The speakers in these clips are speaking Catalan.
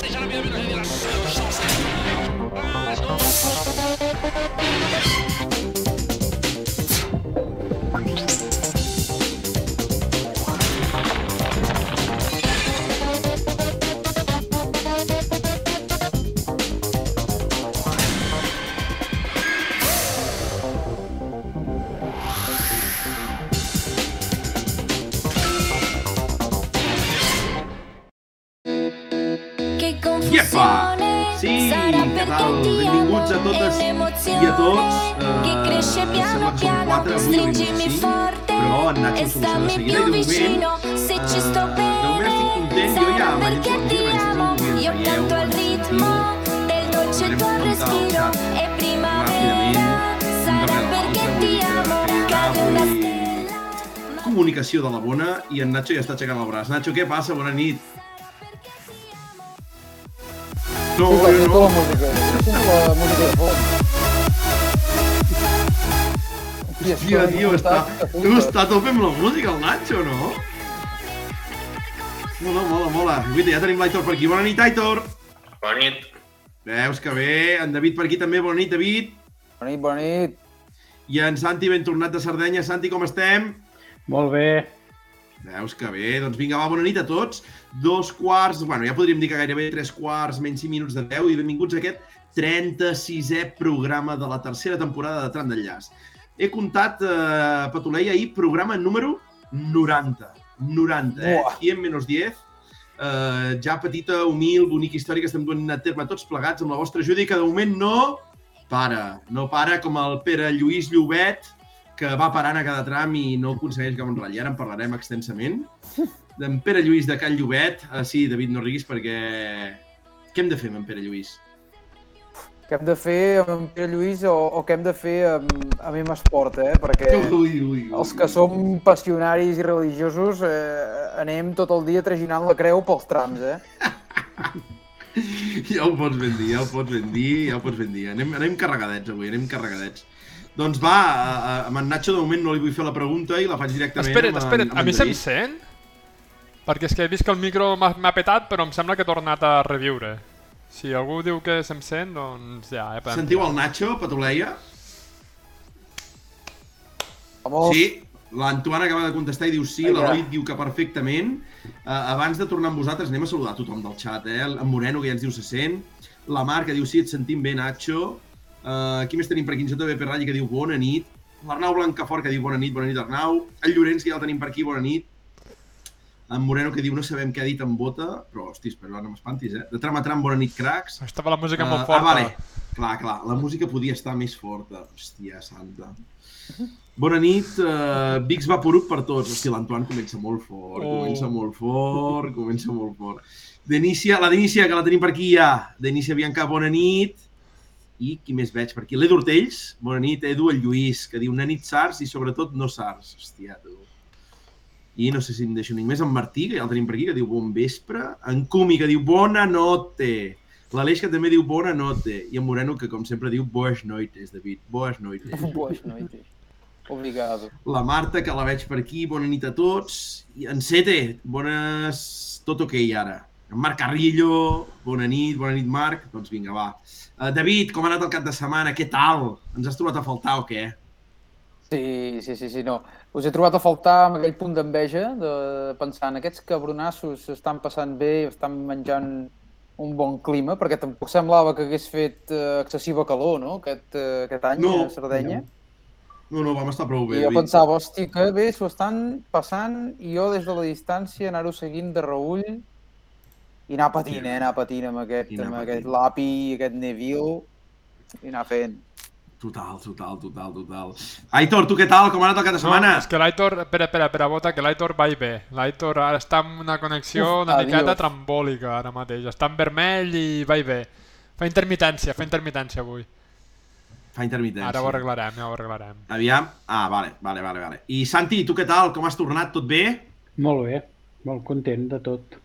Deixar a minha vida revirar. Eu stammi seguida più vicino se ci sto bene sarà perché ti amo io canto al ritmo del dolce tuo respiro e primavera sarà perché ti amo cade una avui stella comunicació de la bona i en Nacho ja està aixecant el braç. Nacho, què passa? Bona nit. No, jo no. la música. Sento la música de fons. Hòstia, tio, està, tu està a tope amb la música, el Nacho, no? Mola, mola, mola. Guita, ja tenim l'Aitor per aquí. Bona nit, Aitor. Bona nit. Veus que bé. En David per aquí també. Bona nit, David. Bona nit, bona nit. I en Santi, ben tornat de Sardenya. Santi, com estem? Molt bé. Veus que bé. Doncs vinga, va, bona nit a tots. Dos quarts, bueno, ja podríem dir que gairebé tres quarts, menys 5 minuts de 10 i benvinguts a aquest 36è programa de la tercera temporada de Tram d'Enllaç. He comptat, eh, Patuleia, ahir programa número 90. 90, eh? Buah. 100 menys 10. Eh, ja petita, humil, bonica història que estem donant a terme tots plegats amb la vostra ajuda i que de moment no para. No para com el Pere Lluís Llobet, que va parant a cada tram i no aconsegueix cap enrotll. Ara en parlarem extensament. D'en Pere Lluís de Can Llobet. Ah, sí, David, no riguis perquè... Què hem de fer amb en Pere Lluís? Què hem de fer amb en Pere Lluís o, o què hem de fer amb, amb M Esport, eh? Perquè Ui, ui, ui. els que som passionaris i religiosos eh, anem tot el dia traginant la creu pels trams, eh? Ja ho pots ben dir, ja ho pots ben dir, ja ho pots ben dir. Anem, anem carregadets avui, anem carregadets. Doncs va, a, a, amb en Nacho de moment no li vull fer la pregunta i la faig directament Espera't, amb, en- espera't, amb a en mi se'm sent? Perquè és que he vist que el micro m'ha m'ha petat, però em sembla que he tornat a reviure. Si algú diu que se'm sent, doncs ja, eh, Sentiu el Nacho, Patuleia? Vamos, Sí, l'Antoine acaba de contestar i diu sí, l'Eloi diu que perfectament. Uh, abans de tornar amb vosaltres, anem a saludar tothom del xat, eh? En Moreno, que ja ens diu se sent. La Mar, que diu sí, et sentim bé, Nacho. Uh, qui més tenim per aquí? En JB Perralli, que diu bona nit. L'Arnau Blancafort, que diu bona nit, bona nit, Arnau. El Llorenç, que ja el tenim per aquí, bona nit. En Moreno, que diu no sabem què ha dit en bota, però, hostis, però no m'espantis, eh? De tram a tram, bona nit, cracs. Estava la música Ah, molt forta. Ah, vale. Clar, clar, la música podia estar més forta. Hòstia, santa. Bona nit, uh, Vix Vaporub per tots. Hòstia, l'Antoine comença molt fort, Oh. comença molt fort, comença molt fort. Denícia, la Denícia, que la tenim per aquí ja. Denícia Bianca, bona nit. I qui més veig per aquí? L'Edu Ortells, bona nit. Edu, el Lluís, que diu una nit sars i sobretot no sars. Hòstia, tu. I no sé si em deixo ningú més. En Martí, que ja el tenim per aquí, que diu bon vespre. En Cumi, que diu bona notte. L'Aleix, que també diu bona notte. I en Moreno, que com sempre diu boas noites, David. Boas noites. Boas noites. Obrigado. La Marta, que la veig per aquí, bona nit a tots. I en Sete, bones... Tot ok ara. En Marc Carrillo, bona nit, bona nit Marc. Doncs vinga, va. Uh, David, com ha anat el cap de setmana? Què tal? Ens has trobat a faltar o què? Sí, sí, sí, sí, no. Us he trobat a faltar amb aquell punt d'enveja de pensar en aquests cabronassos estan passant bé, estan menjant un bon clima, perquè tampoc semblava que hagués fet eh, excessiva calor, no?, aquest, eh, aquest any No. a Sardenya. No, no, vam estar prou bé, I jo pensava, hosti, que bé s'ho estan passant i jo des de la distància anar-ho seguint de reull i anar patint, eh? anar patint amb aquest, I anar amb patint. aquest Lapi, aquest Neville i anar fent. Total, total, total, total. Aitor, tu què tal? Com ha anat el cap de setmana? No, és que l'Aitor... Espera, espera, espera, Bota, que l'Aitor va i ve. L'Aitor ara està en una connexió Uf, una miqueta adiós. trambòlica ara mateix. Està en vermell i va i ve. Fa intermitència, fa intermitència avui. Fa intermitència. Ara ho arreglarem, ja ho arreglarem. Aviam. Ah, vale, vale, vale, vale. I Santi, tu què tal? Com has tornat? Tot bé? Molt bé. Molt content de tot.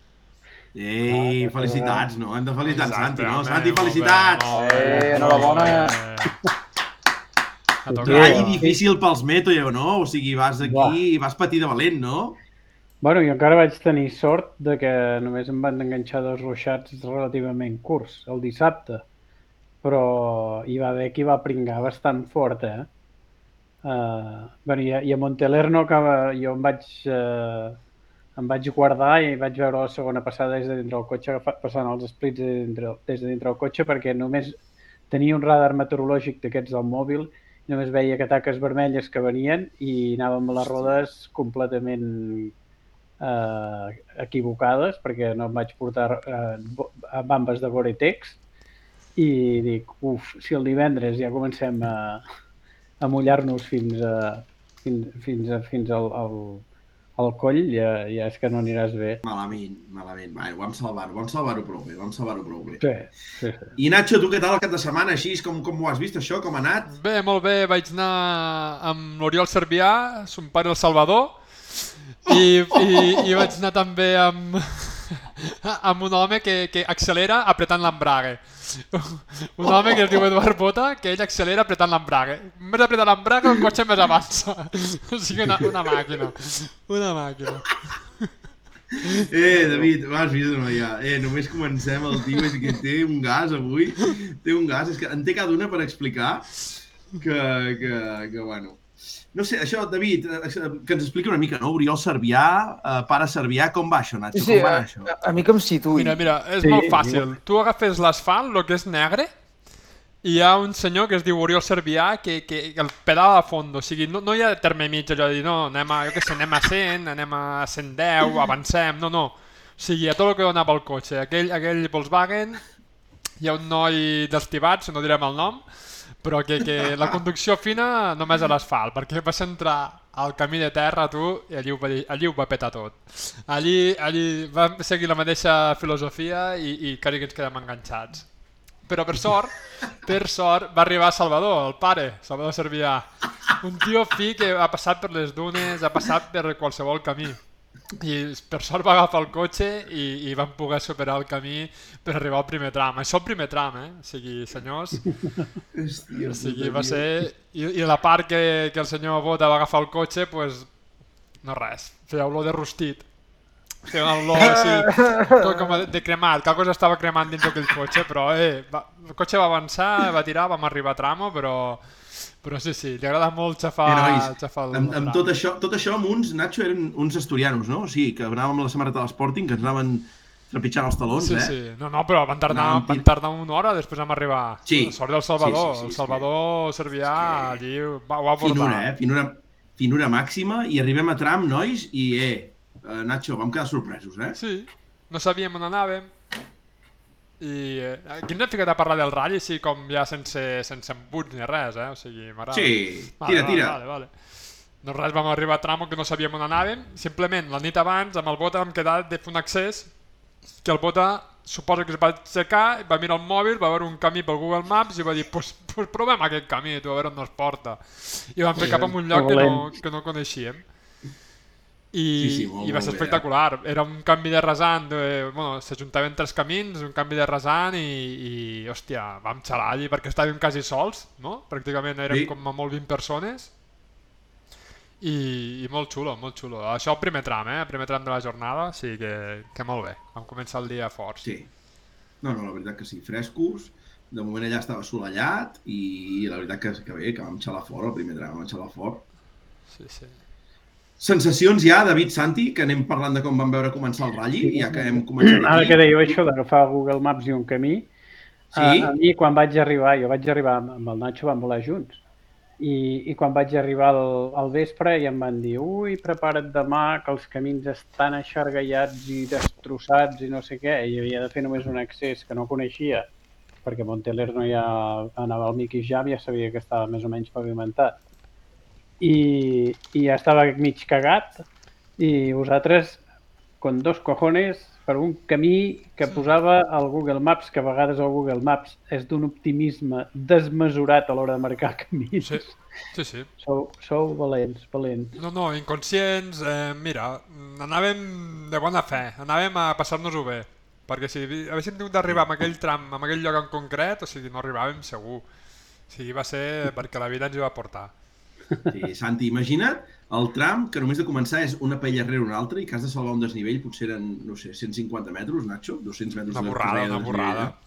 Ei, Ah, felicitats, no? Hem de felicitar Santi, no? Santi, bé, felicitats! molt bé, Eh, molt bé. A Ai, Sí. difícil pels Meto, no? O sigui, vas aquí Buah. i vas patir de valent, no? Bueno, jo encara vaig tenir sort de que només em van enganxar dos ruixats relativament curts, el dissabte. Però hi va haver qui va pringar bastant fort, eh? Uh, bueno, i, a, i a Montelerno que jo em vaig, uh, em vaig guardar i vaig veure la segona passada des de dintre del cotxe, passant els splits des de dintre, des de dintre del cotxe, perquè només tenia un radar meteorològic d'aquests del mòbil i només veia que taques vermelles que venien i anàvem a les rodes completament eh, equivocades perquè no em vaig portar eh, bambes de Gore-Tex. I dic, uf, si el divendres ja comencem a, a mullar-nos fins, a, fins, fins, a, fins al, al, al coll, ja, ja és que no aniràs bé. Malament, malament. Va, ho vam salvar-ho, vam salvar-ho prou bé, vam salvar-ho prou bé. Sí, sí, sí. I Nacho, tu què tal el cap de setmana, així? Com, com ho has vist, això? Com ha anat? Bé, molt bé, vaig anar amb l'Oriol Cervià, son pare el Salvador, i, i, i vaig anar també amb, amb un home que, que accelera apretant l'embrague. Un home que es diu Eduard Bota, que ell accelera apretant l'embrague. Més apreta l'embrague, el cotxe més avança. O sigui, una, una màquina. Una màquina. Eh, David, vas vist o ja? Eh, només comencem, el tio és que té un gas avui, té un gas, és que en té cada una per explicar que, que, que bueno... No sé, això, David, eh, que ens expliqui una mica, no? Oriol Servià, eh, pare Servià, com va això, Nacho? Sí, sí, com va a, anar això? a, a mi que em situï. Mira, mira, és Sí, molt fàcil. Tu agafes l'asfalt, el que és negre, i hi ha un senyor que es diu Oriol Servià que, que el pedala a fons, o sigui, no, no hi ha terme mig allò de dir, no, anem a, jo què sé, anem a 100, anem a 110, avancem, no, no. O sigui, a tot el que donava el cotxe. Aquell, aquell Volkswagen, hi ha un noi d'estibats, no direm el nom, però que, que la conducció fina només a l'asfalt, perquè vas entrar al camí de terra tu i allí ho va, allí ho va petar tot. Allí, allí vam seguir la mateixa filosofia i, i quasi que ens quedem enganxats. Però per sort, per sort, va arribar Salvador, el pare, Salvador Servià. Un tio fi que ha passat per les dunes, ha passat per qualsevol camí. I per sort va agafar el cotxe i, i van poder superar el camí per arribar al primer tram. Això el primer tram, eh? O sigui, senyors, Hòstia, o sigui, va ser... I, I la part que, que el senyor Bota va agafar el cotxe, pues, no res, feia olor de rostit. Feia una olor així, tot com de cremat, que cosa estava cremant dins d'aquell cotxe, però eh, va, el cotxe va avançar, va tirar, vam arribar a tramo, però, però sí, sí, li agrada molt xafar, Eh, nois, xafar el, amb, amb tot això, tot això amb uns, Nacho, eren uns asturianos, no? O sigui, que anàvem amb la samarreta de l'Sporting, que ens anaven trepitjant els talons, Sí, eh? sí. No, no, però van tardar, Anàvem van tardar una hora, després vam arribar. Sí. Sort del Salvador. Sí, sí, sí, el sí. Salvador Servià allí va, ho va portar. Finura, eh? Finura, finura màxima, i arribem a tram, nois, i, eh, eh, Nacho, vam quedar sorpresos, eh? Sí, no sabíem on anàvem. I eh, aquí ens hem ficat a parlar del ratll així com ja sense, sense embuts ni res, eh? O sigui, m'agrada. Sí, Vale, tira, vale, tira. Vale, vale. No res, vam arribar a tramo que no sabíem on anàvem. Simplement, la nit abans, amb el Bota vam quedar de fer un accés que el Bota suposa que es va aixecar, va mirar el mòbil, va veure un camí pel Google Maps i va dir, pues, pues provem aquest camí, tu, a veure on ens porta. I vam fer cap a un lloc que no, que no coneixíem. I, Sí, sí, molt, i va ser bé, espectacular. Era un canvi de rasant, de, bueno, s'ajuntaven tres camins, un canvi de rasant i, i hòstia, vam xalar allí perquè estàvem quasi sols, no? Pràcticament érem Sí. com a molt 20 persones. I, i molt xulo, molt xulo. Això el primer tram, eh? El primer tram de la jornada, sí que, que molt bé. Vam començar el dia forts. Sí. No, no, la veritat que sí, frescos. De moment allà estava assolellat i la veritat que, que bé, que vam xalar fort el primer tram, vam xalar fort. Sí, sí. Sensacions ja, David Santi, que anem parlant de com vam veure començar el ratlli, ja que hem començat Ara aquí. que dèieu això d'agafar Google Maps i un camí, Sí? a, a mi quan vaig arribar, jo vaig arribar amb el Nacho, vam volar junts, i, i quan vaig arribar al, al vespre ja em van dir ui, prepara't demà, que els camins estan eixargallats i destrossats i no sé què, i havia de fer només un accés que no coneixia, perquè a Montelerno ja anava al Mickey Jam, ja sabia que estava més o menys pavimentat. I, i ja estava mig cagat, i vosaltres, con dos cojones, per un camí que posava al Google Maps, que a vegades el Google Maps és d'un optimisme desmesurat a l'hora de marcar camins. Sí, sí. sí. Sou, sou valents, valents. No, no, inconscients, eh, mira, anàvem de bona fe, anàvem a passar-nos-ho bé, perquè si haguéssim tingut d'arribar a aquell tram, a aquell lloc en concret, o sigui, no arribàvem segur. O sigui, va ser perquè la vida ens hi va portar. Sí, Santi, imagina't el tram que només de començar és una paella rere una altra i que has de salvar un desnivell, potser eren, no sé, 150 metres, Nacho? 200 metres Una de borrada, una borrada. eh?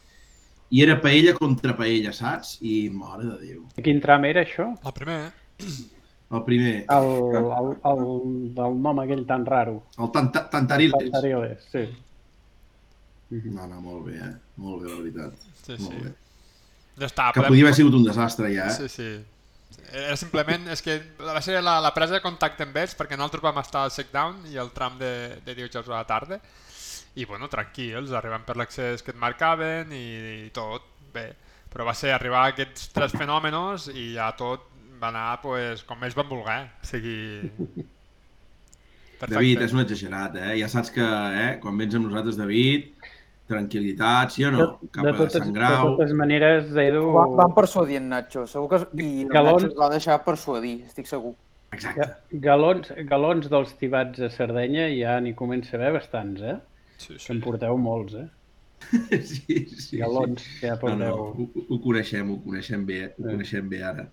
I era paella contra paella, saps? I, mare de Déu. Quin tram era això? El primer, El primer, El, el, el, del nom aquell tan raro. el tanta, Tantariles. Tantariles, sí. No, no, molt bé, eh? Molt bé, la veritat. sí, Molt sí. bé. Ja està. Que podia haver sigut un desastre, ja, eh? Sí, sí. Era simplement, és que va ser la, la presa de contacte amb ells perquè nosaltres vam estar al check-down i el tram de, de dijous a la tarda i bueno, tranquils, arribant per l'accés que et marcaven i, i tot, bé. Però va ser arribar a aquests tres fenòmenos i ja tot va anar pues, com ells van voler. O sigui... David, és un exagerat, eh? Ja saps que, eh, quan vens amb nosaltres, David, tranquil·litat, sí o no? Cap de, a totes, Sant de Grau. totes maneres, Edu... Van, van persuadir en Nacho, segur que... I Galons. Nacho es va deixar persuadir, estic segur. Exacte. Galons, galons dels tibats a Sardenya ja n'hi comença a haver bastants, eh? Sí, Que sí. en porteu molts, eh? Sí, sí, Galons, ja sí. No, no, porteu... ho, ho coneixem, ho coneixem bé, ho Sí. coneixem bé ara.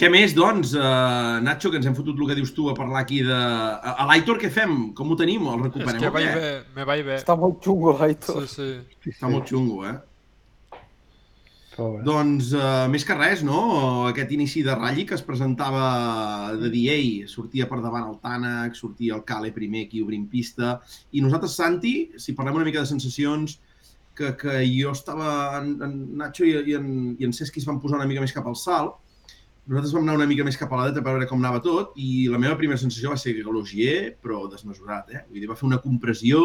Què més, doncs, uh, Nacho, que ens hem fotut el que dius tu a parlar aquí de... A, a l'Aitor què fem? Com ho tenim? El És recuperem que o vaig bé, me vaig bé. Està molt xungo, l'Aitor. Sí, sí. Està molt xungo, eh? Pobre. Doncs, uh, més que res, no? Aquest inici de ratll que es presentava de DA, sortia per davant el Tànec, sortia el Cale primer aquí obrint pista, i nosaltres, Santi, si parlem una mica de sensacions, que, que jo estava, en, en Nacho i, i, en, i en Cesc es van posar una mica més cap al salt, nosaltres vam anar una mica més cap a la dreta per veure com anava tot i la meva primera sensació va ser Galogier, però desmesurat, eh? Vull dir, va fer una compressió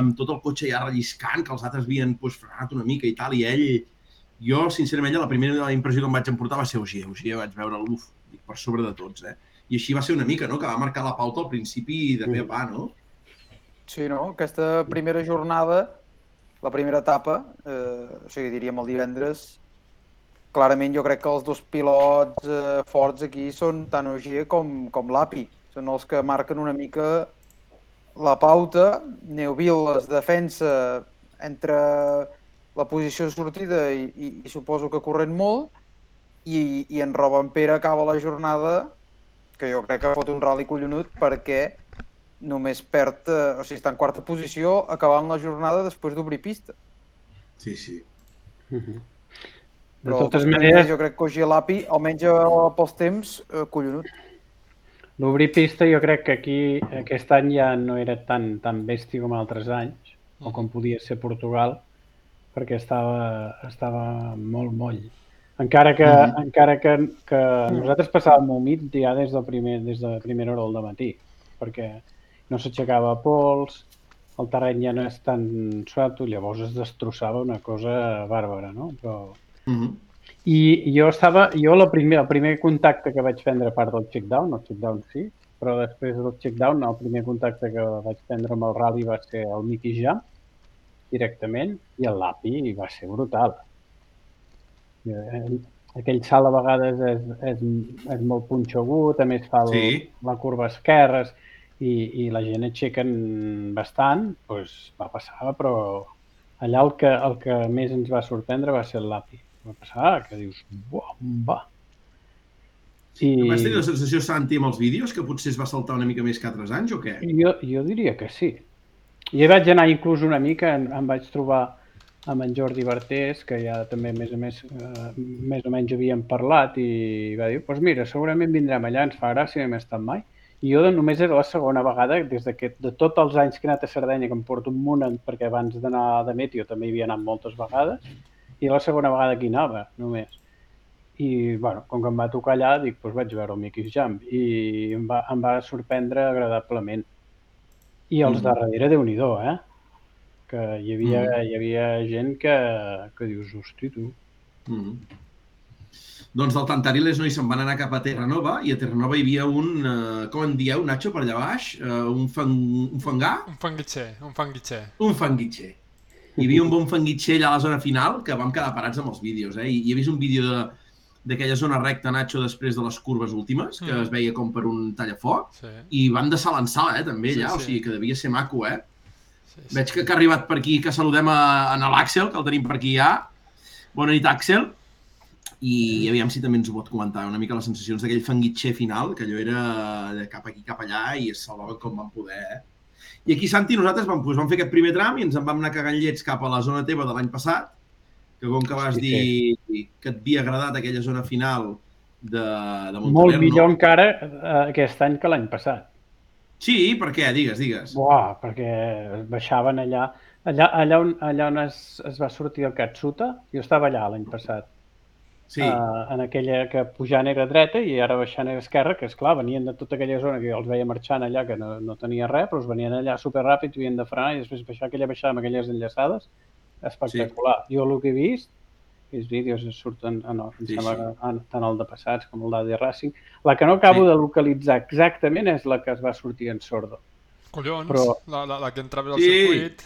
amb tot el cotxe ja relliscant, que els altres havien pues, frenat una mica i tal, i ell, jo, sincerament, la primera impressió que em vaig emportar va ser Ogier. Ogier vaig veure l'uf, per sobre de tots, eh? I així va ser una mica, no?, que va marcar la pauta al principi de pe a pa, no? Sí, no? Aquesta primera jornada, la primera etapa, eh, o sigui, diríem el divendres, clarament jo crec que els dos pilots eh, forts aquí són tant Ogier com, com l'API. Són els que marquen una mica la pauta. Neuville es defensa entre la posició de sortida i, i, i suposo que corrent molt i, i en Pere acaba la jornada que jo crec que fot un rally collonut perquè només perd, eh, o sigui, està en quarta posició acabant la jornada després d'obrir pista. Sí, sí. Mhm. De Però totes el maneres, jo crec que Ogier Lapi, almenys eh, pels temps, eh, collonut. l'obrir pista jo crec que aquí aquest any ja no era tan, tan bèstia com altres anys, o com podia ser Portugal, perquè estava, estava molt moll. Encara que, Mhm. encara que, que nosaltres passàvem humit ja des de, primer, des de primera hora del matí, perquè no s'aixecava pols, el terreny ja no és tan suelto, llavors es destrossava una cosa bàrbara, no? Però, Mm -hmm. i jo estava, jo la primer, el primer contacte que vaig prendre a part del check-down, el check-down sí, però després del check-down el primer contacte que vaig prendre amb el rally va ser el Mickey Jam, directament, i el l'API va ser brutal. I, eh, Aquell salt a vegades és, és, és molt punxegut, a més fa el, Sí. la curva esquerra i, i la gent aixequen bastant, doncs va passar, però allà el que, el que més ens va sorprendre va ser el l'API. Va passar que dius, bomba! I Vas tenir la sensació, Santi, amb els vídeos, que potser es va saltar una mica més que altres anys, o què? jo, jo diria que sí. Hi vaig anar inclús una mica, em, em vaig trobar amb en Jordi Bertés, que ja també més o, més, eh, més o menys havíem parlat i va dir, doncs pues mira, segurament vindrem allà, ens fa gràcia, no hem estat mai. I jo només era la segona vegada, des de, que, de tots els anys que he anat a Sardenya, que em porto un munt, perquè abans d'anar de Meteo també hi havia anat moltes vegades, i la segona vegada que hi anava, només. I, bueno, com que em va tocar allà, dic, doncs vaig veure el Mickey's Jump i em va, em va sorprendre agradablement. I els Mhm. de darrere, déu nhi eh? Que hi havia, Mhm. hi havia gent que, que dius, hosti, tu. Mm -hmm. Doncs del Tantariles no hi se'n van anar cap a Terranova i a Terranova hi havia un, eh, com en dieu, Nacho, per allà baix? Eh, un, fang, un fangar? Un fanguitxer, un fanguitxer. Un fanguitxer. Hi havia un bon fanguitxer allà a la zona final que vam quedar parats amb els vídeos. Eh? I, i he vist un vídeo de, d'aquella zona recta, Nacho, després de les curves últimes, que Mm. es veia com per un tallafoc, Sí, i van de salt en eh, també, Sí, allà, o sí. sigui que devia ser maco, eh? sí, sí. Veig que, que ha arribat per aquí, que saludem a, a l'Àxel, que el tenim per aquí ja. Bona nit, Àxel. i aviam si també ens ho pot comentar una mica les sensacions d'aquell fanguitxer final, que allò era de cap aquí, cap allà i es salvaven com van poder, eh? I aquí, Santi, nosaltres vam, doncs, vam fer aquest primer tram i ens en vam anar cagant llets cap a la zona teva de l'any passat, que com que vas Sí, dir que et havia agradat aquella zona final de, de Montaner, Molt millor encara eh, aquest any que l'any passat. Sí, per què? Digues, digues. Buah, perquè baixaven allà, allà, allà on, allà on es, es va sortir el Katsuta, jo estava allà l'any passat, Sí, eh, en aquella que pujant era dreta i ara baixant era esquerra, que és clar, venien de tota aquella zona que jo els veia marxant allà, que no, no tenia res, però es venien allà superràpid, havien de frenar i després baixar aquella baixada amb aquelles enllaçades, espectacular. Jo el que he vist, aquests vídeos es surten, ah, no, em Sí, sembla sí. que tant el de passats com el d'AD Racing. La que no acabo Sí. de localitzar exactament és la que es va sortir en sordo. Collons, Però- la, la, la que entraves al Sí. circuit.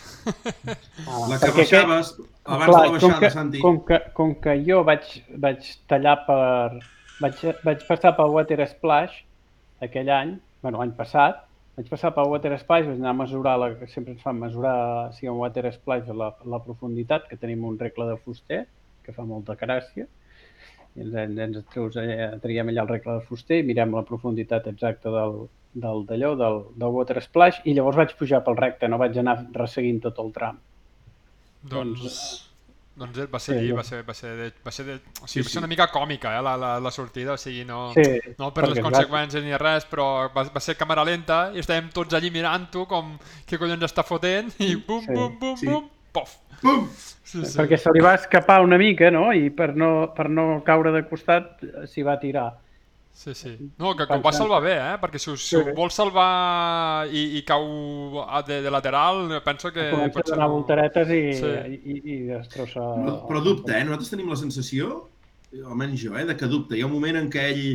Ah, la que perquè aquest- baixaves, abans Clar, de la com baixada, que, Santi. Com que, com que jo vaig, vaig tallar per... Vaig, vaig passar pel Water Splash aquell any, bueno, l'any passat, vaig passar pel Water Splash, vaig anar a mesurar, la, que sempre ens fan mesurar si un Water Splash la, la profunditat, que tenim un regle de fuster, que fa molta gràcia, i ens, ens, ens treus allà, traiem allà el regle de fuster i mirem la profunditat exacta del del d'allò, del, del Water Splash, i llavors vaig pujar pel recte, no vaig anar resseguint tot el tram. Doncs... Doncs va ser Sí, allí, jo- va ser, va ser, de, va ser, de, o sigui, Sí, va ser sí. una mica còmica, eh, la, la, la sortida, o sigui, no, Sí, no per les va- conseqüències ni res, però va, va ser càmera lenta i estàvem tots allí mirant-ho com què collons està fotent i bum, Sí. bum, bum, Sí. bum, pof. Pum! Sí, sí. perquè se li va escapar una mica, no? I per no, per no caure de costat eh, s'hi va tirar. Sí, sí. No, que, que ho va salvar bé, eh? Perquè si, us- si Sí. ho vol salvar i, i cau a- de, de lateral, penso que... Comença a potser donar no- voltaretes i, Sí. i, i, i destrossa... Però, però dubta, eh? Nosaltres tenim la sensació, almenys jo, eh? de que dubta. Hi ha un moment en què ell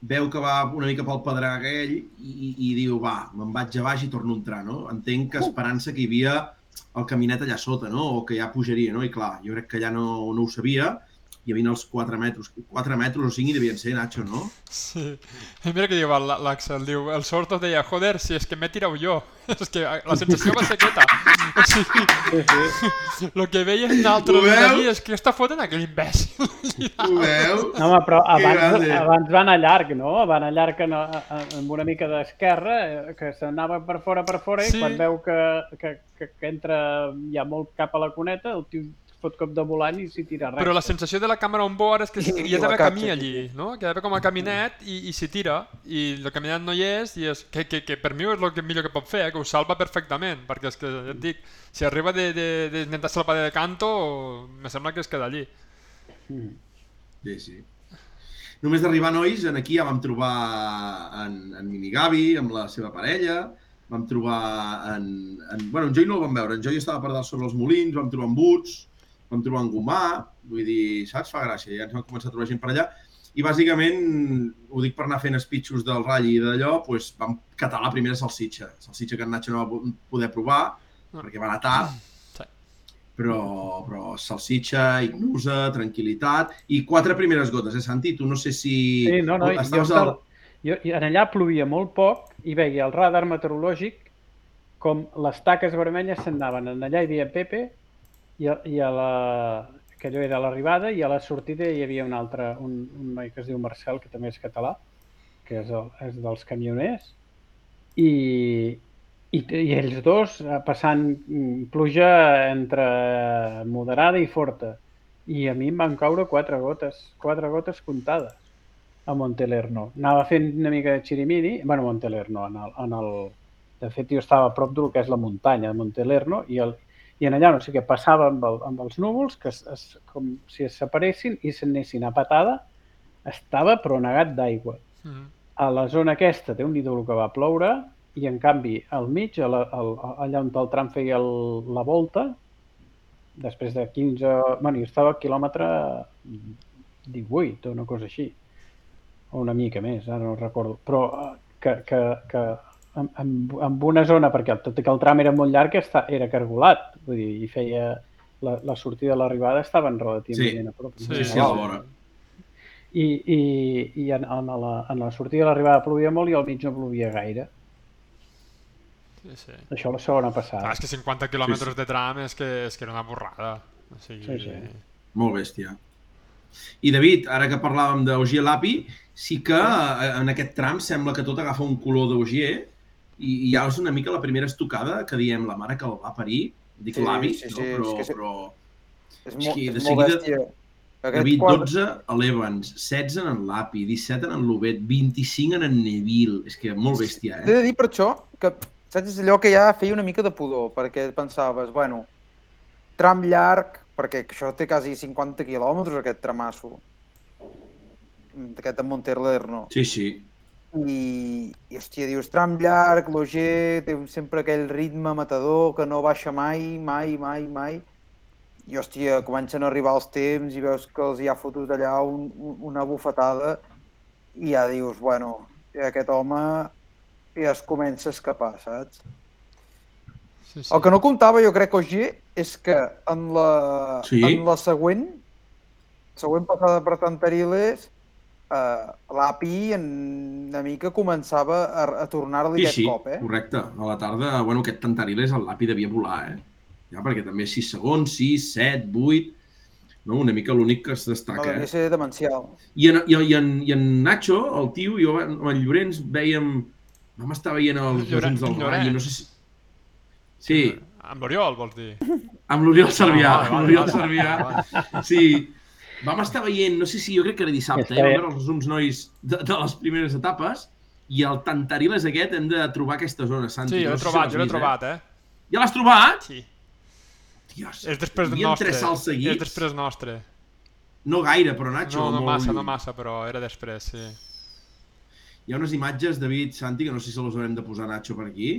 veu que va una mica pel pedrar aquell i, i, i diu, va, me'n vaig a baix i torno a entrar, no? Entenc que esperant-se que hi havia el caminet allà sota, no? O que ja pujaria, no? I clar, jo crec que ja no, no ho sabia. Hi havia els 4 metres, 4 metres o 5 hi devien ser, Nacho, no? Sí. I mira què diu el- l'Axel, diu, el Sorto deia, joder, si és que m'he tirat jo. És que la sensació va ser aquesta. O sigui, el que veien d'altres Ho veus? allí és que està fotent aquell imbècil. Ho veu? No, home, però Que abans, abans va anar llarg, no? Va anar llarg en, en, amb una mica d'esquerra, eh, que s'anava per fora, per fora, Sí. i quan veu que, que, que, que entra ja molt cap a la cuneta, el tio fot cop de volant i s'hi tira res. Però la sensació de la càmera on board és que hi ha d'haver camí allí, no? Que hi ha d'haver com a caminet i, i s'hi tira, i el caminet no hi és, i és que, que, que per mi és el que millor que pot fer, eh? que ho salva perfectament, perquè és que, ja et dic, si arriba de- de- d'intentar salvar de canto, me sembla que es queda allí. Mm. Sí, sí. Només d'arribar, nois, en aquí ja vam trobar en, en Minigavi, amb la seva parella, vam trobar en, en... Bueno, en Joy no el vam veure, en Joy estava per dalt sobre els molins, vam trobar en Boots, vam trobar en Gomà, vull dir, saps? Fa gràcia, ja ens vam començar a trobar gent per allà. I bàsicament, ho dic per anar fent speeches del ratll i d'allò, doncs vam catar la primera salsitxa. Salsitxa que en Nacho no va po- poder provar, perquè va anar tard, Sí. però, però salsitxa, ignusa, tranquil·litat i quatre primeres gotes, eh, Santi? Tu no sé si... Sí, no, no, jo, estaves estava, al... jo, en allà plovia molt poc i veia el radar meteorològic com les taques vermelles s'anaven. En allà hi havia Pepe i a, i a la, que allò era l'arribada i a la sortida hi havia un altre, un, un noi que es diu Marcel, que també és català, que és, el, és dels camioners, i, i, i ells dos eh, passant mm, pluja entre moderada i forta. I a mi em van caure quatre gotes, quatre gotes comptades a Montelerno. Anava fent una mica de xirimini, bueno, Montelerno, en el, en el... De fet, jo estava a prop del que és la muntanya de Montelerno i, el, i en allà no sé què passava amb, el, amb els núvols, que es, es, com si es separessin i s'anessin a patada, estava però negat d'aigua. Mm. A la zona aquesta té un nidol que va ploure i en canvi al mig, a la, al, allà on el tram feia el, la volta, després de 15... Bueno, jo estava al quilòmetre 18 o una cosa així, o una mica més, ara no recordo, però eh, que, que, que en, en, en una zona, perquè el, tot i que el tram era molt llarg, està, era cargolat, vull dir, i feia la, la sortida i l'arribada estaven relativament Sí. a prop. Sí, Sí, sí, sí, a sí. la vora. I, i, i en, en, la, en la sortida i l'arribada plovia molt i al mig no plovia gaire. Sí, sí. Això la segona Ah, passada. és que 50 quilòmetres de tram és que, és que era una borrada. O sigui, Sí, sí. Molt bèstia. I David, ara que parlàvem d'Ogier Lapi, sí que eh, en aquest tram sembla que tot agafa un color d'Ogier i, i ja és una mica la primera estocada que diem la mare que el va parir, dic Sí, l'avi, sí, no? sí, però, és que però És, mo de és molt seguida- bèstia. David, quadre- 12 a l'Evans, 16 en en Lapi, 17 en en Lobet, 25 en en Neville. És que molt bèstia, T'he eh? de dir per això que, saps, és allò que ja feia una mica de pudor, perquè pensaves, bueno, tram llarg, perquè això té quasi 50 quilòmetres, aquest tramasso, d'aquest de Monterlerno. Sí, sí. I, i hòstia, dius, tram llarg, l'Oger té sempre aquell ritme matador que no baixa mai, mai, mai, mai. I, hòstia, comencen a arribar els temps i veus que els hi ha fotut allà un, un, una bufetada i ja dius, bueno, aquest home ja es comença a escapar, saps? Sí, sí. El que no comptava, jo crec, Ogier, és que en la, Sí? en la següent, següent passada per Tantariles, eh, l'API en una mica començava a, a tornar-li Sí, aquest sí, cop, eh? correcte. A la tarda, bueno, aquest Tantariles, el Lapi devia volar, eh? Ja, perquè també 6 segons, 6, 7, 8... No? Una mica l'únic que es No, destaca, devia eh? ser demencial. I en, i, i, en, I en Nacho, el tio, jo amb en Llorenç veiem... Vam estar veient els Llorenç- del. Rally, no sé si... Sí, Amb l'Oriol, vols dir? amb l'Oriol Servià, Ah, amb l'Oriol Servià. Sí, vam estar veient, no sé si jo crec que era dissabte, eh? vam veure els resums nois de, de les primeres etapes i el Tantariles aquest hem de trobar aquesta zona, Santi. Sí, jo l'he trobat, jo l'he vist, trobat, eh? Eh? Ja l'has trobat? Sí. Dios, És després del nostre. tres salts seguits. És després nostre. No gaire, però Nacho. No, no molt massa, no massa, però era després, sí. Hi ha unes imatges, David, Santi, que no sé si les haurem de posar Nacho per aquí,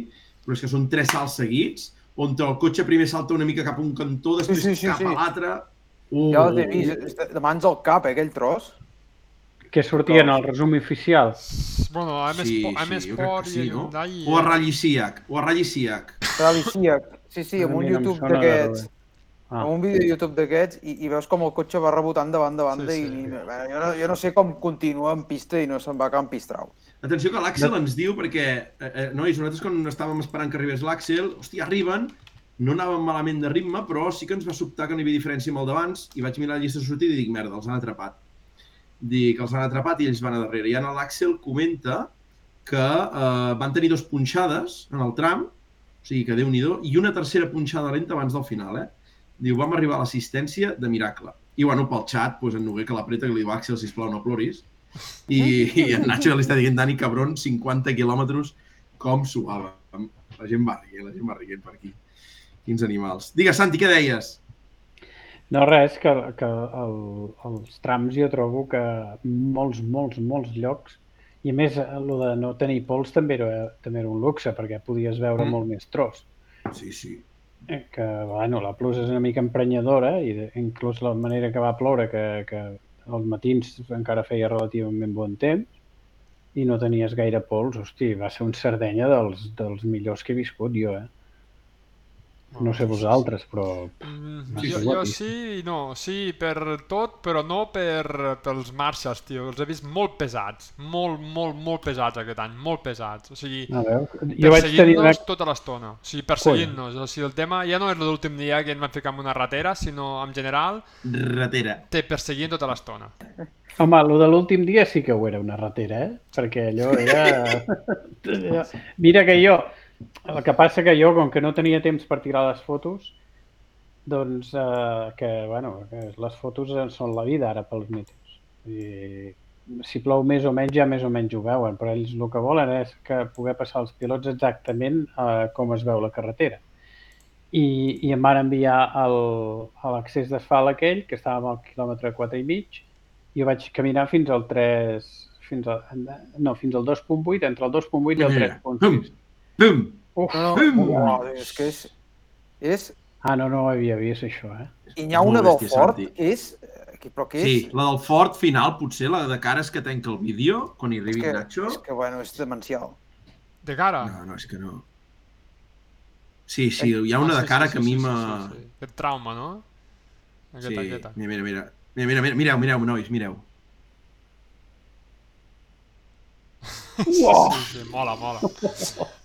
però és que són tres salts seguits, on el cotxe primer salta una mica cap a un cantó, després sí, sí, cap sí. a l'altre. Uh, Ja els he vist, és de- mans al cap, eh, aquell tros. Que sortia en el resum oficial. Bueno, a Sí, M Sport, sí, M jo crec Sport que i sí, no? Hyundai... O a Rally Siac, o a Rally Siac. Tralicíac. Sí, sí, amb A un YouTube d'aquests. Ah. amb un vídeo de YouTube d'aquests i, i veus com el cotxe va rebotant de banda a banda Sí, i sí. ni, bé, jo, no, jo no sé com continua en pista i no se'n va cap en pistrau. Atenció que l'Àxel ens diu, perquè, eh, eh, nois, nosaltres quan estàvem esperant que arribés l'Àxel, hòstia, arriben, no anàvem malament de ritme, però sí que ens va sobtar que no hi havia diferència amb el d'abans, i vaig mirar la llista de sortida i dic, merda, els han atrapat. Dic, els han atrapat i ells van a darrere. I ara l'Àxel comenta que eh, van tenir dos punxades en el tram, o sigui que déu nhi i una tercera punxada lenta abans del final, eh? Diu, vam arribar a l'assistència de miracle. I, bueno, pel xat, doncs, en Noguer que l'apreta, que li diu, Àxel, sisplau, no ploris. I, i en Nacho li està dient, Dani, cabron, 50 quilòmetres, com suava. La gent va rient, la gent va rient per aquí. Quins animals. Digues, Santi, què deies? No, res, que, que el, els trams jo trobo que molts, molts, molts llocs, i a més, el de no tenir pols també era, també era un luxe, perquè podies veure Mm. molt més tros. Sí, sí. Eh, Que, bueno, la pluja és una mica emprenyadora i de, inclús la manera que va ploure, que, que als matins encara feia relativament bon temps i no tenies gaire pols, hosti, va ser un Sardenya dels, dels millors que he viscut jo, eh? No sé vosaltres, però Mm, Sí, jo, sí. jo sí i no. Sí, per tot, però no per, pels marxes, tio. Els he vist molt pesats. Molt, molt, molt pesats aquest any. Molt pesats. O sigui, jo perseguint-nos tota l'estona. O sigui, perseguint-nos. O sigui, el tema ja no és l'últim dia que ens vam ficar en una ratera, sinó en general Ratera. te perseguint tota l'estona. Home, el de l'últim dia sí que ho era una ratera, eh? Perquè allò era... Mira que jo... El que passa que jo, com que no tenia temps per tirar les fotos, doncs eh, que, bueno, que les fotos són la vida ara pels meteos. I si plou més o menys, ja més o menys ho veuen, però ells el que volen és que poder passar els pilots exactament eh, com es veu la carretera. I, i em van enviar el, a l'accés d'asfalt aquell, que estàvem al quilòmetre 4 i mig, i jo vaig caminar fins al 3... Fins al, no, fins al 2.8, entre el 2.8 i el Mira, 3.6. Pum! Uf, No, no, no, és que és... és ah, no, no ho havia vist, això, eh? I n'hi ha Molt una del Santi. que és... eh, que- Però que és... Sí, la del Ford final, potser, la de cares que tanca el vídeo, quan hi és arribi que, Nacho. és que, bueno, és demencial. De cara? No, no, és que no. Sí, sí, hi ha una Ah, de sí, cara sí, que a sí, mi sí, m'ha... sí, sí. Aquest trauma, no? Aquesta, Sí, aquesta. mira, mira, mira. Mira, mira, mira, mireu, mireu, nois, mireu. Sí, sí, sí, mola, mola.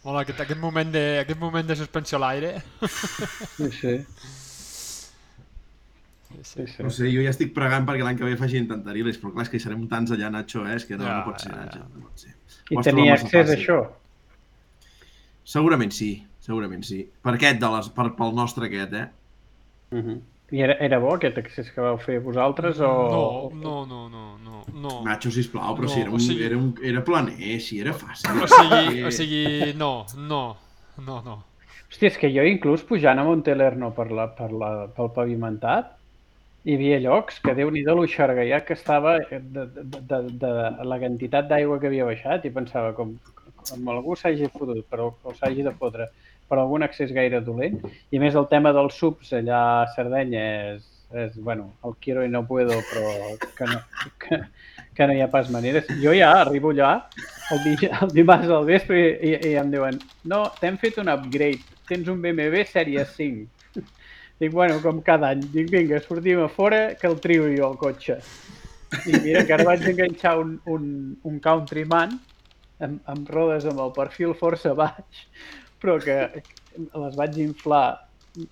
Mola aquest, aquest, moment de, aquest moment de suspensió a l'aire. Sí, sí. Sí, sí. No sé, jo ja estic pregant perquè l'any que ve facin tantariles, però clar, és que hi serem tants allà, Nacho, eh? És que no, Ja, no pot ser, ja, Nacho, no pot ser. I tenia accés a això? Segurament sí, segurament sí. Per aquest, de les, per, pel nostre aquest, eh? Uh -huh. I era, era bo aquest accés que vau fer vosaltres o... No, no, no, no, no, no. Nacho, sisplau, però No, si era, o un, sigui- era, un, era planer, si era fàcil. O sigui, o sigui, no, no, no, no. Hòstia, és que jo inclús pujant a Montelerno per la, per la, pel pavimentat hi havia llocs que déu nhi do lo xargallat que estava de, de, de, de, de la quantitat d'aigua que havia baixat i pensava com, com algú s'hagi fotut però, o s'hagi de fotre per algun accés gaire dolent i més el tema dels subs allà a Sardenya és, és bueno, el quiero i no puedo però que no, que, que no hi ha pas maneres. Jo ja arribo allà el, di el dimarts al vespre i, i, i em diuen no, t'hem fet un upgrade, tens un BMW sèrie 5. Dic, bueno, com cada any. Dic, vinga, sortim a fora que el trio jo, el cotxe. I mira que ara vaig enganxar un, un, un Countryman amb, amb rodes amb el perfil força baix, però que les vaig inflar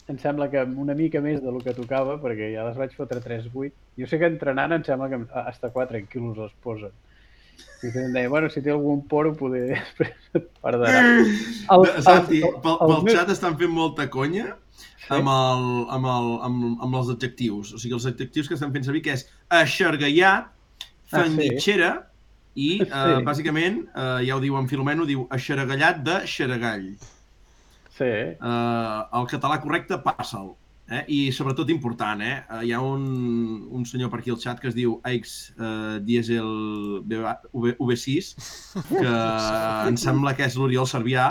em sembla que una mica més del que tocava, perquè ja les vaig fotre 3,8. Jo sé que entrenant em sembla que hasta 4 quilos es posen. I que em deia, bueno, si té algun poro, poder després et perdrà. El, De- Santi, el- pel, el pel meu- xat estan fent molta conya amb, el, amb, el, amb, amb els adjectius. O sigui, els adjectius que estan fent servir, que és eixargallat, Ah, sí? i Sí. eh, bàsicament, eh, ja ho diu en Filomeno, diu eixargallat de xaragall. Sí, Eh, el català correcte, passa'l. Eh? I sobretot important, eh? eh, hi ha un, un senyor per aquí al xat que es diu Aix eh, Diesel V- V6, que em sembla que és l'Oriol Servià,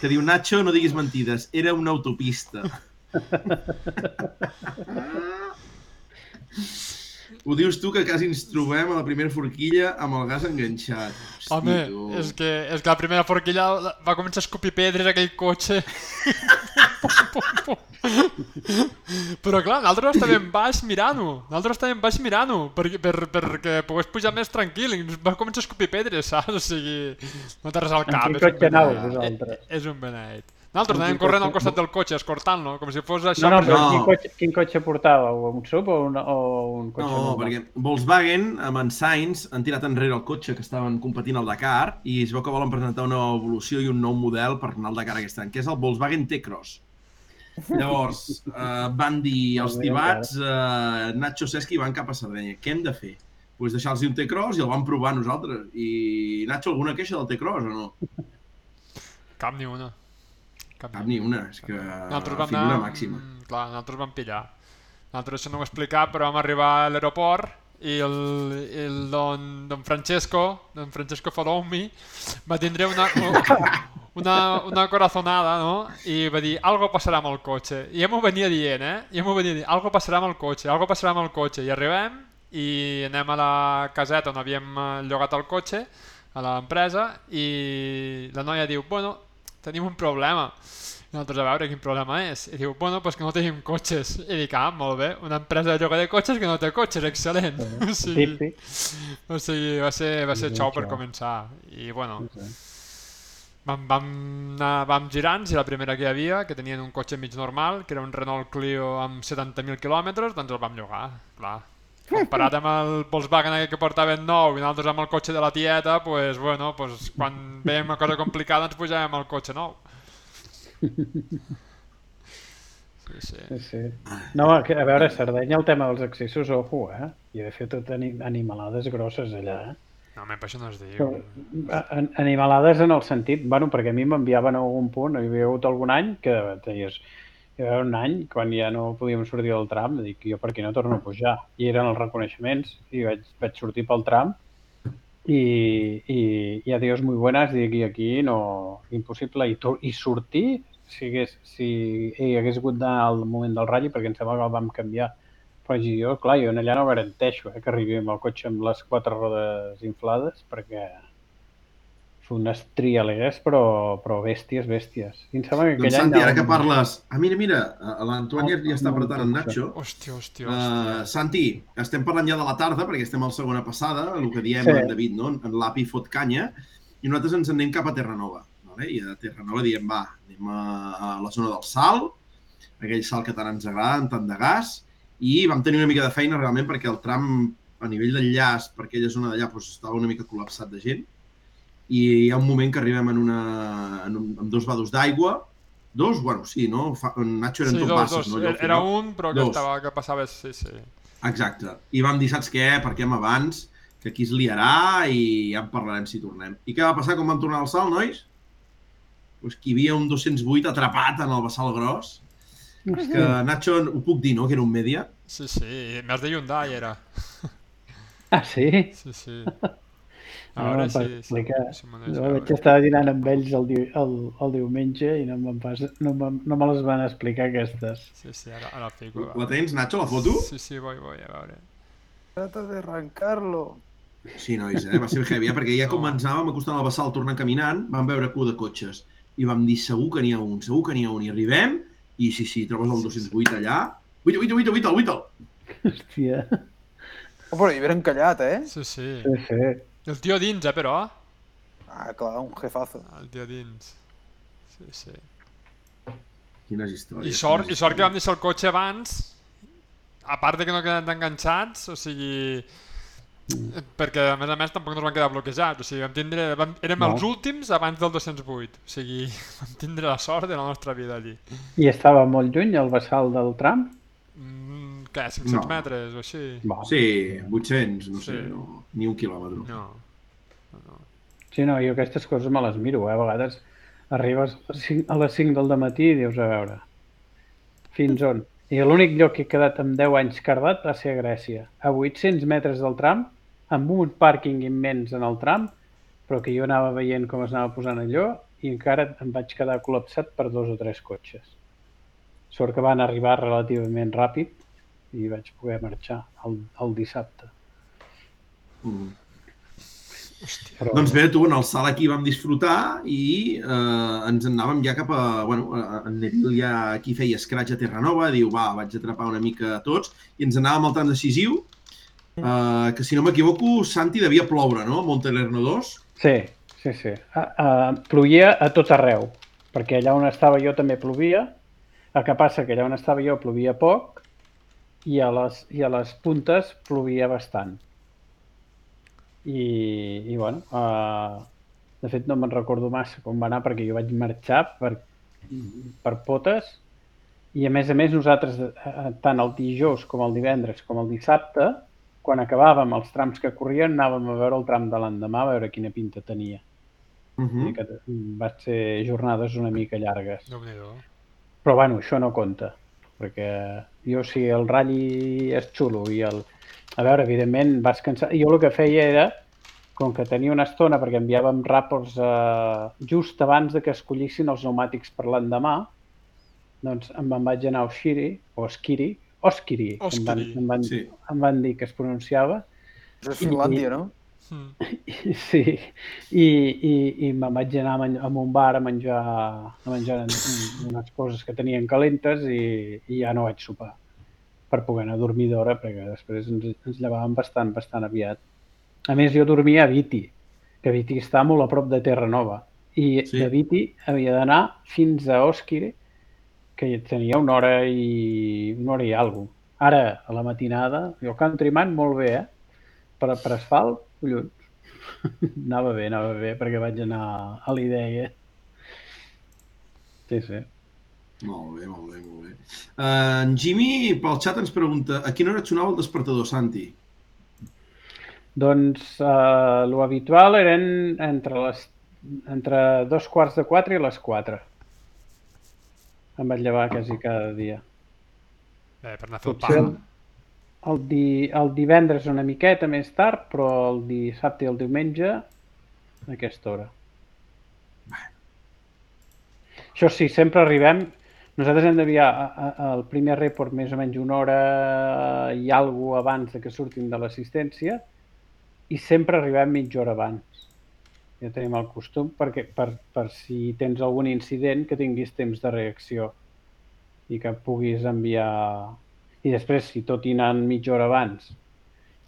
que diu Nacho, no diguis mentides, era una autopista. Ho dius tu que quasi ens trobem a la primera forquilla amb el gas enganxat. Hosti, Home, tu. és que, és que la primera forquilla la- va començar a escopir pedres aquell cotxe. Pum, pum, pum. Però clar, nosaltres estàvem baix mirant-ho. Nosaltres estàvem baix mirant-ho perquè, per, perquè pogués pujar més tranquil i ens va començar a escopir pedres, saps? O sigui, no té res al cap. quin és un? Eh, És un beneit. Nosaltres anàvem corrent al costat del cotxe, escortant-lo, com si fos això. no, no, però- No. quin cotxe, quin cotxe portàveu? Un sub o un, o un cotxe No, normal? perquè Volkswagen amb en Sainz han tirat enrere el cotxe que estaven competint al Dakar i es veu que volen presentar una nova evolució i un nou model per anar al Dakar aquest any, que és el Volkswagen T-Cross. Llavors, eh, van dir els tibats, eh, Nacho Ceschi van cap a Sardenya. Què hem de fer? Pues deixar-los un T-Cross i el vam provar nosaltres. I, Nacho, alguna queixa del T-Cross o no? Cap ni una. Cap, Cap ni una, és que Nosaltres vam figura anar... màxima. mm, Clar, nosaltres vam pillar. Nosaltres això no ho he explicat, però vam arribar a l'aeroport i el, el don, don Francesco, don Francesco Falomi, va tindre una, una, una corazonada, no? I va dir, algo passarà amb el cotxe. I ja m'ho venia dient, eh? Ja m'ho venia dient, algo passarà amb el cotxe, algo passarà amb el cotxe. I arribem i anem a la caseta on havíem eh, llogat el cotxe, a l'empresa, i la noia diu, bueno, tenim un problema. I nosaltres a veure quin problema és. I diu, bueno, pues que no tenim cotxes. I dic, ah, molt bé, una empresa de lloguer de cotxes que no té cotxes, excel·lent. O sigui, Típic. o sigui va ser, va ser Sí, xou per començar. I bueno, Sí. vam, vam, anar, vam girant, si la primera que hi havia, que tenien un cotxe mig normal, que era un Renault Clio amb 70.000 quilòmetres, doncs el vam llogar, clar. Comparat amb el Volkswagen que portaven nou i nosaltres amb el cotxe de la tieta, pues, bueno, pues, quan veiem una cosa complicada ens pujàvem al cotxe nou. Sí, sí. Sí, sí. No, a veure, a Sardenya el tema dels accessos, ojo, eh? Hi ha de fer tot ani animalades grosses allà, eh? No, home, això no es diu. Però, animalades en el sentit, bueno, perquè a mi m'enviaven a algun punt, hi havia hagut algun any que deies, hi va haver un any quan ja no podíem sortir del tram, dic, jo per què no torno a pujar? I eren els reconeixements, i vaig, vaig sortir pel tram, i, i, i adiós muy buenas, dic, i aquí no, impossible, i, to- i sortir, si, hagués, si hagués hagut d'anar al moment del ratll, perquè em sembla que el vam canviar, però jo, clar, jo allà no garanteixo eh, que arribi amb el cotxe amb les quatre rodes inflades, perquè unes trialeres, però, però bèsties, bèsties. I em sembla que Doncs any... Santi, ara que parles... Ah, mira, mira, l'Antoni ja està apretant en Nacho. Hòstia, hòstia, Uh, hòstia. Santi, estem parlant ja de la tarda, perquè estem a la segona passada, el que diem Sí. sí. en David, no? En l'API fot canya, i nosaltres ens en anem cap a Terranova. Vale? I a Terranova diem, va, anem a, a la zona del salt, aquell salt que tant ens agrada, amb tant de gas, i vam tenir una mica de feina realment perquè el tram a nivell d'enllaç per aquella zona d'allà doncs, estava una mica col·lapsat de gent i hi ha un moment que arribem en, una, en, un, en dos vados d'aigua, dos, bueno, sí, no? Fa, en Nacho eren Sí, tot dos, basses, dos. no? allò al Era un, però que, Dos. estava, que passava... Sí, sí. Exacte. I vam dir, saps què? Parquem abans, que aquí es liarà i ja en parlarem si tornem. I què va passar quan vam tornar al salt, nois? Pues que hi havia un 208 atrapat en el vessal gros, que Nacho, ho puc dir, no?, que era un media. Sí, sí. Més de Hyundai era. Ah, sí? Sí, sí. Ah, A veure per si... explicar. si m'ho deixa Jo veure. vaig estar dinant amb ells el, di el, el diumenge i no, me'n pas, no, me, no me les van explicar aquestes. Sí, sí, ara, ara el fico. La tens, Nacho, la foto? Sí, sí, voy, voy, a veure. Trata de arrancarlo. Sí, nois, eh? va ser heavy, eh? perquè ja No. començàvem acostant al vessal tornant caminant, vam veure cua de cotxes i vam dir, segur que n'hi ha un, segur que n'hi ha un. I arribem i sí, sí, trobes el 208 allà. Uita, uita, uita, uita, uita. Hòstia. Oh, però hi havia encallat, eh? Sí, sí. Sí, sí. El tio dins, eh, però. Ah, clar, un jefazo. El tio dins. Sí, sí. Quines històries. I sort, quines I sort que vam històries. deixar el cotxe abans, a part de que no queden enganxats, o sigui... Perquè, a més a més, tampoc no es van quedar bloquejats. O sigui, vam tindre, vam, érem No. els últims abans del 208. O sigui, vam tindre la sort de la nostra vida allí. I estava molt lluny el vessal del tram? Mm, què, 500 No. metres o així? Va. Sí, 800, no sé, Sí. no, ni un quilòmetre. No. no, no. Sí, no, jo aquestes coses me les miro, eh? A vegades arribes a les 5, a les 5 del matí i dius, a veure, fins on? I l'únic lloc que he quedat amb 10 anys cardat va ser a Grècia, a 800 metres del tram, amb un pàrquing immens en el tram, però que jo anava veient com es anava posant allò i encara em vaig quedar col·lapsat per dos o tres cotxes. Sort que van arribar relativament ràpid i vaig poder marxar el, el dissabte. Mm. Però, Doncs bé, tu, en el salt aquí vam disfrutar i eh, ens en anàvem ja cap a... Bueno, en Neville ja aquí feia escratx a Terranova, diu, va, vaig atrapar una mica a tots, i ens anàvem al tram decisiu, eh, que si no m'equivoco, Santi devia ploure, no?, a Montelerno 2. Sí, sí, sí. Uh, uh, plovia a tot arreu, perquè allà on estava jo també plovia, el que passa que allà on estava jo plovia poc i a les, i a les puntes plovia bastant. I, i bueno, uh, de fet no me'n recordo massa com va anar perquè jo vaig marxar per, per potes i a més a més nosaltres eh, tant el dijous com el divendres com el dissabte quan acabàvem els trams que corrien anàvem a veure el tram de l'endemà a veure quina pinta tenia. Uh Mm. -huh. que van ser jornades una mica llargues. nhi Però bueno, això no compta, perquè jo si el ratll és xulo i el... A veure, evidentment vas cansar... Jo el que feia era, com que tenia una estona, perquè enviàvem ràports eh, just abans de que escollissin els pneumàtics per l'endemà, doncs em van vaig anar a Oshiri, o Oskiri, Oskiri, em van, Oskiri, em, van, sí. em van dir que es pronunciava, és Finlàndia, no? Mm. Sí, i, i, i me'n vaig anar a, un bar a menjar, a menjar un- unes coses que tenien calentes i, i ja no vaig sopar per poder anar a dormir d'hora perquè després ens, ens llevàvem bastant, bastant aviat. A més, jo dormia a Viti, que Viti està molt a prop de Terra Nova i Sí. de Viti havia d'anar fins a Oskiri, que tenia una hora i una hora i alguna Ara, a la matinada, jo Countryman molt bé, eh? Per, per asfalt, collons. anava bé, anava bé, perquè vaig anar a l'idea. Sí, sí. Molt bé, molt bé, molt bé. Uh, en Jimmy, pel xat, ens pregunta a quina hora et sonava el despertador, Santi? Doncs uh, lo habitual eren entre les entre dos quarts de quatre i les quatre. Em vaig llevar quasi cada dia. Bé, per anar a fer Potser el, pa. el, di, el divendres una miqueta més tard, però el dissabte i el diumenge a aquesta hora. Això sí, sempre arribem... Nosaltres hem d'enviar el primer report més o menys una hora i alguna abans de que surtin de l'assistència i sempre arribem mitja hora abans. Ja tenim el costum perquè, per, per si tens algun incident que tinguis temps de reacció i que puguis enviar... I després, si tot i anant mitja hora abans,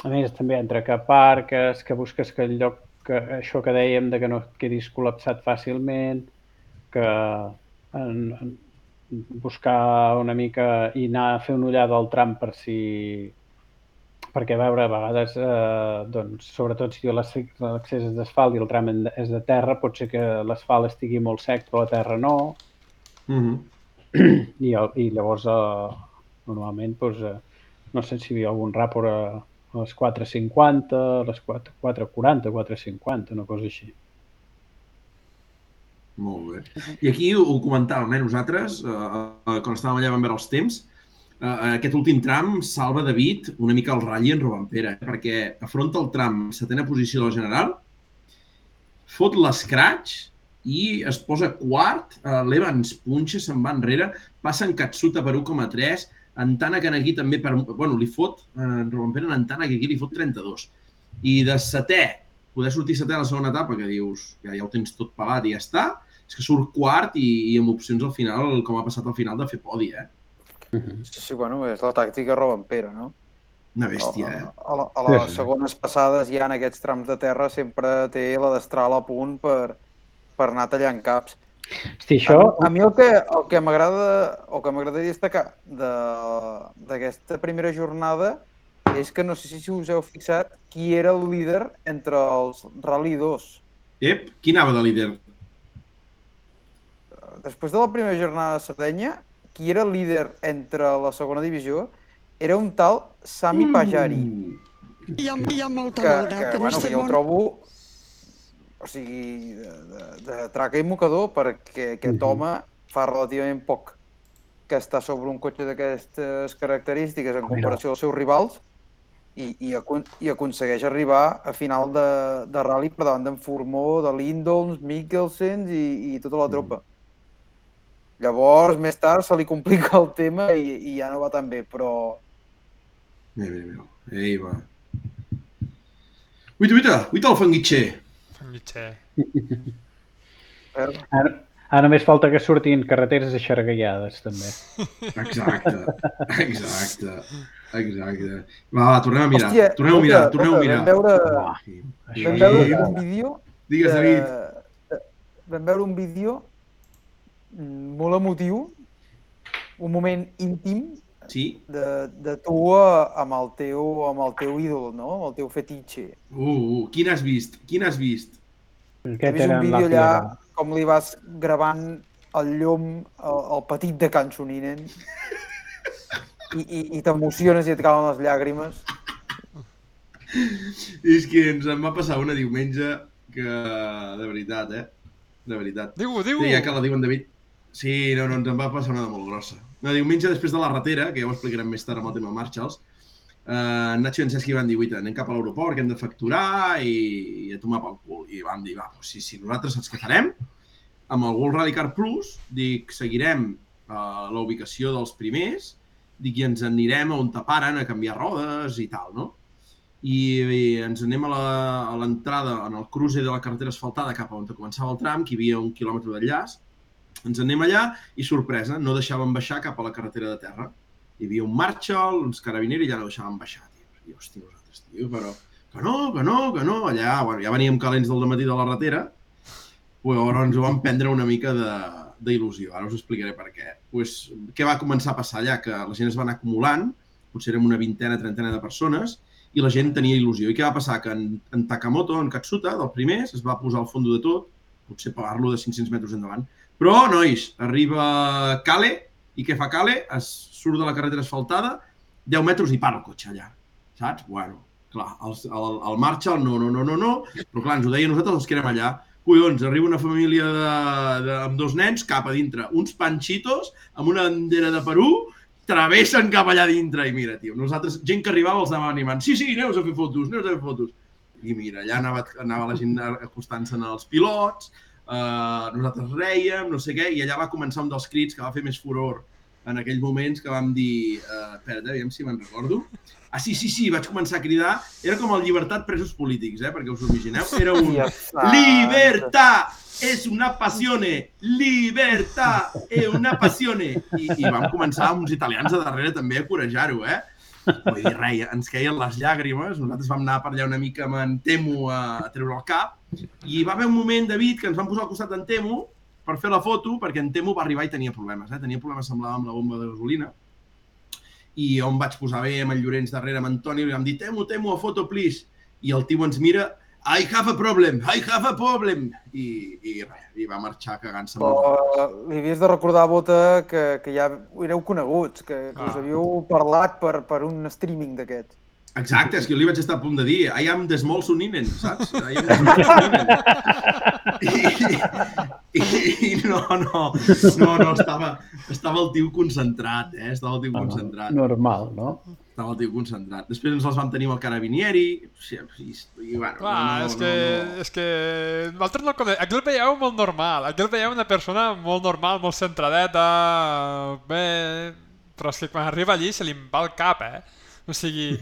a més, també entre que aparques, que busques que el lloc, que això que dèiem de que no et quedis col·lapsat fàcilment, que en, en, buscar una mica i anar a fer una ullada al tram per si perquè a veure, a vegades, eh, doncs, sobretot si l'accés és d'asfalt i el tram és de terra, pot ser que l'asfalt estigui molt sec però la terra no, Uh -huh. i, i llavors eh, normalment doncs, eh, no sé si hi havia algun ràpor a, a les 4.50, a les 4 4.40, 4.50, una cosa així. Molt bé. I aquí ho, comentàvem, eh, nosaltres, eh, eh, quan estàvem allà vam veure els temps, eh, aquest últim tram salva David una mica el ratll en Robampera, eh, perquè afronta el tram en setena posició del general, fot l'escratx i es posa quart, eh, l'Evans punxa, se'n va enrere, passa en Katsuta per 1,3, en Tana Kanagi també per... Bueno, li fot, eh, en Robampera en Tana Kanagi li fot 32. I de setè, poder sortir setè a la segona etapa, que dius, ja, ja ho tens tot pagat i ja està, és que surt quart i, i amb opcions al final, com ha passat al final, de fer podi, eh? Sí, sí, bueno, és la tàctica Robampera, no? Una bèstia, eh? A, a, a les Sí, sí. segones passades, ja en aquests trams de terra, sempre té la destral a punt per, per anar tallant caps. Hosti, això... A, a mi el que, el que m'agrada el que m'agradaria destacar de- d'aquesta primera jornada és que no sé si us heu fixat qui era el líder entre els Rally 2. Ep, qui anava de líder? Després de la primera jornada de Sardenya, qui era el líder entre la segona divisió era un tal Sami Pajari. Mm. Hi ha, hi ha molta que, hora, que, que no bueno, que jo el on... trobo o sigui, de, de, de traca i mocador perquè aquest Mhm. home fa relativament poc que està sobre un cotxe d'aquestes característiques en comparació als seus rivals i, i, acon i aconsegueix arribar a final de, de rally per davant d'en Formó, de Lindholms, Mikkelsen i, i tota la tropa. Llavors, més tard, se li complica el tema i, i ja no va tan bé, però Mira, mira, mira. Ei, va. Uita, uita, uita el fanguitxer. Eh, Ara, ara només falta que surtin carreteres aixargallades, també. Exacte, exacte, exacte. Va, va, tornem a mirar, Hòstia, tornem a mirar, tornem a mirar. Vam veure, això vam veure un vídeo Digues, David. de- vam veure un vídeo molt emotiu, un moment íntim Sí? de, de tu amb el teu, amb el teu ídol, no? amb el teu fetitxe. Uh, uh, quin has vist? Quin has vist? He Aquest vist un vídeo allà com li vas gravant el llom al, al petit de Can Soninen i, i, i t'emociones i et calen les llàgrimes. És que ens en va passar una diumenge que, de veritat, eh? De veritat. Diu-ho, diu-ho. Sí, ja que la diuen David. Sí, no, no, ens en va passar una de molt grossa. Una diumenge després de la ratera, que ja ho explicarem més tard amb el tema Marshalls, eh, Nacho i en Cesc van dir, uita, anem cap a l'aeroport, que hem de facturar i, i a tomar pel cul. I vam dir, va, doncs sí, sí, nosaltres saps què farem? Amb el World Rally Car Plus, dic, seguirem eh, la ubicació dels primers, dic, i ens anirem a on taparen a canviar rodes i tal, no? I, i ens anem a l'entrada, en el cruce de la carretera asfaltada cap a on començava el tram, que hi havia un quilòmetre d'enllaç, ens anem allà i, sorpresa, no deixaven baixar cap a la carretera de terra. Hi havia un Marshall, uns carabiners i ja no deixaven baixar. Tio. I, hòstia, nosaltres, tio, però... Que no, que no, que no. Allà, bueno, ja veníem calents del matí de la ratera, però ens ho vam prendre una mica de d'il·lusió. Ara us explicaré per què. Pues, què va començar a passar allà? Que la gent es va anar acumulant, potser érem una vintena, trentena de persones, i la gent tenia il·lusió. I què va passar? Que en, en Takamoto, en Katsuta, del primer, es va posar al fons de tot, potser pagar-lo de 500 metres endavant. Però, nois, arriba Kale, i què fa Kale? Es surt de la carretera asfaltada, 10 metres i para el cotxe allà. Saps? Bueno, clar, el, el, el Marshall no, no, no, no, no, però clar, ens ho deia nosaltres els que érem allà. Collons, arriba una família de, de, amb dos nens cap a dintre, uns panxitos amb una bandera de Perú, travessen cap allà dintre i mira, tio, nosaltres, gent que arribava els anava animant, sí, sí, aneu a fer fotos, aneu a fer fotos. I mira, allà anava, anava la gent acostant-se als pilots, eh, nosaltres rèiem, no sé què, i allà va començar un dels crits que va fer més furor en aquells moments que vam dir, eh, espera't, aviam si me'n recordo. Ah, sí, sí, sí, vaig començar a cridar. Era com el llibertat presos polítics, eh, perquè us ho imagineu. Era un libertà, és una passione, libertà, és una passione. I, I vam començar amb uns italians a darrere també a corejar-ho, eh? Vull dir, res, ens queien les llàgrimes, nosaltres vam anar per allà una mica amb en Temo a, a treure el cap, i va haver un moment, David, que ens vam posar al costat d'en Temo, per fer la foto, perquè en Temo va arribar i tenia problemes, eh? tenia problemes, semblava, amb la bomba de gasolina, i on vaig posar bé amb el Llorenç darrere, amb Antoni, li vam dir, Temo, Temo, a foto, please. I el tio ens mira, I have a problem, I have a problem. I, i i va marxar cagant-se. Però li havies de recordar, Bota, que, que ja éreu coneguts, que, que us Ah. havíeu parlat per, per un streaming d'aquests. Exacte, és que jo li vaig estar a punt de dir I am the small Suninen, saps? I am the small Suninen. I, i, i no, no, no, no, estava, estava el tio concentrat, eh? Estava el tio concentrat. Normal, no? Estava el tio concentrat. Després ens els vam tenir amb el Carabinieri, i, i, i bueno, Clar, no, és, no, que, no, no. és que nosaltres no coneixem. Aquí el veieu molt normal. Aquí el veieu una persona molt normal, molt centradeta, bé... Però és que quan arriba allí se li va el cap, eh? O sigui,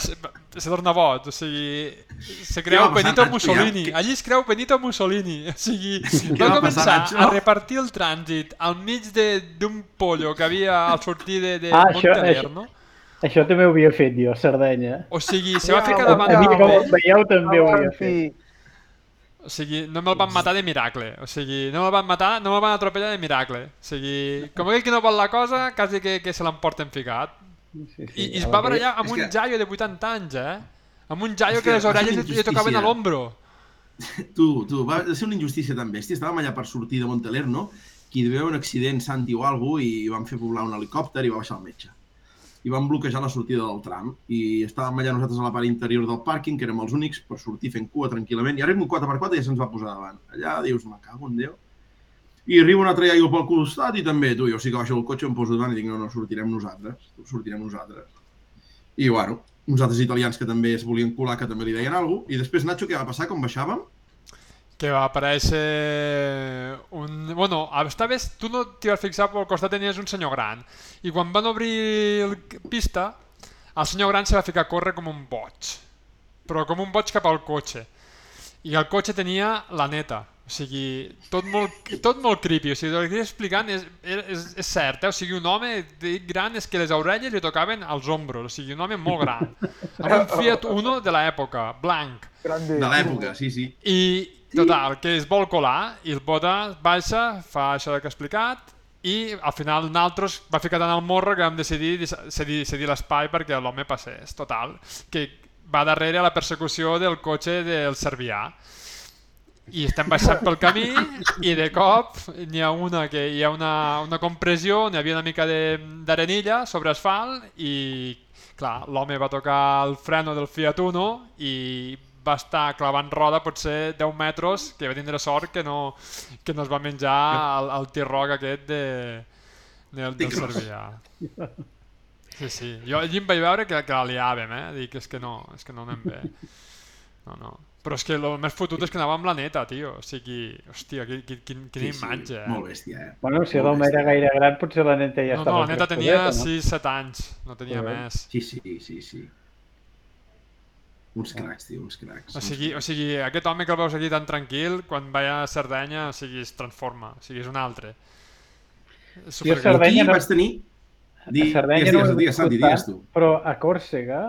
se, se torna boig, o sigui, se creu va passar, Benito? Mussolini. Ja, que- Allí es creu Benito Mussolini. O sigui, va va començar passar, Nacho? a repartir el trànsit al mig de- d'un pollo que havia al sortir de, de Ah, això- Montelerno. Això també ho havia fet jo, a Sardenya. O sigui, se va Ja, ficar davant A mi, d'un com veieu, també ho havia fet. O sigui, no me'l van matar de miracle. O sigui, no me'l van matar, no me'l van atropellar de miracle. O sigui, com aquell que no vol la cosa, quasi que, que se l'emporten ficat. Sí, sí, I, I es a va la barallar amb un que- jaio de 80 anys, eh? Amb un jaio que que les va orelles li, tocaven a l'ombro. Tu, tu, va ser una injustícia tan bèstia. Estàvem allà per sortir de Montelerno, que hi haver un accident, Santi o cosa, i van fer poblar un helicòpter i va baixar el metge. I van bloquejar la sortida del tram. I estàvem allà nosaltres a la part interior del pàrquing, que érem els únics per sortir fent cua tranquil·lament. I ara un 4x4 i ja se'ns va posar davant. Allà dius, me cago en Déu. I arriba un altre iaio pel costat i també, tu, jo sí que baixo el cotxe, em poso davant i dic, no, no, sortirem nosaltres, sortirem nosaltres. I, bueno, uns altres italians que també es volien colar, que també li deien alguna cosa. I després, Nacho, què va passar quan baixàvem? Que va aparèixer un... Bueno, esta vez tu no t'hi vas fixar, però al costat tenies un senyor gran. I quan van obrir el pista, el senyor gran se va ficar a córrer com un boig. Però com un boig cap al cotxe. I el cotxe tenia la neta. O sigui, tot molt, tot molt creepy. O sigui, el que estic explicant és, és, és cert, eh? O sigui, un home dic gran és que les orelles li tocaven als ombros. O sigui, un home molt gran. Amb un Fiat Uno de l'època, blanc. grande. De l'època, sí, sí. I, total, que es vol colar i el bota baixa, fa això que he explicat i al final nosaltres va ficar tant al morro que vam decidir cedir, cedir l'espai perquè l'home passés, total, que va darrere la persecució del cotxe del Servià i estem baixant pel camí i de cop n'hi ha una que hi ha una, una compressió, n'hi havia una mica de- d'arenilla sobre asfalt i clar, l'home va tocar el freno del Fiat Uno i va estar clavant roda potser 10 metres, que va tindre sort que no, que no es va menjar el, el tirroc aquest de, del, del. Cervià. Sí, sí. Jo allí em vaig veure que, que la liàvem, eh? Dic, és que no, és que no anem bé. No, no. Però és que el més fotut és que anava amb la neta, tio. O sigui, hòstia, quin, quin, quin, quina sí, imatge, eh? Molt bèstia, eh? Bueno, si l'home era gaire gran, potser la neta ja No, estava no, la neta tenia crespudeta, 6-7 anys, no tenia Joder. més. Sí, sí, sí, sí. Uns cracs, tio, uns cracs. O sigui, o sigui, aquest home que el veus aquí tan tranquil, quan va a Sardenya, o sigui, es transforma, o sigui, és un altre. És Jo a. Sardenya Aquí no- vaig tenir... Di, a Sardenya digues, no ho digues, digues, Santi, digues tu. Però a Còrsega,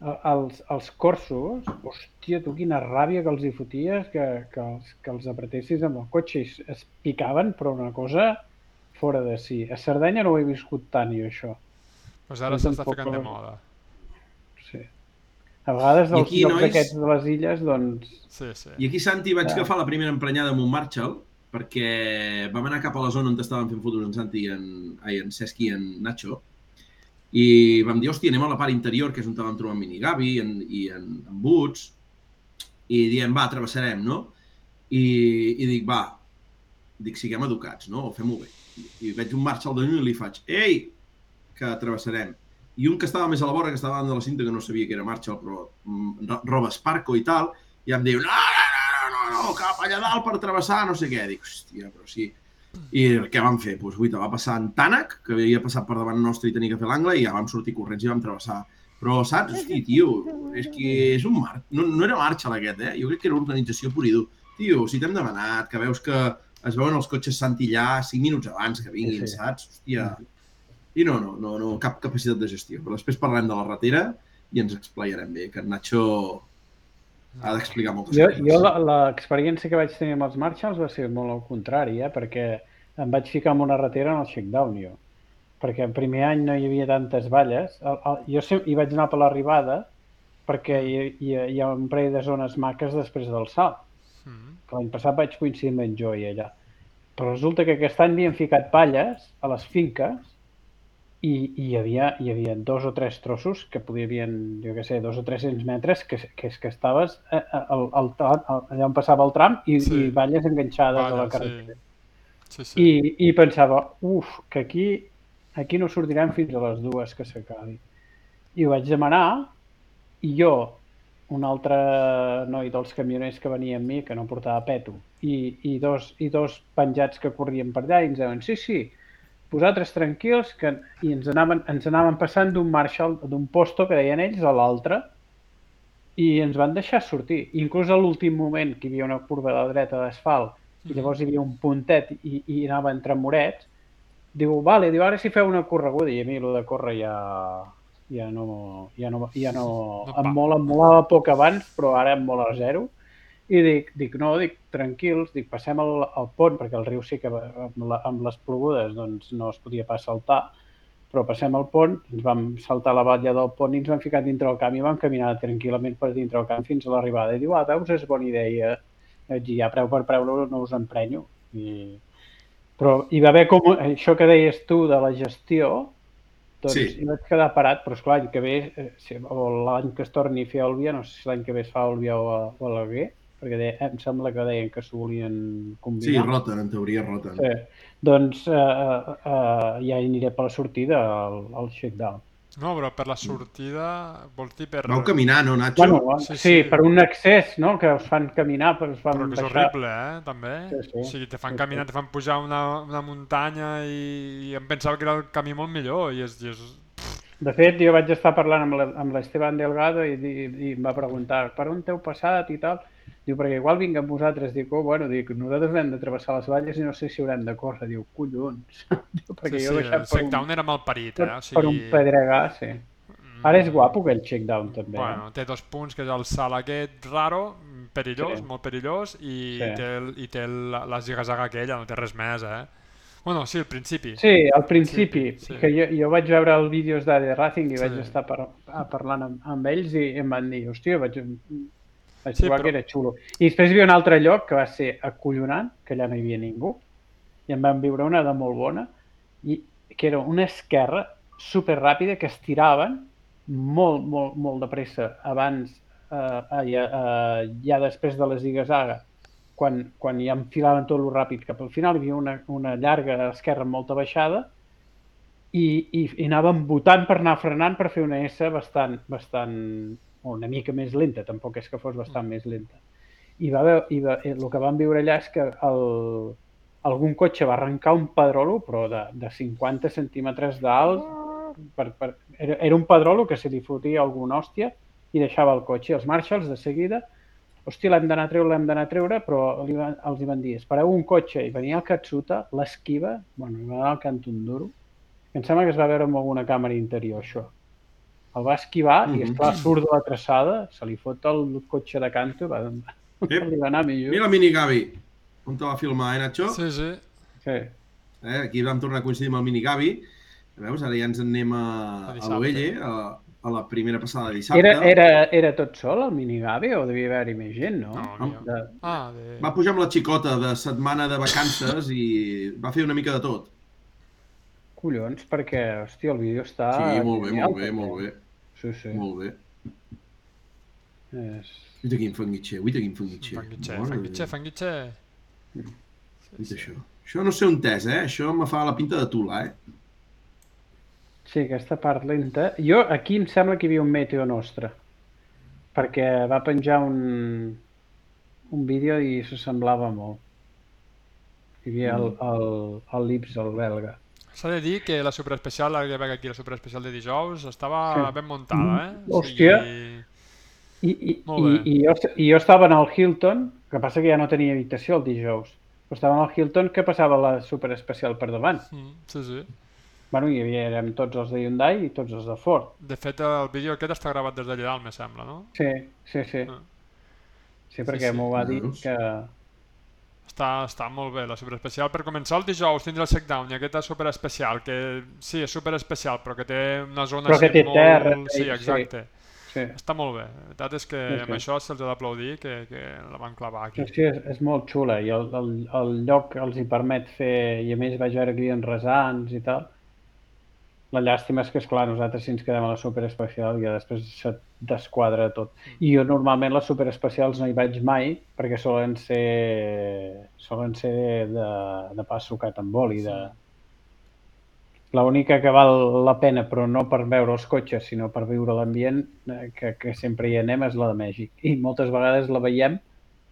els, els corsos, hòstia, tu quina ràbia que els hi foties, que, que, els, que els apretessis amb el cotxe i es, es picaven, però una cosa fora de si. A Sardenya no ho he viscut tant, jo, això. Pues ara s'està tampoc ficant de moda. Sí. A vegades dels aquí, llocs nois- aquests de les illes, doncs... Sí, sí. I aquí, Santi, vaig Ja. agafar la primera emprenyada amb un Marshall perquè vam anar cap a la zona on estaven fent fotos en Santi i en, ai, en Cesc i en Nacho i vam dir, hòstia, anem a la part interior, que és on vam trobar en i en, i en, en Boots, i diem, va, travessarem, no? I, i dic, va, dic, siguem educats, no? O fem-ho bé. I, veig un Marshall de lluny i li faig, ei, que travessarem. I un que estava més a la vora, que estava davant de la cinta, que no sabia que era Marshall, però mm, ro- roba Sparco i tal, i em diu, no, no, no, no, no, no, cap allà dalt per travessar, no sé què. Dic, hòstia, però sí. I què vam fer? Doncs, guaita, va passar en Tànec, que havia passat per davant nostre i tenia que fer l'angle, i ja vam sortir corrents i vam travessar. Però, saps? Hosti, tio, és que és un mar... No, no era marxa aquest, eh? Jo crec que era organització pur i dur. Tio, si t'hem demanat, que veus que es veuen els cotxes santillà 5 minuts abans que vinguin, Sí, sí. saps? Hòstia. I no, no, no, no, cap capacitat de gestió. Però després parlem de la ratera i ens explayarem bé, que en Nacho ha d'explicar moltes Jo, coses. jo la- l'experiència que vaig tenir amb els Marshalls va ser molt al contrari, eh? perquè em vaig ficar en una ratera en el shakedown, jo. Perquè el primer any no hi havia tantes valles. El, el, jo sem- hi vaig anar per l'arribada perquè hi, hi, hi ha un parell de zones maques després del salt. Mm. que L'any passat vaig coincidir amb en Joy allà. Però resulta que aquest any havien ficat valles a les finques i, i hi, havia, hi havia dos o tres trossos que podien, jo què sé, dos o 300 metres que, que és que estaves eh, al, al, al, allà on passava el tram i, Sí. i valles enganxades a la carretera. sí. Sí, sí. I, I pensava, uf, que aquí, aquí no sortirem fins a les dues que s'acabi. I ho vaig demanar i jo, un altre noi dels camioners que venia amb mi, que no portava peto, i, i, dos, i dos penjats que corrien per allà i ens deien, sí, sí, vosaltres tranquils, que... i ens anaven, ens anaven passant d'un Marshall, d'un posto que deien ells a l'altre, i ens van deixar sortir. Inclús a l'últim moment, que hi havia una curva a la dreta d'asfalt, i llavors hi havia un puntet i, i anava entre morets, diu, vale, diu, ara si feu una correguda, i a mi el de córrer ja, ja no, ja no, ja no, em pa. mola, em molava poc abans, però ara em mola zero. I dic, dic no, dic, tranquils, dic, passem el, el pont, perquè el riu sí que amb, la, amb les plogudes doncs, no es podia pas saltar, però passem el pont, ens vam saltar la batlla del pont i ens vam ficar dintre el camp i vam caminar tranquil·lament per dintre el camp fins a l'arribada. I diu, ah, veus, és bona idea. Dir, ja preu per preu no, us emprenyo. I... Però hi va haver com això que deies tu de la gestió, doncs Sí. hi vaig quedar parat, però esclar, l'any que ve, eh, si, o l'any que es torni a fer a no sé si l'any que ve es fa a o a, o a l'Alguer, perquè de, em sembla que deien que s'ho volien Sí, combinar. roten, en teoria roten. Sí. Doncs eh, eh, eh, ja aniré per la sortida al, al shakedown. No, però per la sortida vols dir per... Vau caminar, no, Nacho? Bueno, Sí, sí, sí. sí, per un accés, no?, que us fan caminar, però us fan Però que és baixar. horrible, eh, també. Sí, sí. O sigui, te fan Sí, caminar, sí. te fan pujar una, una muntanya i, i em pensava que era el camí molt millor i és... I és... De fet, jo vaig estar parlant amb la- amb l'Esteban Delgado i, i, i em va preguntar per on t'heu passat i tal. Diu, perquè igual vinc amb vosaltres. Dic, oh, bueno, dic, nosaltres hem de travessar les valles i no sé si haurem de córrer. Diu, collons. Diu, perquè sí, jo sí, el per un, Shakedown era mal parit, eh? O sigui... per un pedregà, sí. Ara és guapo aquell checkdown, també. eh? Bueno, té dos punts, que és el salt aquest raro, perillós, Sí. molt perillós, i Sí. té, el, i té la, la zigazaga aquella, no té res més, eh? Bueno, sí, al principi. Sí, al principi, Sí, sí, que jo, jo vaig veure els vídeos d'AD Racing i Sí. vaig estar par parlant amb, amb ells i em van dir, hòstia, vaig, vaig Sí, trobar però- que era xulo. I després hi havia un altre lloc que va ser acollonant, que allà no hi havia ningú, i em van viure una de molt bona, i que era una esquerra super ràpida que estiraven molt, molt, molt de pressa abans, eh, eh, ja, eh, ja després de la zigazaga, quan, quan ja enfilaven tot lo ràpid cap al final, hi havia una, una llarga esquerra amb molta baixada i, i, i anàvem votant per anar frenant per fer una S bastant, bastant o una mica més lenta, tampoc és que fos bastant més lenta. I va haver, i va, eh, el que vam viure allà és que el, algun cotxe va arrencar un pedrolo, però de, de 50 centímetres d'alt, per, per, era, era un pedrolo que se li fotia alguna hòstia i deixava el cotxe. I els Marshalls de seguida, hòstia, l'hem d'anar a treure, l'hem d'anar a treure, però li van, els hi van dir, espereu un cotxe, i venia el Katsuta, l'esquiva, bueno, va anar al cant un duro, em sembla que es va veure amb alguna càmera interior, això. El va esquivar mm -hmm. i, Mhm. esclar, surt de la traçada, se li fot el cotxe de canto, va, Ep. li va anar millor. Mira el mini Gavi. On te va filmar, eh, Nacho? Sí, sí. Sí. Eh, aquí vam tornar a coincidir amb el mini Gavi. Veus, ara ja ens en anem a, A l'Oelle, a, a la primera passada de dissabte. Era, era, era tot sol, el minigavi, o devia haver-hi més gent, no? No, Am- no. De... Ah, de... Va pujar amb la xicota de setmana de vacances i va fer una mica de tot. Collons, perquè, hòstia, el vídeo està... Sí, molt bé, genial, molt bé, molt bé. Sí, sí. Molt bé. És... Uita quin fanguitxer, uita quin fanguitxer. Fanguitxer, de fanguitxer, fanguitxer. Uita això. Això no sé on és, eh? Això me fa la pinta de Tula, eh? Sí, aquesta part lenta. Jo, aquí em sembla que hi havia un meteo nostre, perquè va penjar un, un vídeo i s'assemblava molt. Hi havia el, el, el Lips, el belga. S'ha de dir que la superespecial, la que veig aquí, la superespecial de dijous, estava Sí. ben muntada, eh? Hòstia. I, i, i, i, jo, I jo estava en el Hilton, que passa que ja no tenia habitació el dijous, però estava en el Hilton que passava la superespecial per davant. Mm, sí, sí. Bueno, hi havia, érem tots els de Hyundai i tots els de Ford. De fet, el vídeo aquest està gravat des d'allà dalt, me sembla, no? Sí, sí, sí. Ah. Sí, perquè sí, m'ho va dir que... Està, està molt bé, la superespecial. Per començar el dijous tindrà el Shakedown i aquesta superespecial, que sí, és superespecial, però que té una zona Però que té molt... terra, Sí, sí. exacte. Sí, Està molt bé. La veritat és que Sí, amb sí. això se'ls ha d'aplaudir que, que la van clavar aquí. sí, sí és, és molt xula i el, el, el lloc els hi permet fer, i a més vaig veure clients resants i tal. La llàstima és que, esclar, nosaltres si ens quedem a la superespecial ja després se desquadra tot. I jo normalment les superespecials no hi vaig mai perquè solen ser, solen ser de, de pa sucat amb oli, de, L'única que val la pena, però no per veure els cotxes, sinó per viure l'ambient, eh, que, que sempre hi anem, és la de Mèxic. I moltes vegades la veiem,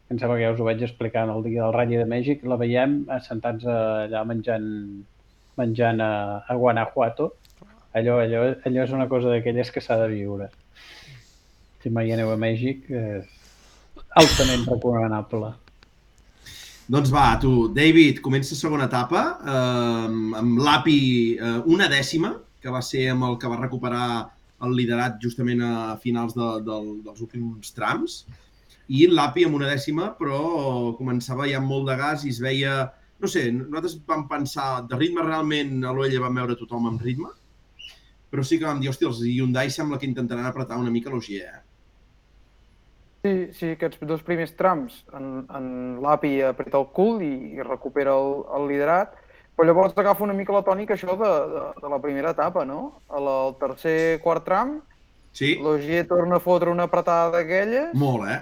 em sembla que ja us ho vaig explicar en el dia del Rally de Mèxic, la veiem assentats allà menjant, menjant a, a Guanajuato. Allò, allò, allò és una cosa d'aquelles que s'ha de viure. Si mai aneu a Mèxic, és altament recomanable. Doncs va, tu, David, comença segona etapa eh, amb l'API eh, una dècima, que va ser amb el que va recuperar el liderat justament a finals de, del, dels últims trams, i l'API amb una dècima, però començava ja amb molt de gas i es veia... No sé, nosaltres vam pensar, de ritme realment a l'Oella vam veure tothom amb ritme, però sí que vam dir, hòstia, els Hyundai sembla que intentaran apretar una mica l'Ogier, eh? Sí, sí, aquests dos primers trams, en, en l'API apreta el cul i, i recupera el, el liderat, però llavors agafa una mica la tònica això de, de, de la primera etapa, no? A la, al tercer quart tram, Sí, l'Ogier torna a fotre una apretada d'aquelles, molt, eh?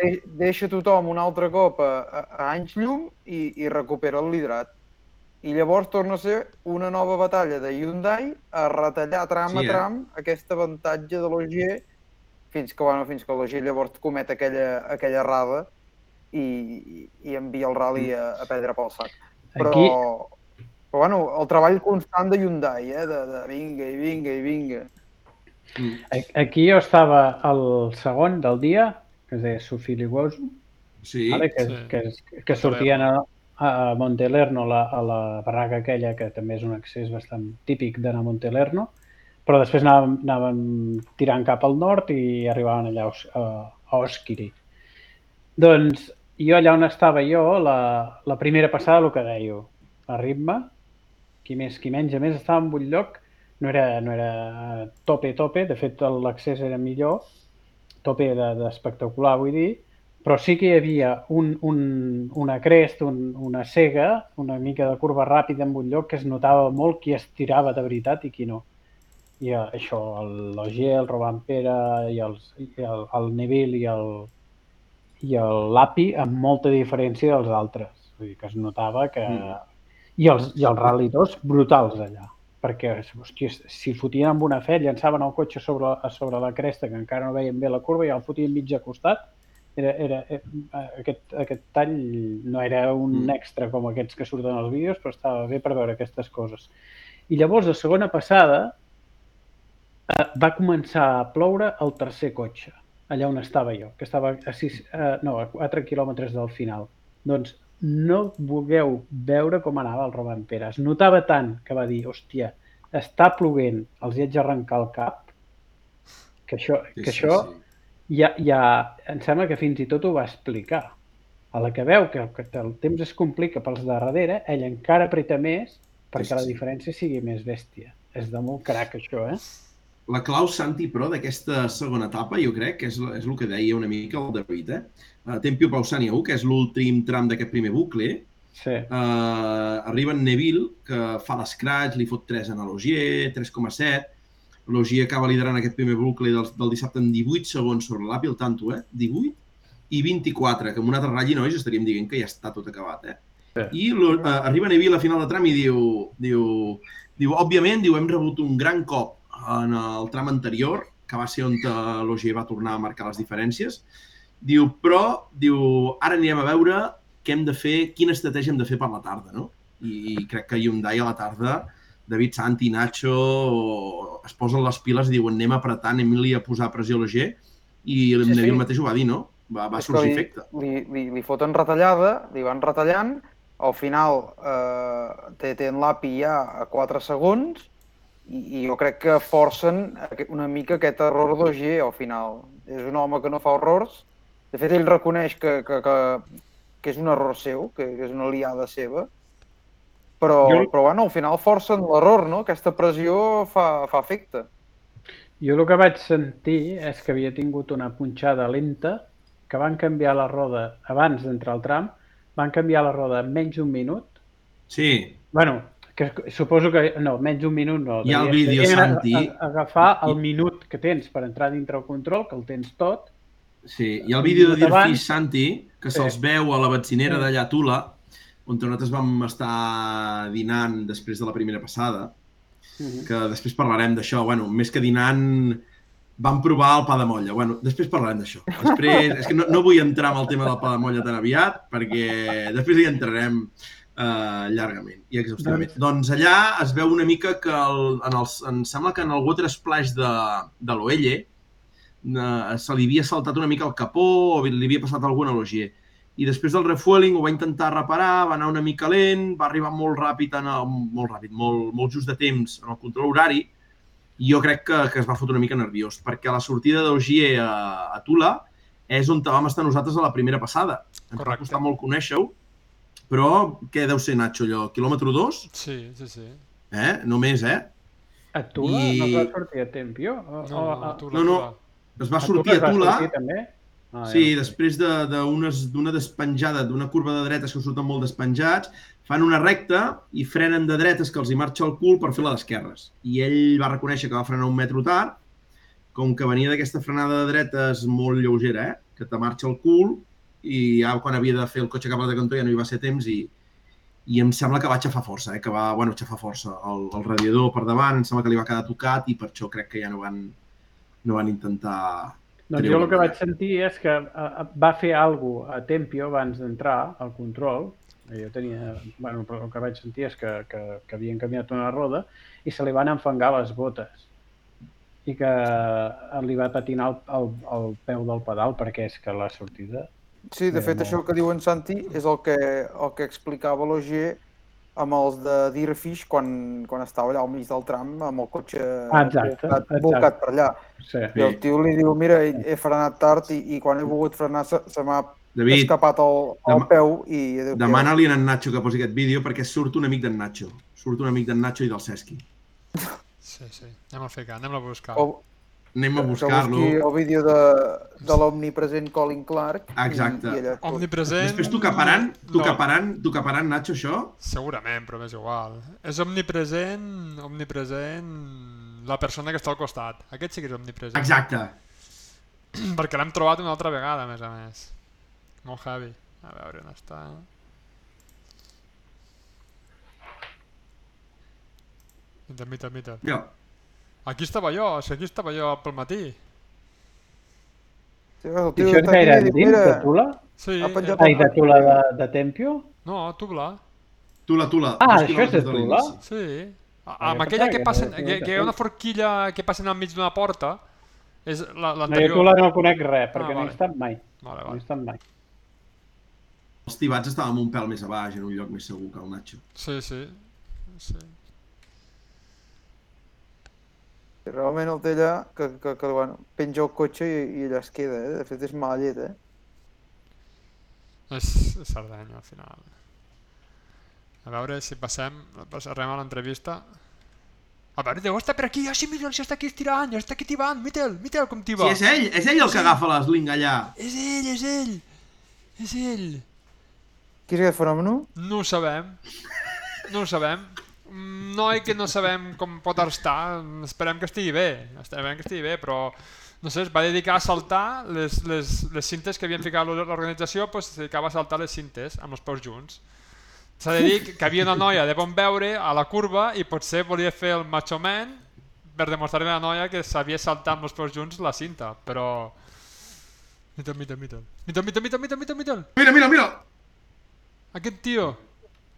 de- deixa tothom un altre cop a, a, a anys llum i, i recupera el liderat. I llavors torna a ser una nova batalla de Hyundai a retallar tram Sí, a eh? tram aquest avantatge de l'Ogier fins que, bueno, fins que l'Ogier llavors comet aquella, aquella errada i, i, i envia el rally a, a prendre pel sac. Però, Aquí- però bueno, el treball constant de Hyundai, eh? de, de vinga i vinga i vinga. Mm. Aquí jo estava el segon del dia, que es deia Sufiligoso, Sí, vale? que, Sí. que, que sortien a, a Montelerno, la, a la barraca aquella, que també és un accés bastant típic d'anar a Montelerno, però després anàvem, anàvem tirant cap al nord i arribaven allà a, a, Oskiri. Doncs jo allà on estava jo, la, la primera passada, el que dèieu, a ritme, qui més, qui menys, a més estava en un lloc, no era, no era tope, tope, de fet l'accés era millor, tope de- d'espectacular, vull dir, però sí que hi havia un, un, una crest, un, una cega, una mica de curva ràpida en un lloc que es notava molt qui es tirava de veritat i qui no. I eh, això, el Logier, el Robampera i, els, i el, el Neville i el, i el l'API amb molta diferència dels altres. Vull dir que es notava que... Mm. I els, i els Rally 2 brutals allà. Perquè, hòstia, si fotien amb una fe, llançaven el cotxe sobre, sobre la cresta, que encara no veien bé la curva, i el fotien mig a costat. Era, era, eh, aquest, aquest tall no era un Mm. extra com aquests que surten als vídeos, però estava bé per veure aquestes coses. I llavors, la segona passada, eh, va començar a ploure el tercer cotxe, allà on estava jo, que estava a, sis, eh, no, a 4 quilòmetres del final. Doncs no vulgueu veure com anava el Roman Pere. Es notava tant que va dir, hòstia, està plovent, els hi haig d'arrencar el cap, que això, Sí, que sí, això sí. Ja, ja, em sembla que fins i tot ho va explicar. A la que veu que, que el temps es complica pels de darrere, ell encara apreta més perquè Sí, la diferència sigui més bèstia. És de molt crac, això, eh? La clau, Santi, però, d'aquesta segona etapa, jo crec que és, és el que deia una mica el David, eh? Uh, Tempio Pausania 1, que és l'últim tram d'aquest primer bucle, Sí. uh, arriba en Neville, que fa l'escratch, li fot 3 en Logier, 3,7. Logier acaba liderant aquest primer bucle del, del dissabte en 18 segons sobre l'API, el tanto, eh? 18 i 24, que amb un altre ratll, nois, estaríem dient que ja està tot acabat, eh? Sí. I lo, uh, arriba Neville a final de tram i diu, diu, diu, òbviament, diu, hem rebut un gran cop en el tram anterior, que va ser on eh, l'Ogier va tornar a marcar les diferències. Diu, però, diu, ara anirem a veure què hem de fer, quina estratègia hem de fer per la tarda, no? I crec que Hyundai a la tarda, David Santi, Nacho, es posen les piles i diuen anem apretant, anem a posar pressió a l'Ogier, i el Sí, sí. Neville mateix ho va dir, no? Va, va sorgir li, efecte. Li, li, li foten retallada, li van retallant, al final eh, té, té en l'API ja a 4 segons i, i jo crec que forcen una mica aquest error d'Ogier al final. És un home que no fa errors De fet, ell reconeix que, que, que, que és un error seu, que, que és una liada seva, però, Jo- però bueno, al final forcen l'error, no? Aquesta pressió fa, fa efecte. Jo el que vaig sentir és que havia tingut una punxada lenta, que van canviar la roda abans d'entrar al tram, van canviar la roda en menys d'un minut. Sí, bueno, que suposo que... No, menys d'un minut no. Hi ha el vídeo, Santi. Agafar el minut que tens per entrar dintre el control, que el tens tot, sí. Hi ha el vídeo de Dirfish Santi, que Sí. se'ls veu a la benzinera Sí. d'allà a Tula, on nosaltres vam estar dinant després de la primera passada, que després parlarem d'això. Bueno, més que dinant, vam provar el pa de molla. Bueno, després parlarem d'això. Després, és que no, no vull entrar en el tema del pa de molla tan aviat, perquè després hi entrarem eh, llargament i exhaustivament. Doncs... allà es veu una mica que el, en els, em sembla que en el water splash de, de l'Oelle eh, se li havia saltat una mica el capó o li havia passat alguna logier. I després del refueling ho va intentar reparar, va anar una mica lent, va arribar molt ràpid, en el, molt ràpid, molt, molt just de temps en el control horari, i jo crec que, que es va fotre una mica nerviós, perquè la sortida d'Ogier a, a Tula és on vam estar nosaltres a la primera passada. Ens va Correcte. costar molt conèixer-ho, però què deu ser, Nacho, allò? Quilòmetre 2? Sí, sí, sí. Eh? Només, eh? a Tula I- no es va sortir a Tempio? O, No, o, no, a, tu no, no. Es va sortir a es va Tula, sortir també? Ah, sí, ja. després de- d'una de, despenjada, d'una curva de dretes que surten molt despenjats, fan una recta i frenen de dretes que els hi marxa el cul per fer la d'esquerres. I ell va reconèixer que va frenar un metro tard, com que venia d'aquesta frenada de dretes molt lleugera, eh? que te marxa el cul i ja quan havia de fer el cotxe cap a la cantó ja no hi va ser temps i, i em sembla que va aixafar força, eh? que va, bueno, aixafar força. El, el radiador per davant em sembla que li va quedar tocat i per això crec que ja no van, no van intentar... Doncs jo el que vaig sentir és que uh, va fer alguna a Tempio abans d'entrar al control. Jo tenia... Bueno, però el que vaig sentir és que, que, que havien canviat una roda i se li van enfangar les botes i que li va patinar el, el, el peu del pedal perquè és que la sortida... Sí, de fet, molt- això que diu en Santi és el que, el que explicava l'Ogier amb els de Deerfish quan, quan estava allà al mig del tram amb el cotxe Ah, exacte, volcat, exacte. volcat per allà. Sí. I el tio li diu, mira, he, frenat tard i, i quan he volgut frenar se, se m'ha escapat el, el dema- peu i... Adéu, Demana-li a en Nacho que posi aquest vídeo perquè surt un amic d'en Nacho. Surt un amic d'en Nacho i del Cesqui. Sí, sí. Anem a ficar, anem a buscar. O, Anem a que buscar-lo. busqui el vídeo de, de l'omnipresent Colin Clark. Exacte. I, i allà, Omnipresent... Després t'ho caparan, t'ho No, caparan, t'ho caparan, Nacho, això? Segurament, però m'és igual. És omnipresent, omnipresent la persona que està al costat. Aquest sí que és omnipresent. Exacte. Perquè l'hem trobat una altra vegada, a més a més. Molt heavy. A veure on està. Mita, mita, mita. Mira, Aquí estava jo, que aquí estava jo pel matí. Sí, el I tio això diu, dins de Tula? Sí, Ha penjat eh, Ai, de Tula de, de Tempio? no, Tubla. Tula, Tula. Ah, això és de Tula? Sí. A- Ah, Amb aquella que era que, que hi ha una Tula. forquilla que passa al mig d'una porta, és la- No, jo l'anterior. Tula no conec res, perquè Ah, no vale. he estat mai. Vale, No he vale. estat mai. Els tibats estàvem un pèl més a baix, en un lloc més segur que el Nacho. Sí, sí. sí. Realment el té allà, que, que, que bueno, penja el cotxe i, i allà es queda, eh? De fet, és mala llet, eh? És, és Cerdanya, al final. A veure si passem, passarem a l'entrevista. A veure, deu estar per aquí. Ah, sí, mira, si està aquí estirant, està aquí tibant. Mira'l, mira'l com Sí, tiba. és ell, és ell el que agafa l'esling allà. És ell, és ell. És ell. Qui és aquest fenomen? No ho sabem. No ho sabem. Un noi que no sabem com pot estar, esperem que estigui bé, esperem que estigui bé, però no sé, es va dedicar a saltar les, les, les cintes que havien ficat l'organització, doncs es dedicava a saltar les cintes amb els peus junts. S'ha de dir que havia una noia de bon veure a la curva i potser volia fer el macho man per demostrar-li a la noia que sabia saltar amb els peus junts la cinta, però... Mira, mira, mira. Mira, mira, mira, mira, mira, mira. Mira, mira, mira. Aquest tio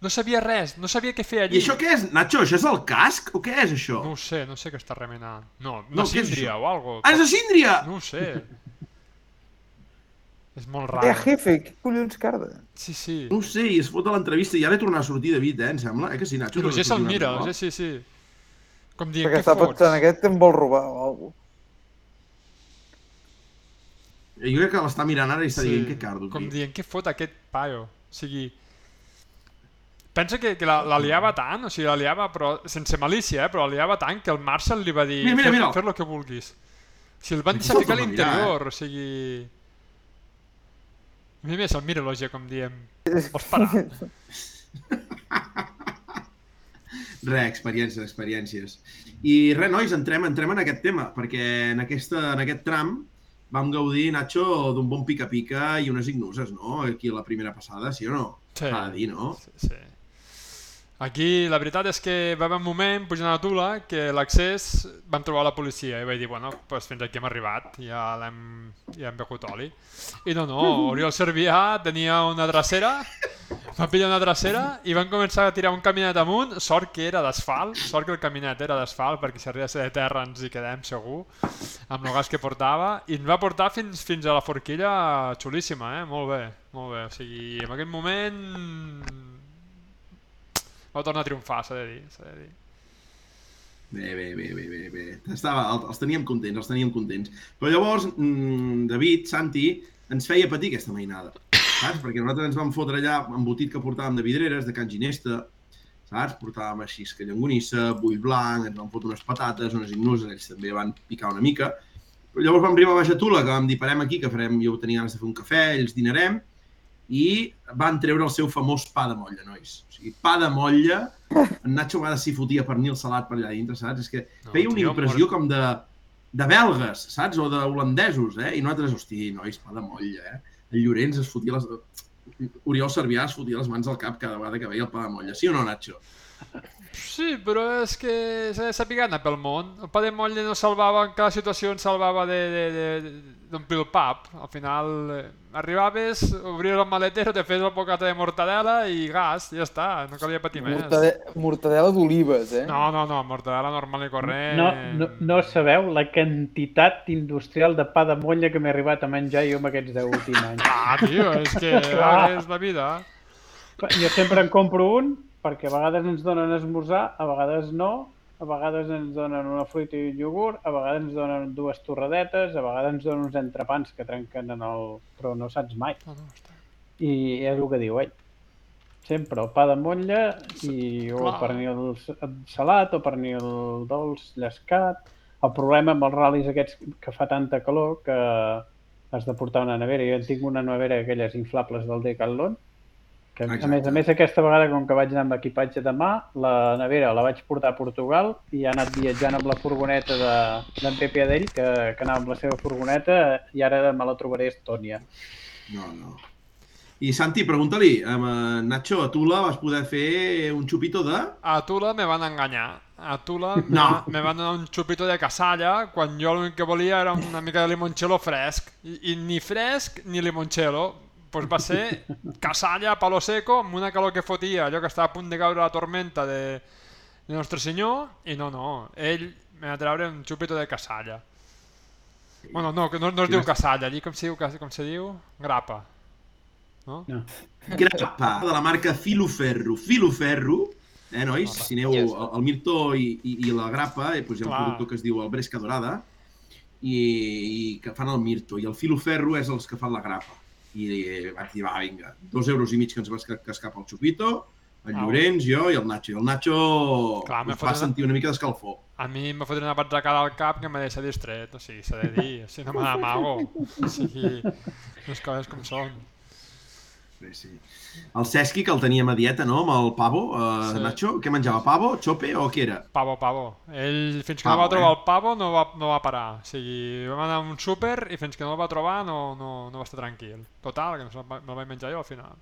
no sabia res, no sabia què fer I allí. això què és? Nacho, això és el casc o què és això? No ho sé, no sé què està remenant. No, No, una què és síndria o algo. Ah, és la síndria! No ho sé. és molt Eh, raro. jefe, què collons carda? Sí, sí. No ho sé, i es fot a l'entrevista i ara he tornat a sortir David, eh, em sembla. Eh que sí, Nacho? I a se'l mira, l'Oger sí, sí. Com dient, Perquè què està fots? pensant, aquest em vol robar o alguna Jo crec que l'està mirant ara i està dient que cardo. com tio. dient, què fot aquest paio? O sigui, pensa que, que la, la liava tant, o sigui, la liava, però sense malícia, eh? però la liava tant que el Marshall li va dir Mira, mira, mira. fer lo que vulguis. O sigui, el van deixar ficar a a l'interior, o sigui... Mira, mira, se'l mira l'Ogia com diem. Vols parar? Res, experiències, experiències. I res, nois, entrem, entrem en aquest tema, perquè en, aquesta, en aquest tram vam gaudir, Nacho, d'un bon pica-pica i unes ignuses, no? Aquí a la primera passada, sí o no? Sí. S'ha de dir, no? Sí, sí. Aquí la veritat és que va haver un moment pujant a la Tula que l'accés vam trobar la policia. I vaig dir, bueno, pues fins aquí hem arribat, ja l'hem ja hem begut oli. I no, no, Oriol Servià tenia una dracera, va pillar una dracera i van començar a tirar un caminet amunt, sort que era d'asfalt, sort que el caminet era d'asfalt perquè si arriba a ser de terra ens hi quedem segur, amb el gas que portava, i ens va portar fins, fins a la forquilla xulíssima, eh? molt bé, molt bé, o sigui, en aquell moment va tornar a triomfar, s'ha de dir, s'ha de dir. Bé, bé, bé, bé, bé, bé. Estava, el- els teníem contents, els teníem contents. Però llavors, mm, David, Santi, ens feia patir aquesta mainada, saps? Perquè nosaltres ens vam fotre allà embotit que portàvem de vidreres, de can Ginesta, saps? Portàvem així que llongonissa, bull blanc, ens vam fotre unes patates, unes ignuses, ells també van picar una mica. Però llavors vam arribar a Baixa Tula, que vam dir, parem aquí, que farem, jo tenia ganes de fer un cafè, ells dinarem, i van treure el seu famós pa de molla, nois. O sigui, pa de molla, en Nacho a vegades s'hi fotia pernil salat per allà dintre, saps? És que No, feia una impressió mort. com de, de belgues, saps? O d'holandesos, eh? I nosaltres, hosti, nois, pa de molla, eh? El Llorenç es fotia les... Oriol Servià es fotia les mans al cap cada vegada que veia el pa de molla. Sí o no, Nacho? Sí, però és que s'ha de saber anar pel món. El pa de motlle no salvava, en cada situació ens salvava de, de, de, d'omplir el pap. Al final eh, arribaves, obries el maletero, te fes el bocata de mortadela i gas, ja està, no calia patir més. Mortade mortadela d'olives, eh? No, no, no, mortadela normal i corrent. No, no, no sabeu la quantitat industrial de pa de motlla que m'he arribat a menjar jo en aquests 10 últims anys. Ah, tio, és que és la vida. Jo sempre en compro un perquè a vegades ens donen esmorzar, a vegades no, a vegades ens donen una fruita i un iogurt, a vegades ens donen dues torradetes, a vegades ens donen uns entrepans que trenquen en el... però no saps mai. I és el que diu ell. Sempre el pa de motlla i o pernil salat o pernil dolç llescat. El problema amb els ral·lis aquests que fa tanta calor que has de portar una nevera. Jo en tinc una nevera aquelles inflables del Decathlon que a Exacte. més a més aquesta vegada com que vaig anar amb equipatge de mà, la nevera la vaig portar a Portugal i ha anat viatjant amb la furgoneta de- d'en Pepe Adell, que, que anava amb la seva furgoneta i ara me la trobaré a Estònia. No, no. I Santi, pregunta-li, eh, Nacho, a Tula vas poder fer un xupito de... A Tula me van enganyar. A Tula me, No. va- me van donar un xupito de casalla quan jo l'únic que volia era una mica de limoncello fresc. I, i ni fresc ni limoncello. Pues va ser casalla, palo seco, amb una calor que fotia, allò que estava a punt de caure la tormenta de, de Nostre Senyor, i no, no, ell me va treure un xupito de casalla. Bueno, no, que no, no es diu casalla, allí com se diu, com se diu? Grapa. No? No. grapa de la marca Filoferro. Filoferro, eh, nois? Si aneu al, al Mirto i, i, i la grapa, eh, doncs hi ha un Clar. productor que es diu el Bresca Dorada i, i que fan el Mirto. I el Filoferro és els que fan la grapa. I vaig dir, va, vinga, dos euros i mig que ens va esca- cascar pel Chupito, el Au. Llorenç, jo i el Nacho. I el Nacho Clar, us fa sentir una mica d'escalfor. A mi em va fotre una batracada al cap que m'ha deixat distret, o sigui, s'ha de dir, o sigui, no me n'amago, o sigui, les coses com són. Sí, sí. El Cesqui, que el teníem a dieta, no?, amb el pavo, eh, Sí. Nacho, què menjava? Pavo, xope o què era? Pavo, pavo. Ell, fins que Pavo, no va trobar eh? el pavo, no va, no va parar. O sigui, vam anar a un súper i fins que no el va trobar no, no, no va estar tranquil. Total, que no me'l vaig menjar jo al final.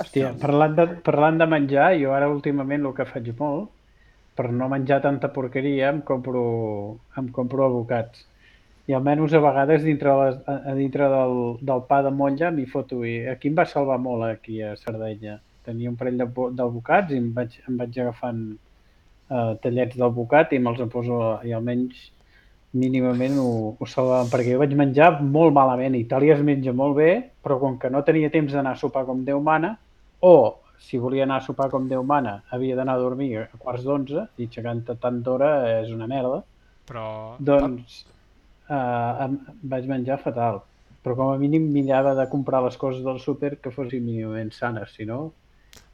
Hòstia, parlant de, parlant de menjar, jo ara últimament el que faig molt, per no menjar tanta porqueria, em compro, em compro avocats. I almenys a vegades dintre, les, a, dintre del, del pa de motlla m'hi foto. I aquí em va salvar molt aquí a Sardenya. Tenia un parell d'alvocats i em vaig, em vaig agafant eh, tallets d'alvocat i me'ls poso i almenys mínimament ho, ho salvaven, perquè jo vaig menjar molt malament. A Itàlia es menja molt bé, però com que no tenia temps d'anar a sopar com Déu mana, o si volia anar a sopar com Déu mana, havia d'anar a dormir a quarts d'onze, i aixecant-te tant d'hora és una merda, Però... doncs eh, em, vaig menjar fatal. Però com a mínim mirava de comprar les coses del súper que fossin mínimament sanes, si no...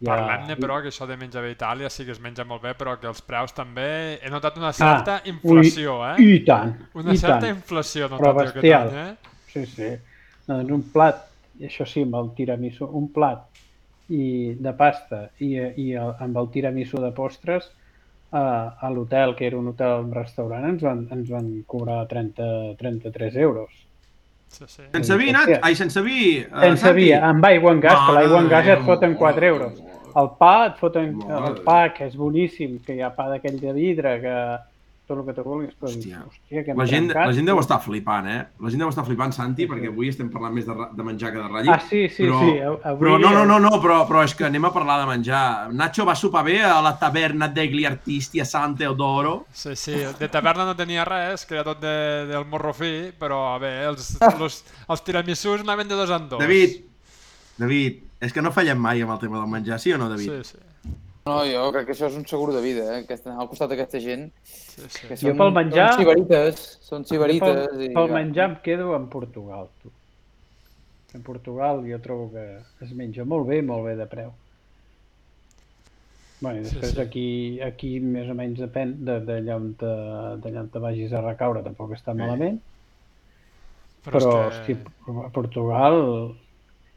Ja... Parlem-ne, però, que això de menjar bé a Itàlia sí que es menja molt bé, però que els preus també... He notat una certa Ah, inflació, ui, eh? I tant, Una i certa tant. inflació, no Però tot aquest any, eh? Sí, sí. Doncs un plat, i això sí, amb el tiramisú, un plat i de pasta i, i el, amb el tiramisú de postres a, a l'hotel, que era un hotel amb restaurant, ens van, ens van cobrar 30, 33 euros. Sí, sí. Sense vi, Nat? Ai, sense vi. eh, Sense Santi? vi, amb aigua en gas, que l'aigua en gas et foten 4 mare euros. El pa et foten... Mare El pa, que és boníssim, que hi ha pa d'aquell de vidre, que tot el que tu vulguis, però Hòstia. dius, hòstia, que hem La gent, trencat. la gent deu estar flipant, eh? La gent deu estar flipant, Santi, Sí, sí. perquè avui estem parlant més de, de menjar que de ratlli. Ah, sí, sí, però, sí. av- Avui... Però no, no, no, no però, però és que anem a parlar de menjar. Nacho va sopar bé a la taverna degli artisti a San Teodoro. Sí, sí, de taverna no tenia res, que era tot de, del morro fi, però bé, els, los, els tiramisús anaven de dos en dos. David, David, és que no fallem mai amb el tema del menjar, sí o no, David? Sí, sí, No, jo crec que això és un segur de vida, eh? Aquest, anar al costat d'aquesta gent. sí, sí. Que Jo pel menjar- Són xivarites, són xivarites. Pel, i, pel menjar em quedo en Portugal, tu. En Portugal jo trobo que es menja molt bé, molt bé de preu. Bueno, i Sí, després sí. aquí, aquí més o menys depèn de- d'allà on, te, d'allà on te vagis a recaure, tampoc està malament, Però, però, és hosti, que... a Portugal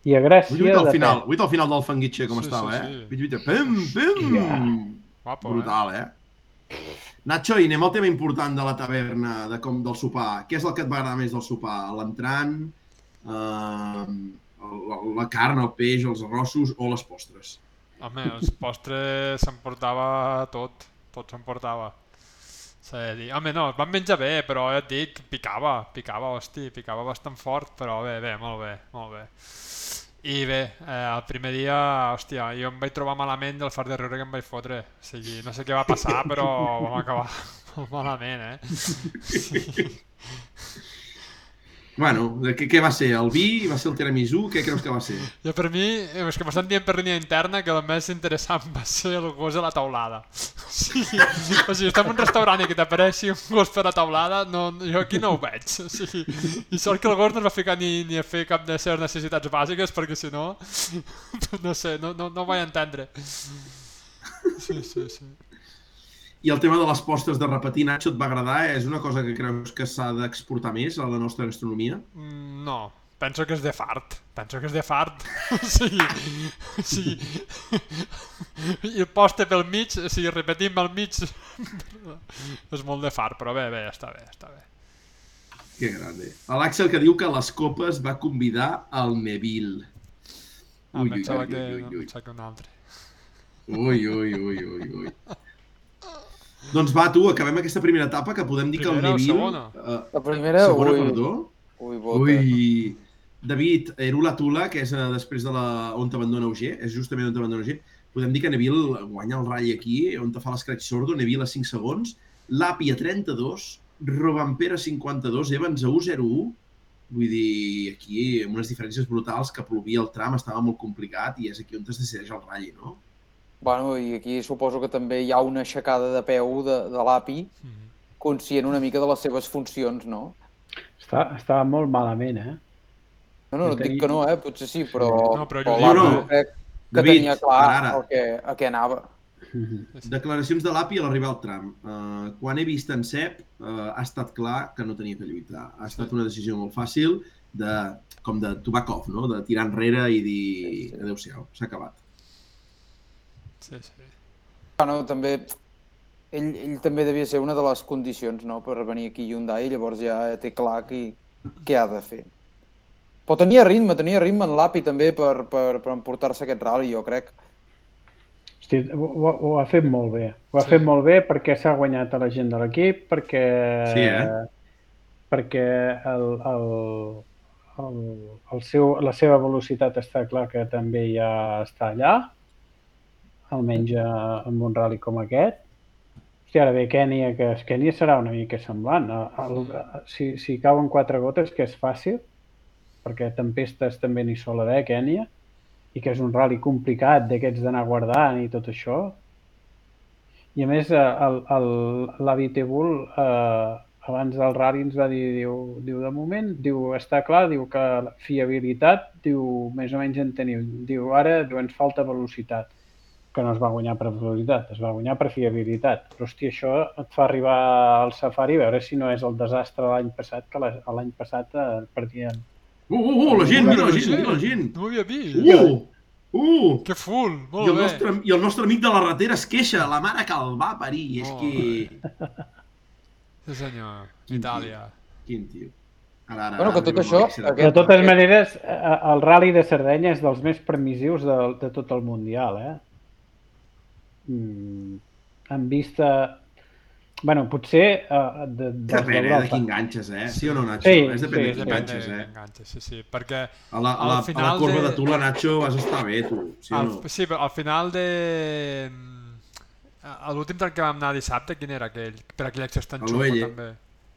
i a Gràcia... Vull al final, vull al final del fanguitxe com Sí, estava, sí, eh? sí. Vita, vita, pim, pim! Hòstia. Guapo, Brutal, eh? Nacho, i anem al tema important de la taverna, de com del sopar. Què és el que et va agradar més del sopar? L'entrant, eh, la, la carn, el peix, els arrossos o les postres? Eh? Home, els postres s'emportava tot, tot s'emportava. S'ha de dir. Home, no, es van menjar bé, però ja et dic, picava, picava, hosti, picava bastant fort, però bé, bé, molt bé, molt bé. I bé, eh, el primer dia, hòstia, jo em vaig trobar malament del fart de riure que em vaig fotre. O sigui, no sé què va passar, però vam acabar molt malament, eh? Sí. Bueno, què, què va ser? El vi? Va ser el tiramisú? Què creus que va ser? Jo per mi, eh, és que m'estan dient per línia interna que el més interessant va ser el gos a la taulada. Sigui, o sigui estem en un restaurant i que t'apareixi un gos per la taulada, no, jo aquí no ho veig. O sigui, I sort que el gos no es va ficar ni, ni a fer cap de les necessitats bàsiques perquè si no, no sé, no, no, no ho vaig entendre. Sí, sí, sí. I el tema de les postres de repetir, Nacho, et va agradar? És una cosa que creus que s'ha d'exportar més a la nostra gastronomia? Mm, No, penso que és de fart. Penso que és de fart. O sigui... I el poste pel mig, o sigui, repetim pel mig... és molt de fart, però bé, bé, està bé, està bé. Que grande. L'Àxel que diu que a les copes va convidar el Neville. Ah, Ui, ui, pensava, ui, que, ui, ui, ui. pensava que un altre. Ui, ui, ui, ui, ui. Doncs va, tu, acabem aquesta primera etapa, que podem dir que el Primera Neville... segona? eh, La primera, segona, ui, perdó. ui, bota. Ui, David, Erula Tula, que és eh, després de la on t'abandona UG, és justament on t'abandona UG, podem dir que Neville guanya el ratll aquí, on te fa l'escratch sordo, Neville a 5 segons, Lapi a 32, Robampera a 52, Evans a 1-0-1, vull dir, aquí amb unes diferències brutals, que plovia el tram, estava molt complicat i és aquí on es decideix el ratll, no? Bueno, i aquí suposo que també hi ha una aixecada de peu de, de l'API, Mhm. conscient una mica de les seves funcions, no? Està, estava molt malament, eh? No, no, no et dic que no, eh? Potser sí, però, No, però però jo No, no. crec que David, tenia clar ara. el que, a què anava. Declaracions de l'API a l'arribar al tram. Uh, quan he vist en Cep, uh, ha estat clar que no tenia que lluitar. Ha estat una decisió molt fàcil de, com de Tubakov, no? de tirar enrere i dir Sí, sí. adeu-siau, s'ha acabat. Sí, sí. Bueno, també, ell, ell també devia ser una de les condicions no? per venir aquí a Hyundai, llavors ja té clar qui, què ha de fer. Però tenia ritme, tenia ritme en l'API també per, per, per emportar-se aquest rally, jo crec. Hosti, ho, ho, ho ha fet molt bé. Ho ha Sí. fet molt bé perquè s'ha guanyat a la gent de l'equip, perquè, Sí, eh? perquè el, el, el, el seu, la seva velocitat està clar que també ja està allà, almenys eh, amb un rally com aquest. Hosti, ara ve Kènia, que Kènia serà una mica semblant. El, el, si, si cauen quatre gotes, que és fàcil, perquè tempestes també n'hi sol haver a Kènia, i que és un rally complicat d'aquests d'anar guardant i tot això. I a més, eh, l'avi Tebul eh, abans del rally ens va dir, diu, diu de moment, diu, està clar, diu que la fiabilitat, diu, més o menys en teniu. Diu, ara ens falta velocitat que no es va guanyar per velocitat, es va guanyar per fiabilitat. Però, hòstia, això et fa arribar al safari a veure si no és el desastre de l'any passat, que la- l'any passat eh, perdien Uh, uh, uh, la gent, mira la gent, mira la gent. No ho havia vist. Uh, uh. Que full, I molt el, bé. nostre, I el nostre amic de la ratera es queixa, la mare que el va parir. És Oh, que... Sí senyor, Quin Itàlia. Quin tio. Ara, ara, Bueno, que tot això, aquest- De totes maneres, eh, el Rally de Sardenya és dels més permissius de, de tot el Mundial, eh? Mm, en vista... bueno, potser uh, de, dels Depèn, eh, de qui enganxes, eh? Sí o no, Nacho? Sí, és depèn sí, de qui enganxes, de eh? enganxes, sí, sí. Perquè A la, a Al la, a la final corba de- de Tula, Nacho, vas estar bé, tu. Sí o al, no? sí, però al final de... A l'últim tren que vam anar dissabte, quin era aquell? Per aquell accés tan l'Oelle. també.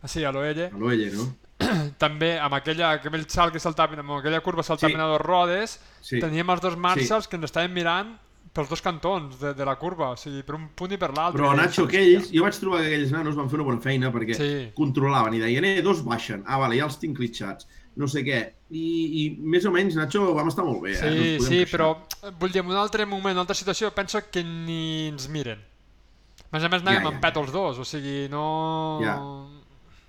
Ah, sí, a l'Oelle. A l'Oelle, no? També, amb aquella, aquell salt que saltaven, amb aquella curva saltaven Sí. a dos rodes, Sí. teníem els dos Marshalls que ens estaven mirant pels dos cantons de, de la curva, o sigui, per un punt i per l'altre. Però, Nacho, aquells, jo vaig trobar que aquells nanos van fer una bona feina perquè Sí. controlaven i deien, eh, dos baixen. Ah, vale, ja els tinc clitxats. No sé què. I, i més o menys, Nacho, vam estar molt bé, eh? Sí, No ens podem sí, queixar. però eh, vull dir, en un altre moment, en una altra situació, penso que ni ens miren. A més a més, anàvem Ja, amb ja. pet els dos, o sigui, no... Ja.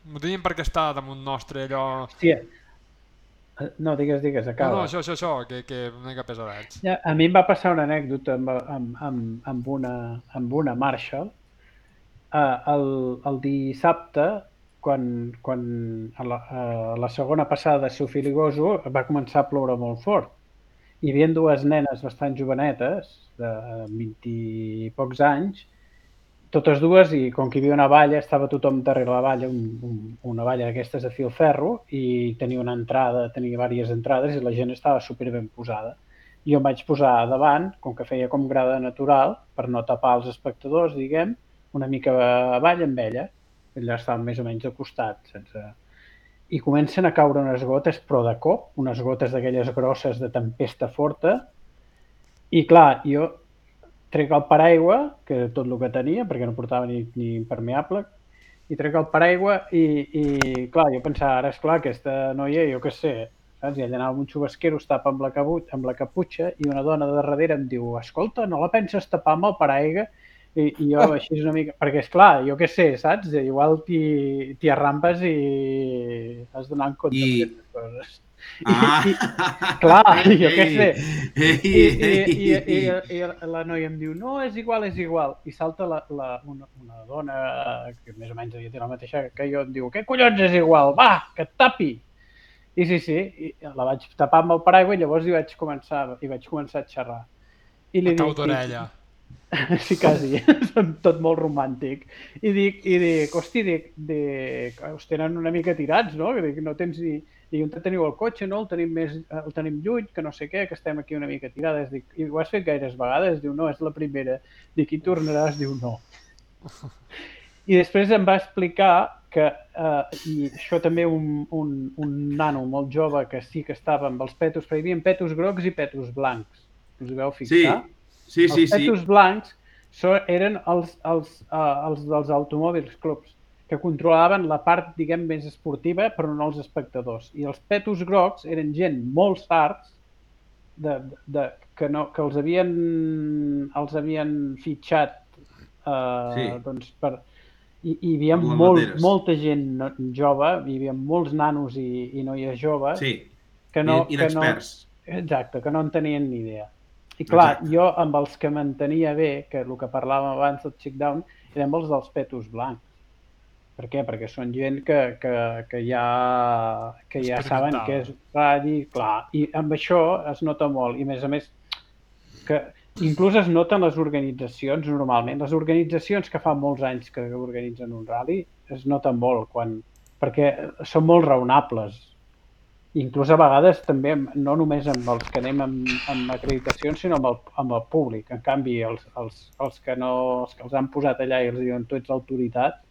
No teníem per què estar damunt nostre, allò... Hòstia. Eh, No, digues, digues, No, acaba. no, això, això, això, que, que una mica pesadets. Ja, a mi em va passar una anècdota amb, amb, amb, amb, una, amb una Marshall. Uh, el, el dissabte, quan, quan a, la, a la segona passada de Sofiligoso va començar a ploure molt fort. Hi havia dues nenes bastant jovenetes, de 20 i pocs anys, totes dues, i com que hi havia una valla, estava tothom darrere la valla, un, un, una valla d'aquestes de fil ferro, i tenia una entrada, tenia diverses entrades, i la gent estava super ben posada. Jo em vaig posar davant, com que feia com grada natural, per no tapar els espectadors, diguem, una mica avall amb ella. Allà estàvem més o menys de costat, sense... I comencen a caure unes gotes, però de cop, unes gotes d'aquelles grosses de tempesta forta, i clar, jo trec el paraigua, que era tot el que tenia, perquè no portava ni, ni impermeable, i trec el paraigua i, i clar, jo pensava, ara és clar, aquesta noia, jo què sé, saps? I ella anava amb un xubasquero, es tapa amb la, cabut, amb la caputxa i una dona de darrere em diu, escolta, no la penses tapar amb el paraigua? I, i jo així una mica... Perquè, és clar, jo què sé, saps? Igual t'hi arrampes i has d'anar en compte I- d'aquestes coses. Ah! I, clar, jo què sé. Ei, I, i, ei, i, i, ei. i la noia em diu, no, és igual, és igual. I salta la, la, una, una dona que més o menys tenir la mateixa que jo, em diu, què collons és igual? Va, que et tapi! I sí, sí, i la vaig tapar amb el paraigua i llavors hi vaig començar, hi vaig començar a xerrar. I li dic, d'orella. sí, quasi, tot molt romàntic. I dic, i dic hosti, dic, dic, us tenen una mica tirats, no? Que dic, no tens ni... Dic, on teniu el cotxe, no? El tenim, més, el tenim lluny, que no sé què, que estem aquí una mica tirades. Dic, i ho has fet gaires vegades? Diu, no, és la primera. Dic, i tornaràs? Diu, no. I després em va explicar que, eh, i això també un, un, un nano molt jove que sí que estava amb els petos, perquè hi havia petos grocs i petos blancs. Us veu Sí, fixar? sí, sí, els sí. petos blancs so, eren els, els, uh, els dels automòbils clubs, que controlaven la part, diguem, més esportiva, però no els espectadors. I els petos grocs eren gent molt sards, de, de, de, que, no, que els havien, els havien fitxat uh, Sí. doncs, per, i, hi havia molt, banderes. molta gent no- jove, hi havia molts nanos i, i noies joves Sí, que no, I- que no. Exacte, que no en tenien ni idea. I clar, Exacte. jo amb els que mantenia bé, que el que parlàvem abans del check down, eren els dels petos blancs. Per què? Perquè són gent que, que, que ja, que ja saben què és radi, clar. I amb això es nota molt. I a més a més, que inclús es noten les organitzacions normalment. Les organitzacions que fa molts anys que organitzen un rally es noten molt quan, perquè són molt raonables. Inclús a vegades també, amb- no només amb els que anem amb, amb acreditacions, sinó amb el, amb el públic. En canvi, els, els, els, que no, els que els han posat allà i els diuen tu ets l'autoritat,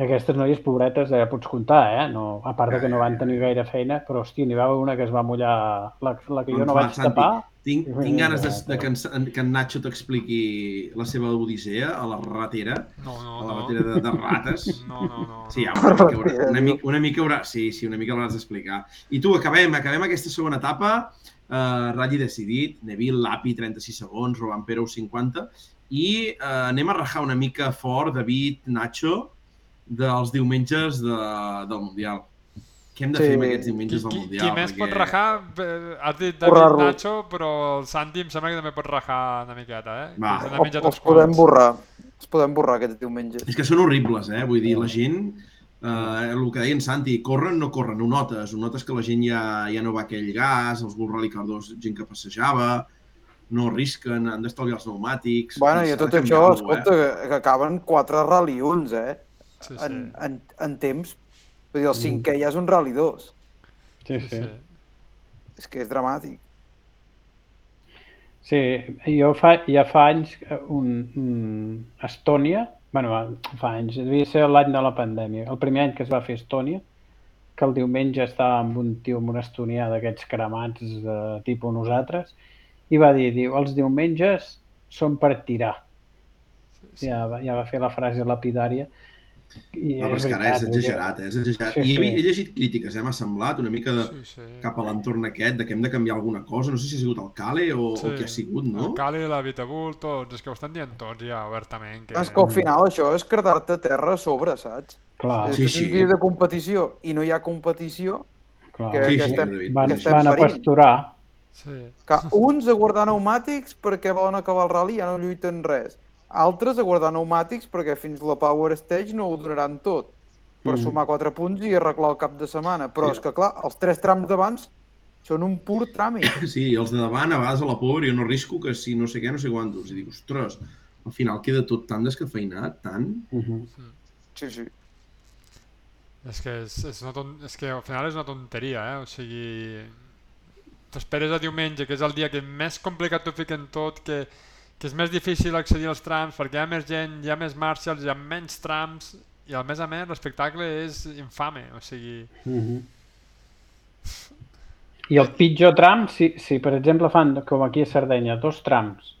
aquestes noies pobretes ja pots comptar, eh? No, a part de que no van tenir gaire feina, però hòstia, n'hi va haver una que es va mullar, la, la que jo no va, vaig Santi. tapar, Tinc, Sí, tinc ganes de, de que, en, que en Nacho t'expliqui la seva odissea a la ratera, No, no, a la no. ratera de, de rates. No, no, no. Sí, no. ja, una, mica, haurà- una, mica, una mica haurà... Sí, sí, una mica l'hauràs d'explicar. I tu, acabem, acabem aquesta segona etapa. Uh, Rally decidit, Neville, Lapi, 36 segons, Roban Perou, 50. I uh, anem a rajar una mica fort, David, Nacho, dels diumenges de, del Mundial. Què hem de Sí. fer amb aquests Qui, diumenges del qui, Mundial? qui més pot rajar, eh, has dit David. Nacho, però el Santi em sembla que també pot rajar una miqueta, eh? Va. O, els uns podem borrar. Els podem borrar aquests diumenges. És que són horribles, eh? Vull dir, la gent, eh, el que deia en Santi, corren, no corren, ho notes. Ho notes que la gent ja, ja no va aquell gas, els Bull Rally Car 2, gent que passejava, no arrisquen, han d'estalviar els pneumàtics... Bueno, i a tot això, canviar-ho, escolta, que, que acaben quatre Rally 1, eh? Sí, sí. En, en, en temps. Vull dir, el cinquè ja és un Rally 2. Sí, sí. sí. És que és dramàtic. Sí, jo fa, ja fa anys, un, un Estònia, bueno, fa anys, devia ser l'any de la pandèmia, el primer any que es va fer Estònia, que el diumenge estava amb un tio, amb un estonià d'aquests cremats de tipus nosaltres, i va dir, diu, els diumenges són per tirar. Ja, va- ja va fer la frase lapidària. I No, però és que ara és dir, exagerat, eh? És exagerat. Sí, I he, llegit crítiques, eh? M'ha semblat una mica de, Sí, sí. cap a l'entorn aquest, de que hem de canviar alguna cosa. No sé si ha sigut el Cale o, Sí. o què ha sigut, no? El Cali, la Vitabull, tots, és que ho estan dient tots ja obertament. Que... És que al final això és quedar-te a terra a sobre, saps? Clar, Sí, Sí, sí. de competició i no hi ha competició, clar. que, Sí, que sí, estem. Van, que estem van a pasturar. Sí. Que uns a guardar pneumàtics perquè volen acabar el rally i ja no lluiten res. Altres a guardar pneumàtics perquè fins la Power Stage no ho donaran tot per Mm. sumar 4 punts i arreglar el cap de setmana. Però Sí. és que, clar, els tres trams d'abans són un pur tràmit. Sí, els de davant, a vegades a la pobre, jo no risco que si no sé què, no sé quantos. I dic, ostres, al final queda tot tan descafeinat, tan... Uh -huh. Sí, sí. És que, és, és, una ton... és que al final és una tonteria, eh? O sigui, t'esperes a diumenge, que és el dia que més complicat t'ho fiquen tot, que, que és més difícil accedir als trams perquè hi ha més gent, hi ha més marshals, hi ha menys trams, i a més a més l'espectacle és infame, o sigui... Mhm. I el pitjor tram, si, si per exemple fan, com aquí a Sardenya, dos trams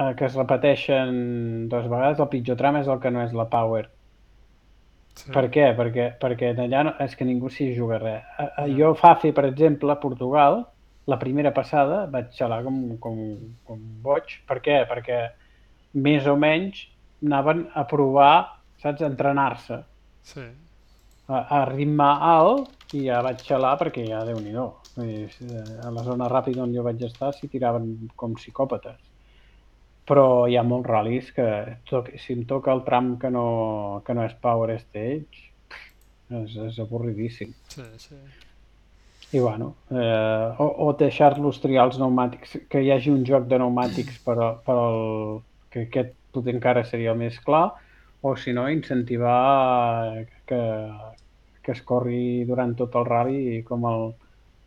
eh, que es repeteixen dues vegades, el pitjor tram és el que no és la Power. Sí. Per què? Perquè, perquè allà no, és que ningú s'hi juga res. A, a, jo fa fer, per exemple, a Portugal, la primera passada vaig xalar com, com, com boig. Per què? Perquè més o menys anaven a provar, saps, a entrenar-se Sí. a, a ritme alt i ja vaig xalar perquè ja déu nhi A la zona ràpida on jo vaig estar s'hi tiraven com psicòpates. Però hi ha molts ral·lis que toc, si em toca el tram que no, que no és Power Stage és, és avorridíssim. Sí, sí. I bueno, eh, o, o deixar-los triar els pneumàtics, que hi hagi un joc de pneumàtics per, a- per al, que aquest potser encara seria el més clar, o si no, incentivar que, que es corri durant tot el rally com, el,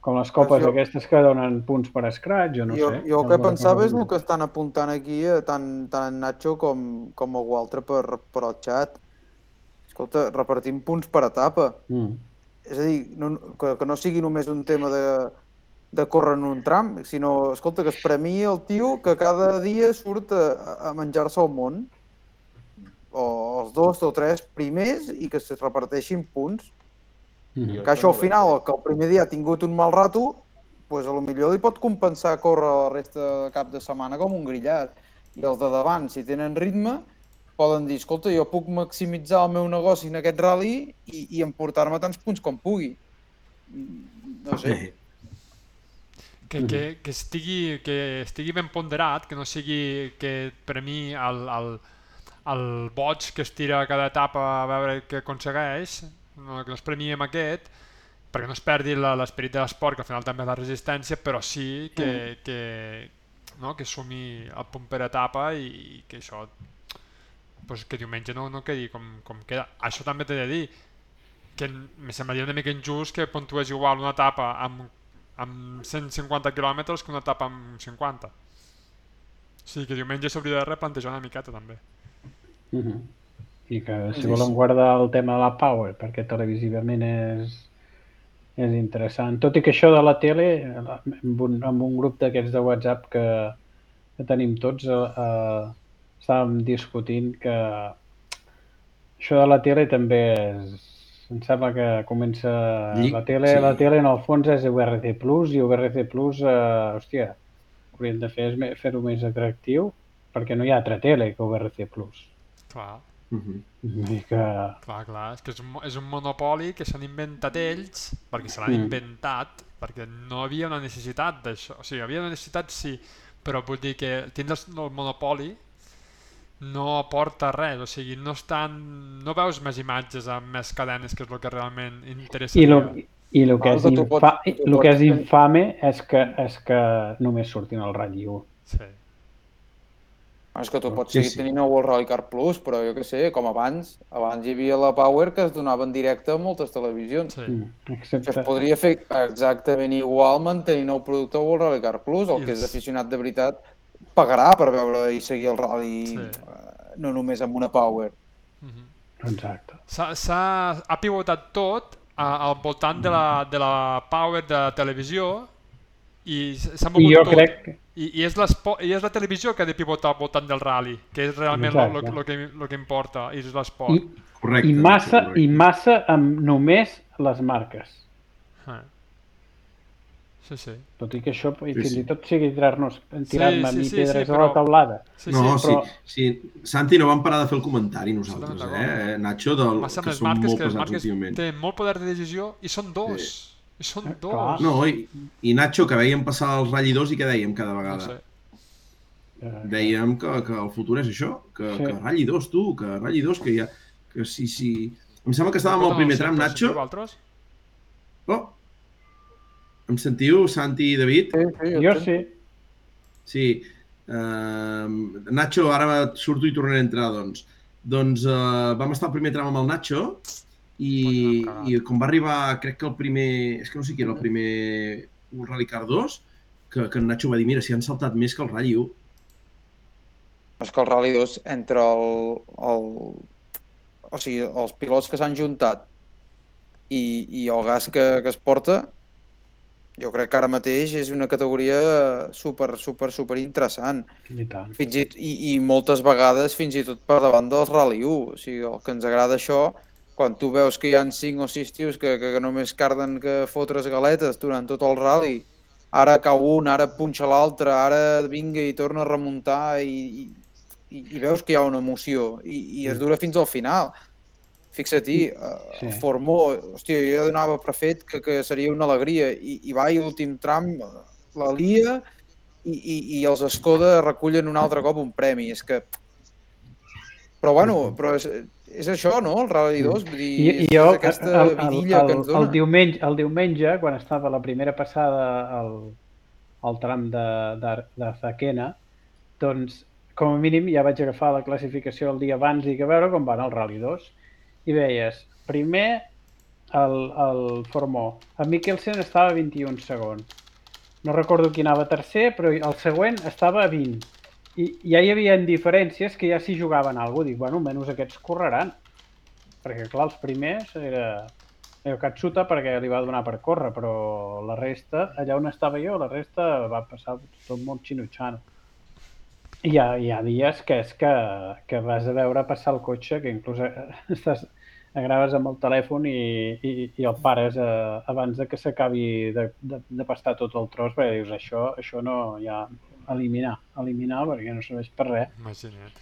com les copes jo- aquestes que donen punts per scratch, jo no jo, sé. jo el que pensava és el que estan apuntant aquí eh, tant, tant en Nacho com, com algú altre per, per al xat. Escolta, repartim punts per etapa. Mm. És a dir, no, que, que no sigui només un tema de, de córrer en un tram, sinó, escolta, que es premii el tio que cada dia surt a, a menjar-se el món, o els dos o tres primers, i que es reparteixin punts. Mm. Que això al final, que el primer dia ha tingut un mal rato, pues a lo millor li pot compensar córrer la resta de cap de setmana com un grillat. I els de davant, si tenen ritme, poden dir, escolta, jo puc maximitzar el meu negoci en aquest rally i, i emportar-me tants punts com pugui. Mm, No sé. Que, que, que, estigui, que estigui ben ponderat, que no sigui que per mi el, el, el boig que es tira a cada etapa a veure què aconsegueix, no, que no es premii amb aquest, perquè no es perdi l'esperit de l'esport, que al final també és la resistència, però sí que, que, no, que sumi el punt per etapa i, i que això pues, que diumenge no, no quedi com, com queda. Això també t'he de dir, que em semblaria una mica injust que puntués igual una etapa amb, amb 150 quilòmetres que una etapa amb 50. O sigui que diumenge s'hauria de replantejar una miqueta també. Mhm. I que si volen guardar el tema de la Power, perquè televisivament és, és interessant. Tot i que això de la tele, amb un, amb un grup d'aquests de WhatsApp que, que tenim tots, eh, eh, estàvem discutint que això de la tele també és, em sembla que comença... Lli- La tele, sí. la tele en el fons és VRC+, Plus, i VRC+, Plus, eh, hòstia, hauríem de fer fer-ho més atractiu, perquè no hi ha altra tele que VRC+. Plus. Clar, Mhm. Vull dir que... clar, clar. És que és un, és un monopoli que s'han inventat ells, perquè se l'han Mm. inventat, perquè no havia una necessitat d'això. O sigui, havia una necessitat, sí, però vull dir que tindre el monopoli no aporta res, o sigui, no estan... no veus més imatges amb més cadenes, que és el que realment interessa. I lo, i lo que, és, infa, pots- tu lo que és infame és que, és que només surtin al ratll 1. Sí. És que tu pots Sí, seguir sí. tenint el World Rally Car Plus, però jo què sé, com abans, abans hi havia la Power que es donava en directe a moltes televisions. sí. Mm, Que excepte... es podria fer exactament igual mantenint el producte World Rally Car Plus. El I que és aficionat de veritat pagarà per veure i seguir el rally Sí. eh, no només amb una Power. Mhm. Exacte. S'ha s'ha- ha pivotat tot a, al voltant de la, de la power de la televisió i s- s'ha I mogut jo tot. crec que... I, i, és I és la televisió que ha de pivotar al voltant del rally, que és realment el que, lo que importa, i és l'esport. I, Correcte. i, massa, correcte. I massa amb només les marques. Ah. Sí, sí. Tot i que això i Sí, fins sí. i tot sigui tirar-nos tirar-me Sí, a sí, mi sí, pedres sí, a la però- taulada. Sí, no, sí, sí, però- sí, Santi, no vam parar de fer el comentari nosaltres, Absolutament eh? Nacho, del, que som marques, molt que les pesats marques últimament. tenen molt poder de decisió i són dos. I són Eh, dos. clar. No, i, i Nacho, que veiem passar els ratllidors i què dèiem cada no vegada? sé. Eh, Dèiem que, que el futur és això, que, Sí. que ratllidors, tu, que ratllidors, que hi ha... Que sí, sí... Em sembla que estàvem al primer no tram, però Nacho. Oh! Em sentiu, Santi i David? Sí, sí, Jo sí. Sí. Uh, Nacho, ara surto i tornaré a entrar, doncs. Doncs uh, vam estar al primer tram amb el Nacho i, i com va arribar, crec que el primer... És que no sé qui era el primer un Rally Car 2, que, que en Nacho va dir, mira, si han saltat més que el Rally 1. És que el Rally 2, entre el, el, o sigui, els pilots que s'han juntat i, i el gas que, que es porta, jo crec que ara mateix és una categoria super, super, super interessant. I tant. Fins i, i, I moltes vegades fins i tot per davant dels Rally 1. O sigui, el que ens agrada això, quan tu veus que hi han 5 o 6 tios que, que, que només carden que fotre's galetes durant tot el rally, ara cau un, ara punxa l'altre, ara vinga i torna a remuntar i, i, i veus que hi ha una emoció i, i es dura fins al final. Fixa-t'hi, uh, Sí. Formó, hòstia, jo donava per fet que, que seria una alegria i, i va i l'últim tram la lia i, i, i els Skoda recullen un altre cop un premi. És que... Però bueno, però és, és això, no? El Rally 2, vull dir, I, i jo, és aquesta el, el, vidilla el, que ens el, dona. diumenge, el diumenge, quan estava la primera passada al, al tram de, de, de Zaquena, doncs, com a mínim, ja vaig agafar la classificació el dia abans i que veure com van el Rally 2. I veies, primer el, el Formó. En Mikkelsen estava a 21 segons. No recordo qui anava tercer, però el següent estava a 20. I ja hi havia diferències que ja s'hi jugaven cosa. Dic, bueno, almenys aquests correran. Perquè, clar, els primers era... era Katsuta perquè li va donar per córrer, però la resta, allà on estava jo, la resta va passar tot molt xinutxano. Hi ha, hi ha dies que és que, que vas a veure passar el cotxe, que inclús eh, estàs, graves amb el telèfon i, i, i el pares eh, abans de que s'acabi de, de, de pastar tot el tros, perquè dius, això, això no, ja, eliminar, eliminar perquè no serveix per res. Imagina't.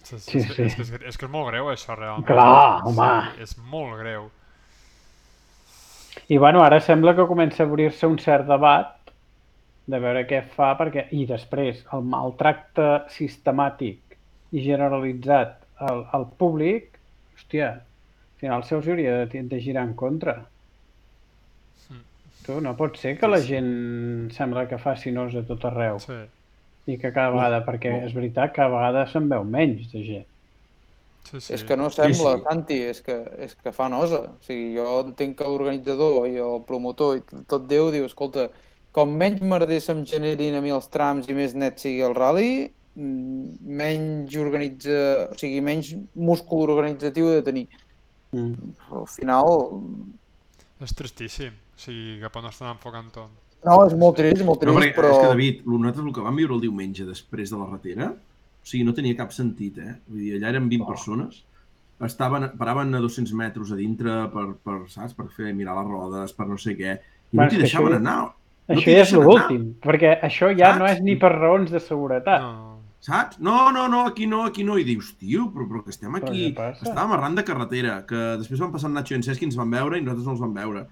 Sí, sí, Sí, sí. És, és, és que és molt greu, això, realment. Clar, home. Sí, és molt greu. I bueno, ara sembla que comença a obrir-se un cert debat de veure què fa, perquè i després el maltracte sistemàtic i generalitzat al, al públic, hòstia, al final se'ls hauria de, de girar en contra. Mm. Tu, no pot ser que la gent sembla que faci nos a tot arreu Sí. i que cada vegada, perquè és veritat, cada vegada se'n veu menys de gent. Sí, sí. És que no sembla, Sí, sí. Santi, és que, és que fa nosa. O sigui, jo entenc que l'organitzador i el promotor i tot Déu diu, escolta, com menys merder se'm generin a mi els trams i més net sigui el rally, mm, menys organitza, o sigui, menys múscul organitzatiu he de tenir. Mm. Però al final, És tristíssim. sigui, cap on estan enfocant tot. No, és molt trist, molt No, trist, perquè però... és que, David, nosaltres el que vam viure el diumenge després de la ratera, o sigui, no tenia cap sentit, eh? Vull dir, allà eren 20 persones, estaven, paraven a 200 metres a dintre per, per, saps, per fer mirar les rodes, per no sé què, i Bueno, no t'hi deixaven això- anar. No Això t'hi ja és l'últim, perquè això ja no Saps? és ni per raons de seguretat. No. Saps? No, no, no, aquí no, aquí no. I dius, tio, però, però que estem aquí. Estàvem arran de carretera, que després van passar Nacho i en Cesc i ens van veure i nosaltres no els vam veure.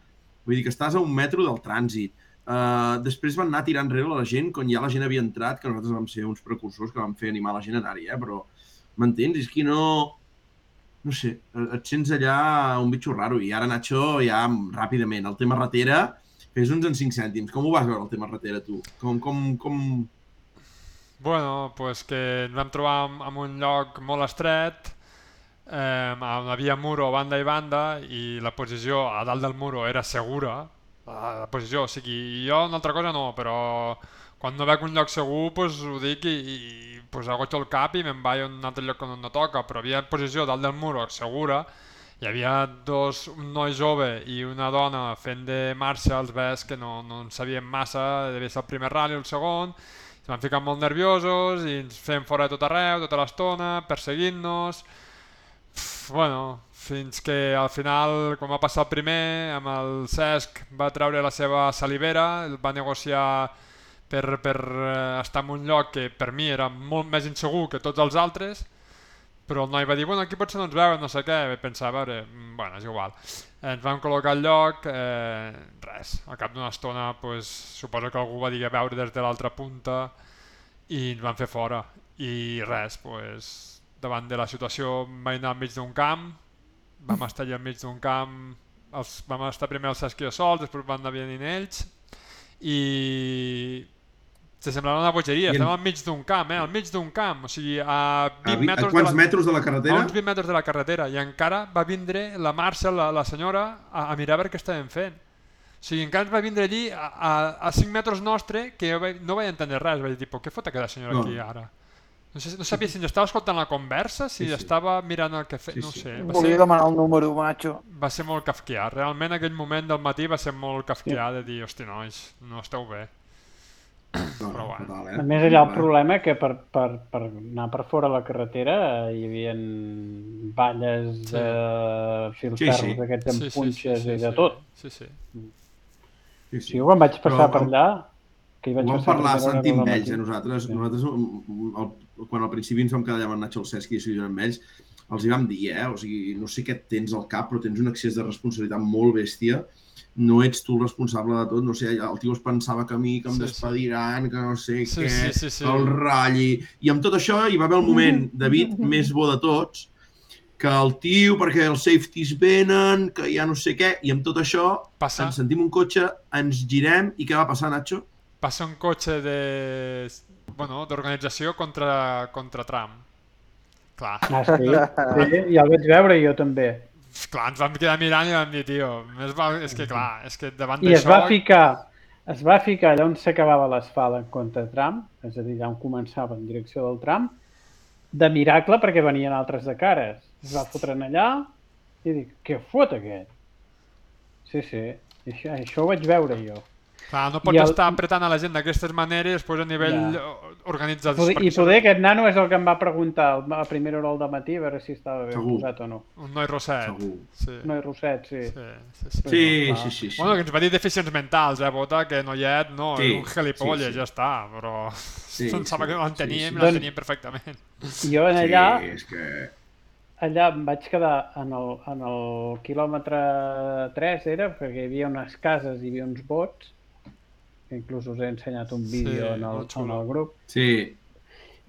Vull dir que estàs a un metro del trànsit. Uh, després van anar tirant enrere la gent quan ja la gent havia entrat, que nosaltres vam ser uns precursors que vam fer animar la gent a anar-hi, eh? però m'entens? És que no... No sé, et sents allà un bitxo raro i ara Nacho ja ràpidament, el tema ratera, fes uns en 5 cèntims. Com ho vas veure el tema ratera tu? Com, com, com... Bueno, pues que ens vam trobar en, un lloc molt estret, eh, on havia muro banda i banda i la posició a dalt del muro era segura, la posició, o sigui, jo una altra cosa no, però quan no veig un lloc segur pues, ho dic i, i pues, agoixo el cap i me'n vaig a un altre lloc on no toca, però havia posició dalt del muro segura, hi havia dos, un noi jove i una dona fent de marxa, els ves que no, no en sabien massa, devia ser el primer rally o el segon, es van ficar molt nerviosos i ens feien fora de tot arreu, tota l'estona, perseguint-nos... Bueno, fins que al final, quan va passar el primer, amb el Cesc va treure la seva salivera, el va negociar per, per eh, estar en un lloc que per mi era molt més insegur que tots els altres, però el noi va dir, bueno, aquí potser no ens veuen, no sé què, vaig pensar, a veure, mm, bueno, és igual. Ens vam col·locar al lloc, eh, res, al cap d'una estona, pues, suposo que algú va dir a veure des de l'altra punta i ens van fer fora. I res, pues, davant de la situació vam anar al mig d'un camp, vam estar allà al mig d'un camp, els, vam estar primer els i jo sols, després van anar venint ells, i se semblava una bogeria, I en- estem al mig d'un camp, eh? al mig d'un camp, o sigui, a A, 20 vi- a metres quants de la... metres de la A carretera? uns 20 metres de la carretera i encara va vindre la Marcia, la, la senyora, a, a mirar a veure què estàvem fent. O sigui, encara ens va vindre allí a, a, a 5 metres nostre que jo vaig, no vaig entendre res. Vaig dir, però què fot aquella senyora No. aquí ara? No, sé, no sabia si ens estava escoltant la conversa, si Sí, sí. estava mirant el que feia, Sí, no ho sí. sé. Va Volia ser, demanar el número, macho. va ser molt kafkià. Realment aquell moment del matí va ser molt kafkià de dir, hosti, nois, no esteu bé. No, Però bueno. total, eh? A més, allà el problema que per, per, per anar per fora de la carretera hi havia valles Sí. de fils Sí, sí. d'aquests amb punxes i de sí. tot. Sí, sí. Sí, Sí, jo quan vaig passar Però per allà, que hi vaig Ho vam parlar Santi amb ells, eh? Nosaltres, Sí. nosaltres mm, el, quan al principi ens vam quedar allà amb en Nacho el Cesc i decidir amb ells, els hi vam dir, eh? O sigui, no sé què tens al cap, però tens un excés de responsabilitat molt bèstia. No ets tu el responsable de tot, no sé, el tio es pensava que a mi, que em Sí, sí. despediran, que no sé Sí, què, sí, sí, sí. el ratlli... I amb tot això hi va haver el moment, David, més bo de tots, que el tio, perquè els safeties venen, que ja no sé què, i amb tot això Passa, ens sentim un cotxe, ens girem, i què va passar, Nacho? passa un cotxe de bueno, d'organització contra, contra Trump. Clar, Ah, sí, sí, ja el vaig veure jo també. Clar, ens vam quedar mirant i vam dir, tio, val, és que clar, és que davant I es d'això... va ficar es va ficar allà on s'acabava l'asfalt en contra Trump, és a dir, allà on començava en direcció del Trump, de miracle perquè venien altres de cares. Es va fotre en allà i dic, què fot aquest? Sí, sí, això, això ho vaig veure jo. Clar, no pots I el- estar apretant a la gent d'aquestes maneres pues, a nivell Ja. organitzat. Poder, perquè I poder aquest nano és el que em va preguntar a primera hora del matí a veure si estava ben Segur. posat o no. Un noi rosset. Segur. Sí. No és Roset, sí. Sí, sí, sí. Sí, clar. sí, sí. sí. Bueno, que ens va dir deficients mentals, eh, Bota, que noiet, no, Sí, sí, un gilipolles, sí, sí. ja està, però Sí, pensava sí, que l'enteníem sí, sí. i Doncs- l'enteníem perfectament. I jo en allà, Sí, és que... allà em vaig quedar en el, en el quilòmetre 3, era, perquè hi havia unes cases, hi havia uns bots, que inclús us he ensenyat un vídeo Sí, en, el, en el grup, Sí,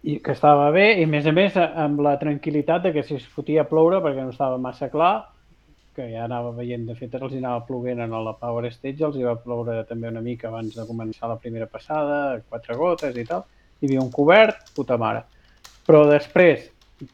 i que estava bé, i a més a més amb la tranquil·litat de que si es fotia a ploure, perquè no estava massa clar, que ja anava veient, de fet els hi anava plovent en la Power Stage, els hi va ploure també una mica abans de començar la primera passada, quatre gotes i tal, hi havia un cobert, puta mare. Però després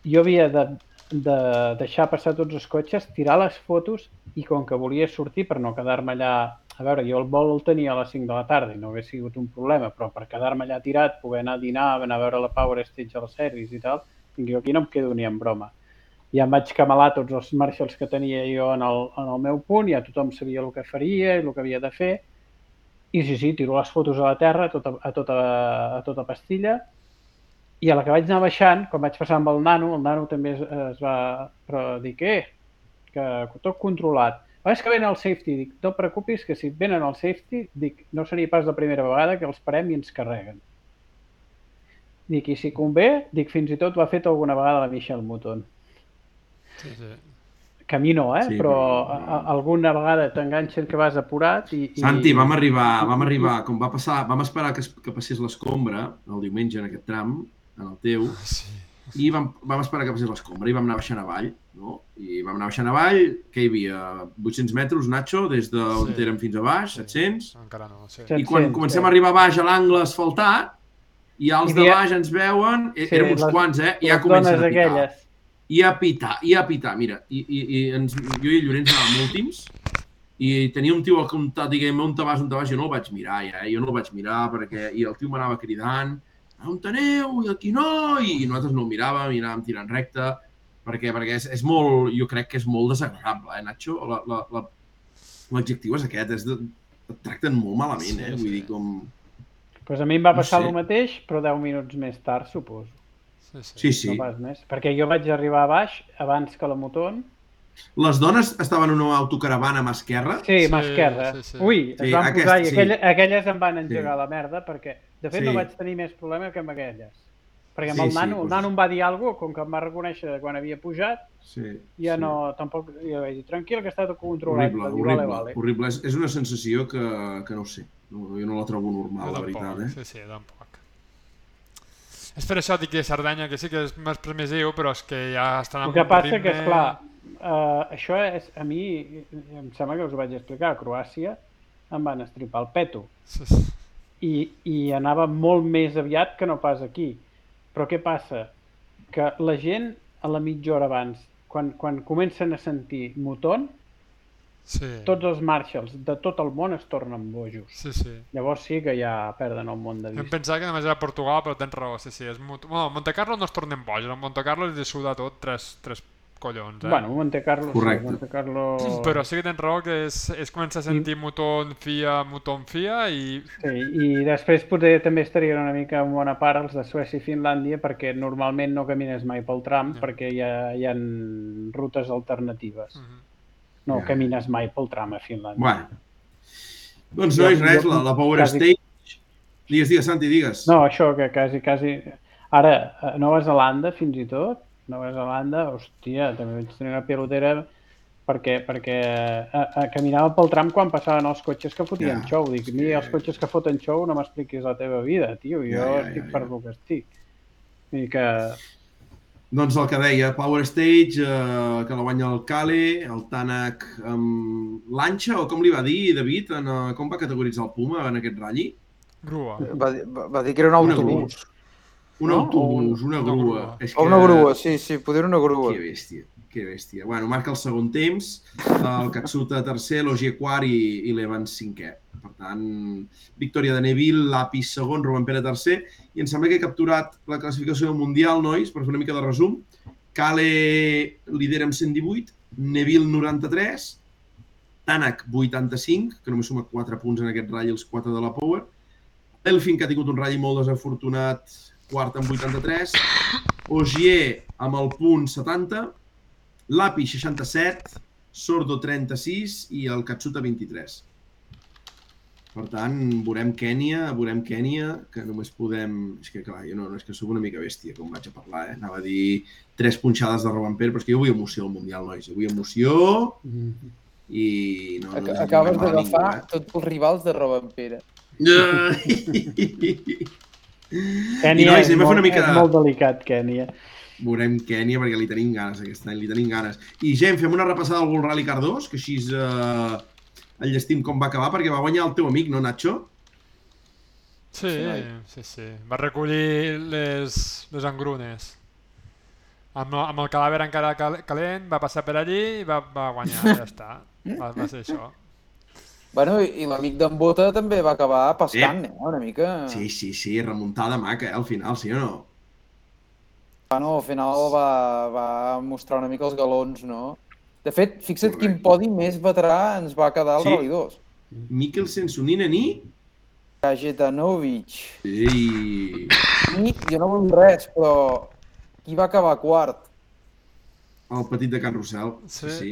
jo havia de, de deixar passar tots els cotxes, tirar les fotos i com que volia sortir per no quedar-me allà... A veure, jo el vol el tenia a les 5 de la tarda i no hagués sigut un problema, però per quedar-me allà tirat, poder anar a dinar, anar a veure la Power Stage al service i tal, dic, jo aquí no em quedo ni en broma. ja em vaig camalar tots els marshals que tenia jo en el, en el meu punt, ja tothom sabia el que faria i el que havia de fer. I sí, sí, tiro les fotos a la terra a tota, a tota, a tota pastilla i a la que vaig anar baixant, quan vaig passar amb el nano, el nano també es, es va... Però dic, eh, que tot controlat. Ah, és que venen al safety. Dic, no et preocupis, que si venen al safety, dic, no seria pas la primera vegada que els parem i ens carreguen. Dic, i si convé, dic, fins i tot ho ha fet alguna vegada la Michelle Mouton. Sí, sí. Que a mi no, eh? Sí, però però- a, a, alguna vegada t'enganxen que vas apurat i... i... Santi, vam arribar, vam arribar, com va passar, vam esperar que, es- que passés l'escombra el diumenge en aquest tram, en el teu, sí. I vam, vam esperar que passés l'escombra i vam anar baixant avall, no? I vam anar baixant avall, que hi havia 800 metres, Nacho, des d'on Sí. sí. érem fins a baix, 700, Encara no, sí. Sí. i quan 700, comencem sí. a arribar a baix a l'angle asfaltat, i els I de baix ens veuen, sí, érem uns les- quants, eh? I ja comencen a pitar. aquelles. I a pitar, i a pitar, mira, i, i, i ens, jo i el Llorenç anàvem últims, i tenia un tio al comptat, diguem, on te vas, on te vas, jo no el vaig mirar, ja, eh? jo no el vaig mirar, perquè, i el tio m'anava cridant, on aneu, i aquí no, i nosaltres no el miràvem, i anàvem tirant recte, perquè, perquè és, és molt, jo crec que és molt desagradable, eh, Nacho? La- la- la- L'adjectiu és aquest, és de, et tracten molt malament, Sí, eh? sí. Vull dir, com... Pues a mi em va No passar sé. el mateix, però 10 minuts més tard, suposo. Sí, sí. Sí, sí. No pas més. Perquè jo vaig arribar a baix abans que la Moton. Les dones estaven en una autocaravana a mà esquerra, Sí, Sí, sí mà esquerra. sí, sí. Ui, es Sí, van aquest, posar i sí. aquella, aquelles em van engegar Sí. la merda perquè, de fet, Sí. no vaig tenir més problema que amb aquelles. Perquè amb Sí, el sí, nano, doncs- el nano em va dir alguna cosa, com que em va reconèixer quan havia pujat, sí, ja sí. no, tampoc, jo vaig dir, tranquil, que està tot controlat. Horrible, dir, horrible, Vale, vale. horrible. És, és una sensació que, que no ho sé. No, jo no la trobo normal, Jo la tampoc, veritat, eh? Sí, sí, tampoc. És per això dic que Cerdanya, que sí que és més permissiu, però és que ja estan El amb que passa ritme... que, esclar, uh, això és, a mi, em sembla que us ho vaig explicar, a Croàcia em van estripar el peto Sí, sí. I, i anava molt més aviat que no pas aquí. Però què passa? Que la gent a la mitja hora abans, quan, quan comencen a sentir moton, Sí. tots els marshals de tot el món es tornen bojos. Sí, sí. Llavors sí que ja perden el món de vista. pensava que només era Portugal, però tens raó, sí, sí. És Mut... bueno, Monte Carlo no es tornen bojos, a Monte Carlo els hi suda tot tres, tres collons, eh? Bueno, Monte Carlo, Correcte. sí, Monte Carlo... Però sí que tens raó que és, és començar a sentir moton fia, moton fia i... Sí, i després potser també estarien una mica en bona part els de Suècia i Finlàndia perquè normalment no camines mai pel tram Ja. perquè hi ha, hi ha rutes alternatives. Mhm. No Ja. camines mai pel tram a Finlàndia. Bueno. Doncs no és res, la, la Power Quasi- Stage... Digues, digues, Santi, digues. No, això que quasi, quasi... Ara, a Nova Zelanda, fins i tot, Nova Zelanda, hòstia, també vaig tenir una pilotera perquè, perquè a, a, caminava pel tram quan passaven els cotxes que fotien Ja, xou. Dic, sí. mira, els cotxes que foten xou no m'expliquis la teva vida, tio. Jo Ja, ja, estic ja, per lo que estic. I que... Doncs el que deia, Power Stage, eh, que la guanya el Kale, el Tanak amb l'Anxa, o com li va dir, David, en, eh, com va categoritzar el Puma en aquest ratll? Grua. Va, dir- va, va dir que era un Una autobús. Un No? autobús, una una grua. grua. És O una grua, sí, sí, poder una grua. Que bèstia, que bèstia. Bueno, marca el segon temps, el Katsuta tercer, l'Ogier quart i, i l'Evans cinquè. Per tant, victòria de Neville, Lapis segon, Robben Pere tercer, i em sembla que he capturat la classificació del Mundial, nois, per fer una mica de resum. Kale lidera amb 118, Neville 93, Tanak 85, que només suma 4 punts en aquest ratll, els 4 de la Power. Elfin, que ha tingut un ratll molt desafortunat, quart amb 83. Ogier amb el punt 70. Lapi 67. Sordo 36 i el Katsuta 23. Per tant, veurem Kènia, veurem Kènia, que només podem... És que, clar, jo no, no és que sóc una mica bèstia, com vaig a parlar, eh? Anava a dir tres punxades de Robamper, però és que jo vull emoció al Mundial, nois. Jo vull emoció i... No, no Acabes d'agafar eh? tots els rivals de Robampera. Kènia I, nois, és, anem a fer molt, una mica és de- molt delicat, Kènia. Veurem Kènia perquè li tenim ganes aquest any, li tenim ganes. I Gem, fem una repassada al World Rally Car 2, que així eh, enllestim com va acabar, perquè va guanyar el teu amic, no, Nacho? Sí, Sí, sí. Va recollir les, les engrunes. Amb, amb el cadàver encara cal- calent, va passar per allí i va, va guanyar, ja està. Va, va ser això. Bueno, i, i l'amic d'en Bota també va acabar pescant, eh? una mica. Sí, sí, sí, remuntada maca, eh, al final, sí o no? no, al final va, va mostrar una mica els galons, no? De fet, fixa't quin Correcte. podi més veterà ens va quedar al Sí. Rally 2. Mikkelsen, Suninen i... Kajetanovic. Ei, I jo no vull res, però qui va acabar quart? el petit de Can Rossell. Sí. sí.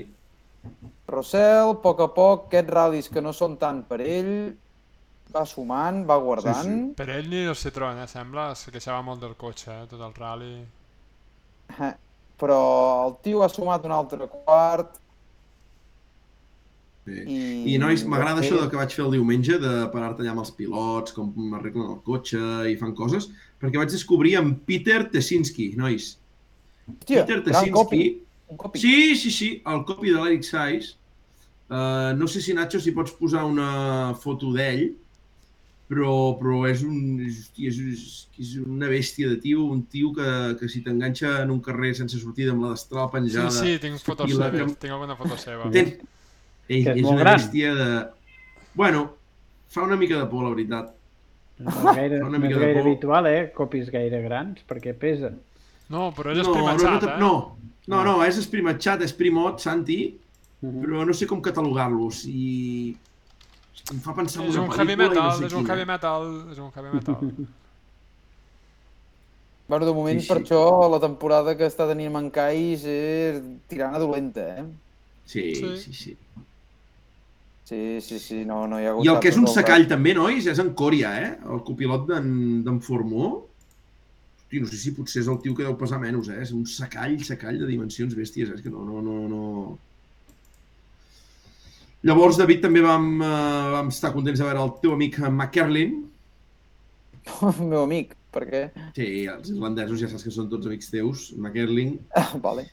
Rossell, a poc a poc, aquests ral·lis que no són tant per ell, va sumant, va guardant. Sí, Per ell ni el Citroën, eh, sembla. Es queixava molt del cotxe, eh, tot el rally. Eh, Però el tio ha sumat un altre quart sí. i... I, nois, m'agrada això fet, de que vaig fer el diumenge, de parar-te allà amb els pilots, com arreglen el cotxe i fan coses, perquè vaig descobrir en Peter Tesinski, nois. Hòstia, Peter. Tesinski... Un copi. Sí, sí, sí, el copi de l'Eric Saiz. Uh, no sé si, Nacho, si pots posar una foto d'ell, però, però és, un, és, hòstia, és, és, és una bèstia de tio, un tio que, que si t'enganxa en un carrer sense sortida amb la destral Sí, penjada... sí, tinc fotos la seves, tinc alguna foto seva. Ten... Ell, Que és és una gran. bèstia de... Bueno, fa una mica de por, la veritat. No és gaire, Fa una no és mica de gaire por. habitual, eh? Copis gaire grans, perquè pesen. No, però és no, no, esprimatxat, no, eh? no, no, no, és esprimatxat, és primot, Santi, Mhm. però no sé com catalogar-los i em fa pensar en una un heavy metal, no sé és un heavy metal, és un heavy metal. Bueno, de moment, Sí, per sí. això, la temporada que està tenint Mancais és tirant a dolenta, eh? Sí, Sí. sí, sí. Sí, sí, sí, no, no hi ha hagut... I el que és un secall també, nois, és en Coria, eh? El copilot d'en d'en Formó. Hosti, no sé si potser és el tio que deu pesar menys, eh? És un secall, secall de dimensions bèsties, eh? És que no, no, no, no... Llavors, David, també vam, eh, vam estar contents de veure el teu amic McKerlin. El meu amic, per què? Sí, els irlandesos ja saps que són tots amics teus. McKerlin, Ah, vale.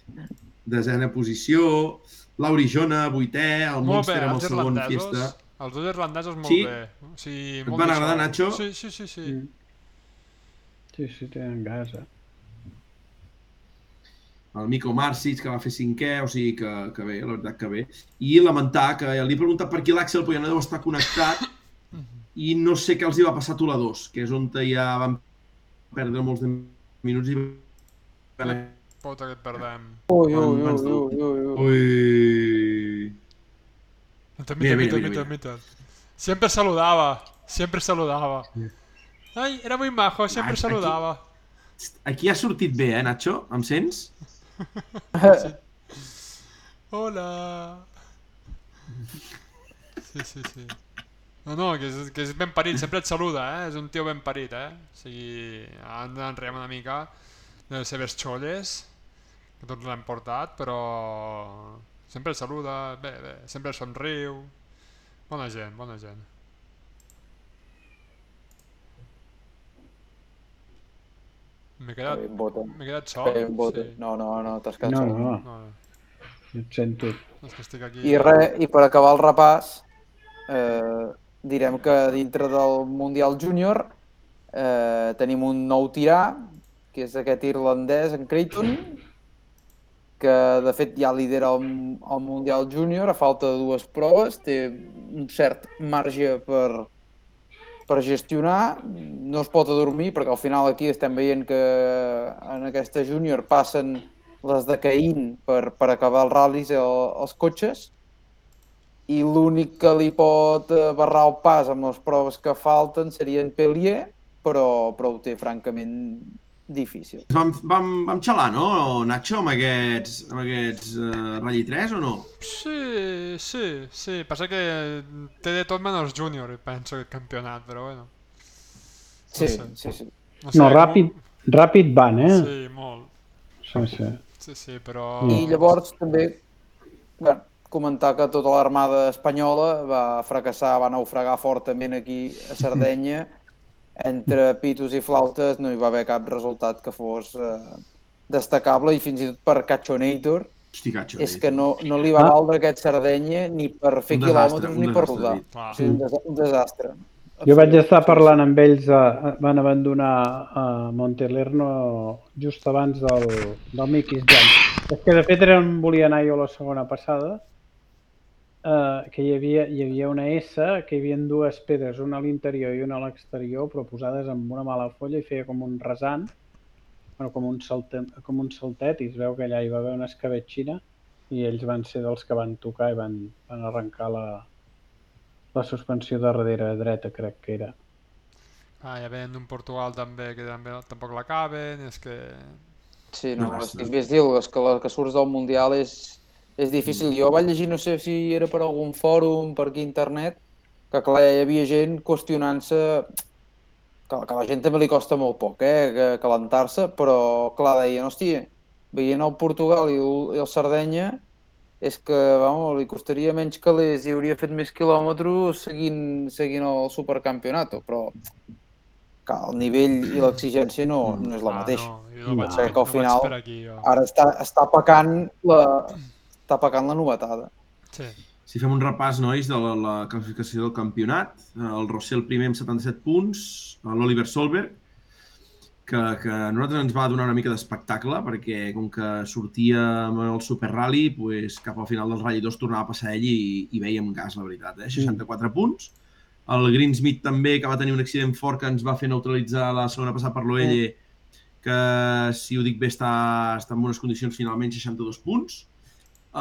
desena posició. Lauri Jona, vuitè. El molt bé, Monster amb el els segon irlandesos, fiesta. els dos irlandesos molt Sí? bé. O sigui, Et molt van agradar. Nacho? Sí, sí, sí, sí. Mm. Sí, sí, tenen gas, eh? el Mico Marcic, que va fer cinquè, o sigui que, que bé, la veritat que bé. I lamentar que li he preguntat per aquí l'Àxel, però ja no deu estar connectat, i no sé què els hi va passar a Tula 2, que és on ja van perdre molts de minuts i... Puta que et perdem. Ui, ui, ui, ui, ui, ui. Ui... Mira, Mira, mira, mira, mira. Siempre saludaba, siempre saludaba. Ay, era muy majo, siempre Aquí- saludaba. Aquí ha sortit bé, eh, Nacho? Em sents? Hola. Sí, sí, sí. No, no, que és, que és ben parit, sempre et saluda, eh? És un tio ben parit, eh? O sigui, ara enriem una mica de les seves xolles, que tots l'hem portat, però sempre et saluda, bé, bé, sempre somriu. Bona gent, bona gent. M'he quedat, m'he quedat sol? Sí. No, no, no, t'has quedat No, sol. no, No, no, jo et sento. és que estic aquí... I, re, I per acabar el repàs, eh, direm que dintre del Mundial Júnior eh, tenim un nou tirà, que és aquest irlandès, en Creighton, que de fet ja lidera el, el Mundial Júnior a falta de dues proves, té un cert marge per, per gestionar, no es pot adormir perquè al final aquí estem veient que en aquesta júnior passen les de Caín per, per acabar els ral·lis el, els cotxes i l'únic que li pot barrar el pas amb les proves que falten seria en Pellier, però, però ho té francament difícil. Vam, vam, vam xalar, no, Nacho, amb aquests, amb aquests uh, Rally 3 o no? Sí, sí, sí. Passa que té de tot menys júnior, penso, aquest campionat, però bueno. Sí, sé. sí, sí. No, ràpid, ràpid van, eh? Sí, molt. Sí, sí. Sí, sí, però... I llavors també bueno, comentar que tota l'armada espanyola va fracassar, va naufragar fortament aquí a Sardenya. Entre pitos i flautes no hi va haver cap resultat que fos eh, destacable i fins i tot per Cachonator Hosti, és que no, no li va Ah. valdre aquest Sardenya ni per fer desastre, quilòmetres ni per desastre, rodar. O sigui, un, des un desastre. Jo vaig estar parlant amb ells, a, van abandonar a Montelerno just abans del, del Mickey's Jam. És que de fet eren, volia anar jo la segona passada, eh, que hi havia, hi havia una S, que hi havia dues pedres, una a l'interior i una a l'exterior, però posades amb una mala folla i feia com un rasant. bueno, com, un salte, com un saltet i es veu que allà hi va haver una escabetxina i ells van ser dels que van tocar i van, van arrencar la, la suspensió de darrere dreta, crec que era. Ah, ja venen d'un Portugal també, que també tampoc l'acaben, és que... Sí, no, No, és, no. és bestial, és que la que surts del Mundial és, és difícil. Jo vaig llegir, no sé si era per algun fòrum, per aquí a internet, que clar, hi havia gent qüestionant-se que, que a la gent també li costa molt poc, eh, que- calentar-se, però clar, deien, hòstia, veient el Portugal i el, i el Sardenya, és que, vamos, li costaria menys calés i hauria fet més quilòmetres seguint, seguint el supercampionat, però clar, el nivell i l'exigència no, no és la ah, mateixa. No, jo no, No. vaig, que al no final- vaig per aquí, jo. Ara està, està pecant la, està pecant la novetada. Sí. Si fem un repàs, nois, de la, la classificació del campionat, eh, el Rossell primer amb 77 punts, eh, l'Oliver Solberg, que, que a nosaltres ens va donar una mica d'espectacle, perquè com que sortia amb el Super Rally, pues, cap al final del Rally 2 tornava a passar ell i, i veiem gas, la veritat. Eh? 64 punts. El Greensmith també, que va tenir un accident fort que ens va fer neutralitzar la segona passada per l'Oelle, que si ho dic bé està, està en bones condicions finalment, 62 punts.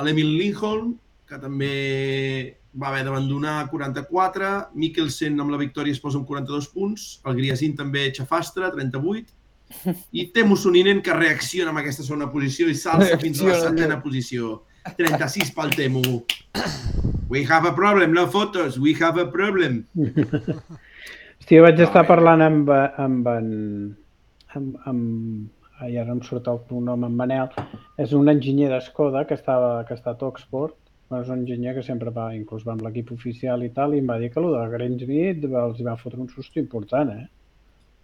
L'Emil Lindholm, que també va haver d'abandonar 44, Mikkelsen amb la victòria es posa amb 42 punts, el Griasin també xafastre, 38, i Temu Suninen que reacciona amb aquesta segona posició i s'alça fins a la Reacciona, setena posició. 36 pel Temu. We have a problem, no fotos, we have a problem. Hòstia, vaig estar bé. parlant amb, amb en... Amb, amb, ai, ara em surt el cognom, en Manel. És un enginyer d'Escoda que, estava, que està a Oxford. Bueno, és un enginyer que sempre va, inclús va amb l'equip oficial i tal, i em va dir que el de Greensmith els va fotre un susto important, eh?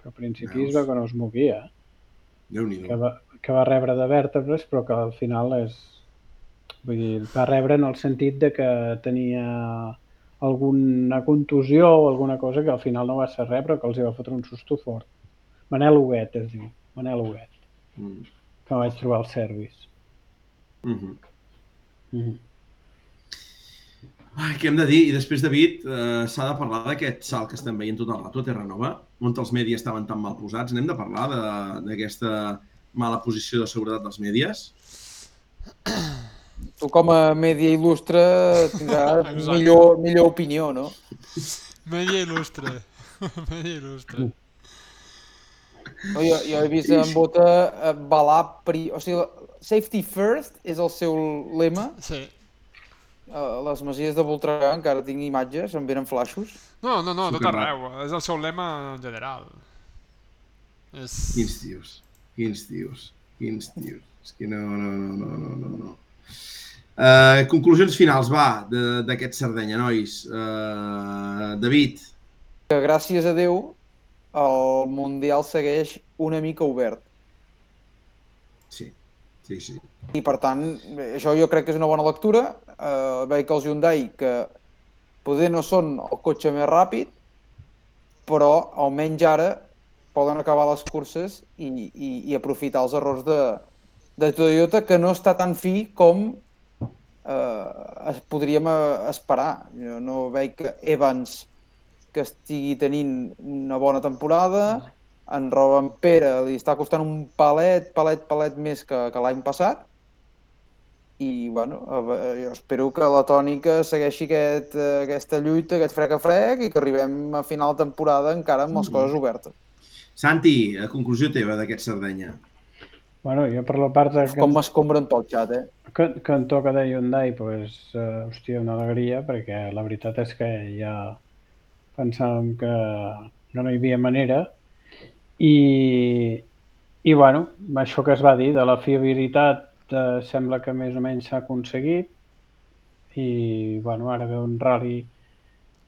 Que al principi es Veus? veu que no es moguia, déu nhi que va, que va rebre de vèrtebres, però que al final és... Vull dir, va rebre en el sentit de que tenia alguna contusió o alguna cosa que al final no va ser res, però que els hi va fotre un susto fort. Manel Huguet es diu, Manel Huguet, Mm. que vaig trobar al service. Mhm. Mm -hmm. Ai, què hem de dir? I després, David, eh, s'ha de parlar d'aquest salt que estem veient tot el rato a Terranova, on els mèdies estaven tan mal posats. N'hem de parlar de- d'aquesta mala posició de seguretat dels mèdies? Tu com a mèdia il·lustre tindràs millor, millor opinió, no? Media il·lustre. Media il·lustre. No jo, jo he vist en Bota eh, balar... Pri... O sigui, safety first és el seu lema. Sí. A les masies de Voltregà encara tinc imatges, em venen flaixos. No, no, no, tot arreu. És el seu lema en general. És... Quins tios, quins tios, quins tios. És que no, no, no, no, no, no. no. Uh, conclusions finals, va, de- d'aquest Sardenya, nois. Uh, David, Que gràcies a Déu el Mundial segueix una mica obert. sí, sí, sí. I per tant, això jo crec que és una bona lectura. Uh, veig que els Hyundai, que poder no són el cotxe més ràpid, però almenys ara poden acabar les curses i, i, i aprofitar els errors de, de Toyota, que no està tan fi com eh, es podríem eh, esperar. Jo no veig que Evans que estigui tenint una bona temporada, en Robin Pere li està costant un palet, palet, palet més que, que l'any passat, i bueno, jo espero que la tònica segueixi aquest, aquesta lluita, aquest frec a frec i que arribem a final de temporada encara amb les coses obertes. Santi, a conclusió teva d'aquest Sardenya. Bueno, jo per la part de que, Com m'escombren pel xat, eh? que, que en toca de Hyundai, pues, uh, hòstia, una alegria, perquè la veritat és que ja pensàvem que, que no hi havia manera. I, i bueno, això que es va dir de la fiabilitat eh, sembla que més o menys s'ha aconseguit i bueno, ara ve un rally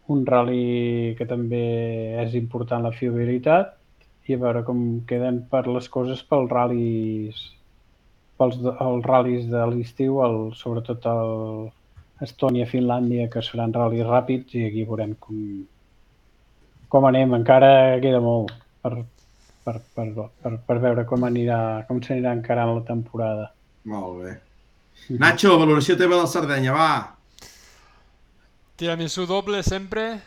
un rally que també és important la fiabilitat i a veure com queden per les coses pels ral·lis pels els ral·lis de l'estiu, el, sobretot el Estònia-Finlàndia, que seran ral·lis ràpids i aquí veurem com, com anem. Encara queda molt per, per, per, per, per veure com anirà com s'anirà encarant la temporada. Molt bé. Nacho, valoració teva del Sardenya, va. Tiramisú doble sempre.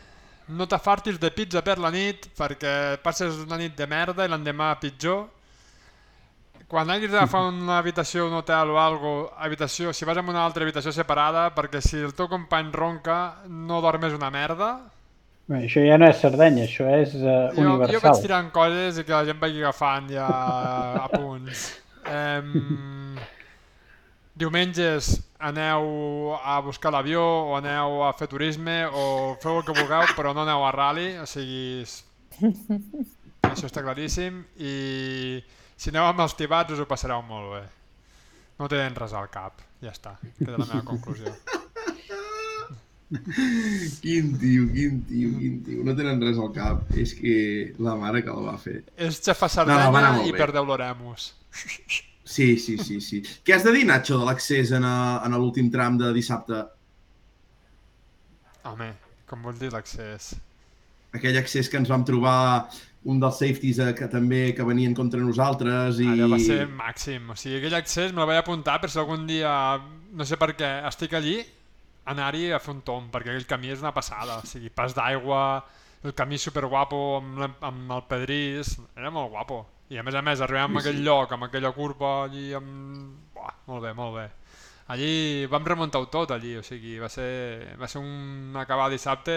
No t'afartis de pizza per la nit perquè passes una nit de merda i l'endemà pitjor. quan hagis d'agafar una habitació, un hotel o algo, habitació, si vas en una altra habitació separada, perquè si el teu company ronca, no dormes una merda. Bé, això ja no és Sardenya, això és uh, Jo, jo universal. vaig tirant coses i que la gent vagi agafant ja a punts. Um, diumenges aneu a buscar l'avió o aneu a fer turisme o feu el que vulgueu però no aneu a rally, o sigui... Això està claríssim i si aneu amb els tibats us ho passareu molt bé. No tenen res al cap, ja està. Queda la meva conclusió. Quin tio, quin tio, quin tio. No tenen res al cap. És que la mare que el va fer. És No, no, va Sardenya anar molt i bé. perdeu l'Oremus. Sí, sí, sí, sí. Què has de dir, Nacho, de l'accés en, a- en l'últim tram de dissabte? Home, com vol dir l'accés? Aquell accés que ens vam trobar un dels safeties eh, que també que venien contra nosaltres i... Allò va ser màxim. O sigui, aquell accés me vaig apuntar per si algun dia, no sé per què, estic allí, anar-hi a fer un tom, perquè aquell camí és una passada. O sigui, pas d'aigua, el camí superguapo amb, la- amb el pedrís, era molt guapo. I a més a més, arribem a aquell lloc, amb aquella curva allí, amb... Buah, molt bé, molt bé. Allí vam remuntar-ho tot allí, o sigui, va ser, va ser un acabar dissabte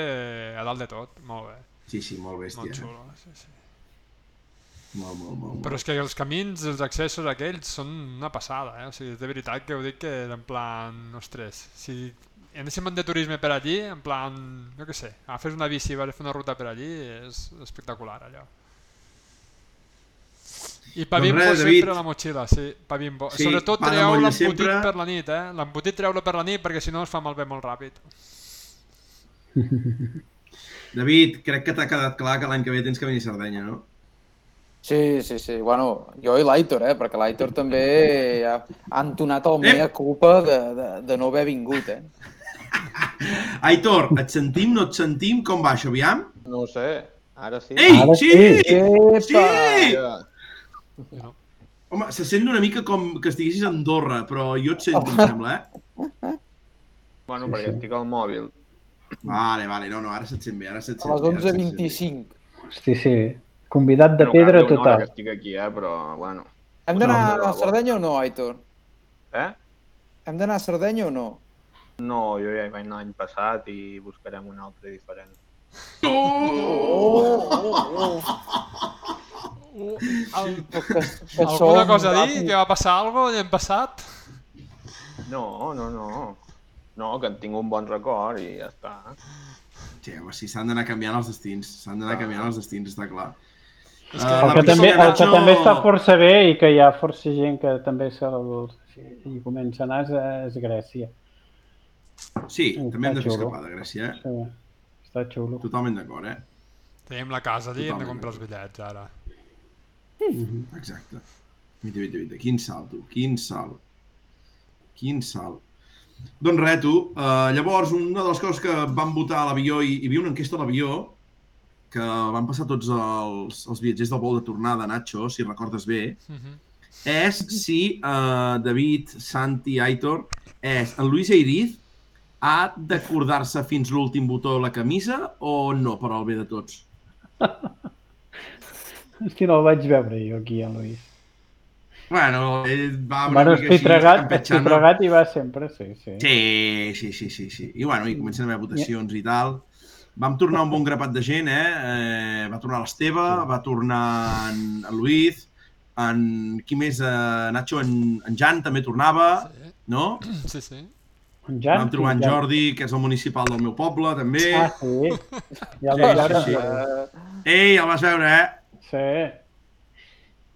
a dalt de tot, molt bé, Sí, sí, molt bèstia. molt eh? xulo. Sí, sí. Molt, molt, molt. Però és que els camins, els accessos aquells són una passada, eh? O sigui, de veritat que ho dic que en plan, ostres, si anéssim de turisme per allí, en plan, jo què sé, agafes una bici i vas a fer una ruta per allí, és espectacular allò. I pa Doncs bimbo res, sempre David. a la motxilla, sí, pa bimbo. Sí, Sobretot treu l'embotit sempre. per la nit, eh? L'embotit treu-lo per la nit perquè si no es fa malbé molt ràpid. David, crec que t'ha quedat clar que l'any que ve tens que venir a Sardenya, no? Sí, sí, sí. Bueno, jo i l'Aitor, eh? Perquè l'Aitor també ha, ha entonat el mea culpa de, de, de no haver vingut, eh? Aitor, et sentim, no et sentim? Com va això, aviam? No ho sé, ara sí. Ei, Ara sí! sí. Sí! No. Home, se sent una mica com que estiguessis a Andorra, però jo et sento, em sembla, eh? Bueno, perquè estic al mòbil. Vale, vale, no, no, ara se't sent bé, ara se't A sent les bé. sent bé. 11.25. Hosti, sí. Convidat de No pedra total. que estic aquí, eh, però, bueno. Hem d'anar No, no, a no. Sardenya o no, Aitor? Eh? Hem d'anar a Sardenya o no? No, jo ja hi vaig anar l'any passat i buscarem un altre diferent. El, Que, que alguna cosa a dir? Que va passar alguna cosa l'any passat? No, no, no. No, que en tinc un bon record i ja està. Sí, home, sí, s'han d'anar canviant els destins. S'han d'anar canviant els destins, està clar. És Ah, que El la que, també, el que també està força bé i que hi ha força gent que també se'l hi comença a anar és, és Grècia. Sí, Mm, també hem de fer està xulo. escapada, Gràcia, eh? Sí, està xulo. Totalment d'acord, eh? Tenim la casa allí, hem de comprar els bitllets ara. Exacte. Vita, vita, vita. Quin salt, tu. Quin salt. Quin salt. Doncs res, tu. Uh, llavors, una de les coses que vam votar a l'avió, i hi havia una enquesta a l'avió, que van passar tots els, els viatgers del vol de tornada, Nacho, si recordes bé, Mhm. és si uh, David, Santi, Aitor, és en Luis Eiriz ha d'acordar-se fins l'últim botó de la camisa o no, per al bé de tots? Hosti, no el vaig veure jo aquí, en Luis. Bueno, ell va una Bueno, mica així, espitregat, campechando. espitregat i va sempre, sí, sí. Sí, sí, sí, sí, sí. I bueno, i comencen a haver votacions i tal. Vam tornar un bon grapat de gent, eh? eh va tornar l'Esteve, va tornar en, en Luis, en... Qui més? Eh, Nacho, en, en Jan també tornava, Sí, no? sí, sí. En Jan, Vam trobar en. Jordi, que és el municipal del meu poble, també. Ah, sí. Ja el Sí, sí, sí. Eh, Ei, el vas veure, eh? Sí.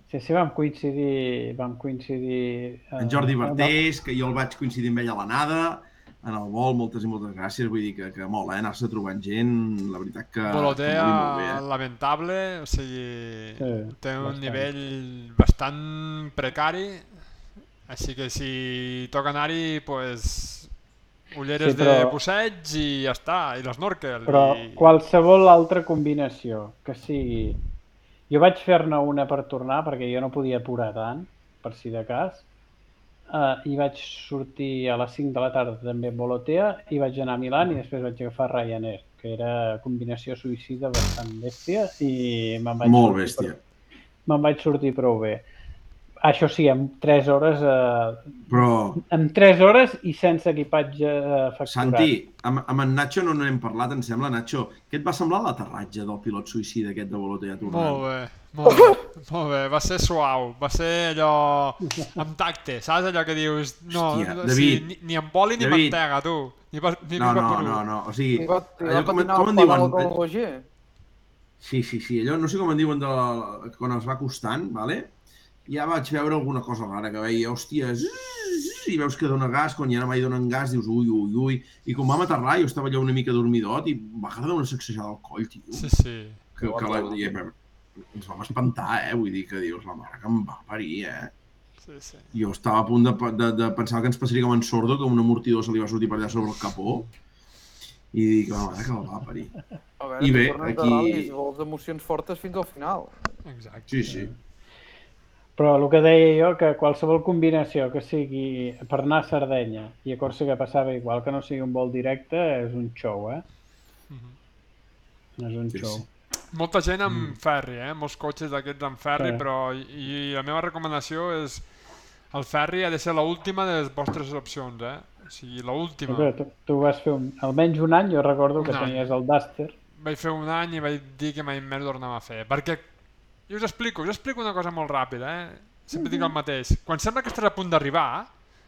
Sí, sí, vam coincidir, vam coincidir... eh, En Jordi Bertés, que jo el vaig coincidir amb ell a l'anada, en el vol, moltes i moltes gràcies, vull dir que, que mola, eh? anar-se trobant gent, la veritat que... Volotea bé, eh? lamentable, o sigui, Sí, té un bastant. nivell bastant precari, així que si toca anar-hi, pues, ulleres Sí, però- de busseig i ja està, i l'snorkel. Però i... qualsevol altra combinació que sigui... Jo vaig fer-ne una per tornar perquè jo no podia apurar tant, per si de cas, uh, i vaig sortir a les 5 de la tarda també amb Volotea i vaig anar a Milan i després vaig agafar Ryanair, que era combinació suïcida bastant bèstia i me'n vaig Molt bèstia. Prou, me'n vaig sortir prou bé. Això sí, en 3 hores, eh, Però, en 3 hores i sense equipatge eh, facturat. Santi, amb, amb en Nacho no n'hem parlat, em sembla, Nacho. Què et va semblar l'aterratge del pilot suïcida aquest de Bolotea tornant? Molt bé, molt bé, molt bé. Va ser suau, va ser allò amb tacte, saps allò que dius? No, Hòstia, David, ni, ni amb oli ni David. mantega, tu. Ni, pa, ni No, no, no, no, o sigui, allò com, com en diuen? Sí, sí, sí, allò no sé com en diuen de la, quan es va acostant, vale? Ja vaig veure alguna cosa rara, que veia, hòstia, i veus que dona gas, quan ja no mai donen gas, dius ui, ui, ui, i quan vam aterrar jo estava allà una mica dormidot i va quedar una sacsejada al coll, tio. Sí, sí. que, que la, i, ens vam espantar, eh? Vull dir que dius, la mare que em va parir, eh? sí, sí. Jo estava a punt de, de, de pensar que ens passaria com en Sordo, que un amortidor se li va sortir per allà sobre el capó, i dic, la mare que el va parir. A veure, I bé, aquí- ral·lis, vols emocions fortes fins al final. Exacte. Sí, sí. Però el que deia jo, que qualsevol combinació que sigui per anar a Sardenya i a Còrsega passava igual que no sigui un vol directe, és un show, eh? Mhm. No és un Sí, show. sí. Molta gent amb ferri, eh? Molts cotxes d'aquests amb ferri, Sí. però i, i la meva recomanació és el ferri ha de ser l'última de les vostres opcions, eh? O sigui, l'última. Tu, tu vas fer un, almenys un any, jo recordo que Un any. tenies el Duster. Vaig fer un any i vaig dir que mai més tornava a fer. Perquè, jo us explico, us explico una cosa molt ràpida, eh? Sempre dic el mateix. Quan sembla que estàs a punt d'arribar,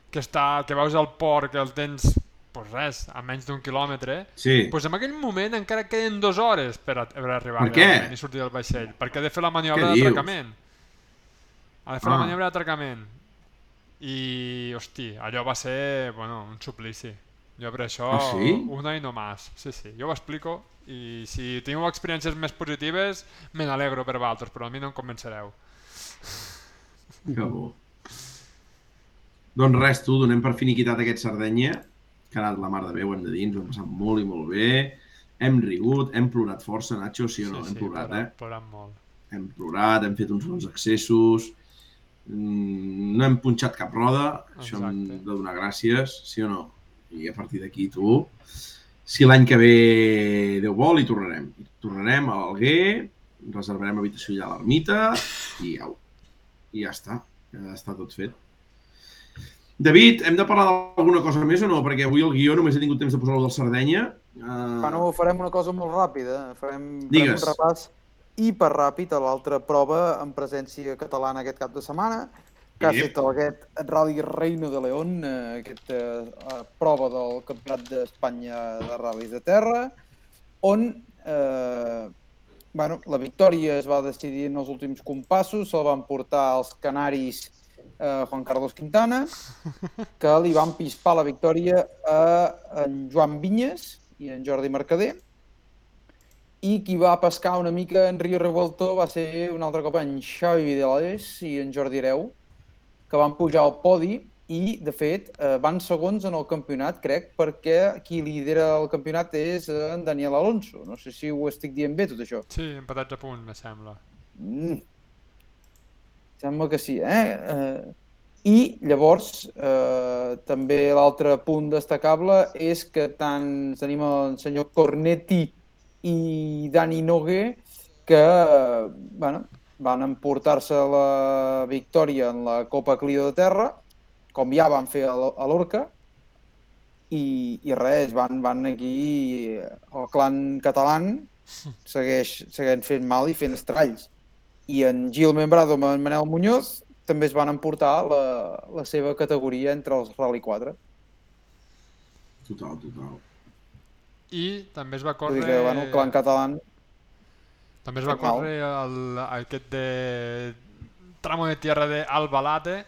que, està, que veus el port, que el tens, pues res, a menys d'un quilòmetre, Sí. pues en aquell moment encara queden dues hores per, a, per arribar Per què? i sortir del vaixell, perquè ha de fer la maniobra d'atracament. Ha de fer Ah. la maniobra d'atracament. I, hosti, allò va ser, bueno, un suplici. Jo per això, Ah, sí? una i no més. Sí, sí, jo ho explico i si teniu experiències més positives, me n'alegro per vosaltres, però a mi no em convencereu. Que bo. Doncs res, tu, donem per finiquitat aquest Sardenya, que ha anat la mar de bé, ho hem de dir, ens ho hem passat molt i molt bé. Hem rigut, hem plorat força, Nacho, sí o no? hem plorat, plorant, eh? plorant molt. Hem plorat, hem fet uns bons accessos, mm, no hem punxat cap roda, això hem Exacte. de donar gràcies, sí o no? I a partir d'aquí tu, si l'any que ve Déu vol, hi tornarem. Hi tornarem a l'Alguer, reservarem habitació allà a l'ermita i au. I ja està, ja està tot fet. David, hem de parlar d'alguna cosa més o no? Perquè avui el guió només he tingut temps de posar-lo del Sardenya. Uh, Bueno, farem una cosa molt ràpida. Farem, farem un repàs hiperràpid a l'altra prova en presència catalana aquest cap de setmana, que ha estat aquest Rally Reino de León, eh, aquesta eh, prova del Campionat d'Espanya de Ral·lis de Terra, on eh, bueno, la victòria es va decidir en els últims compassos, se'l van portar els canaris eh, Juan Carlos Quintana, que li van pispar la victòria a en Joan Vinyes i en Jordi Mercader, i qui va pescar una mica en Rio Revuelto va ser un altre cop en Xavi Vidales i en Jordi Hereu, que van pujar al podi i, de fet, eh, van segons en el campionat, crec, perquè qui lidera el campionat és eh, en Daniel Alonso. No sé si ho estic dient bé, tot això. Sí, empatats a punt, me sembla. Mm. Sembla que sí, eh? eh I llavors, eh, també l'altre punt destacable és que tant tenim el senyor Cornetti i Dani Nogue que eh, bueno, van emportar-se la victòria en la Copa Clio de Terra, com ja van fer a l'Orca, i, i res, van, van aquí, el clan català segueix, segueix fent mal i fent estralls. I en Gil Membrado i en Manel Muñoz també es van emportar la, la seva categoria entre els Rally 4. Total, total. I també es va Vull dir córrer... que, bueno, el clan català... També es va córrer el, aquest de tramo de tierra de Albalate,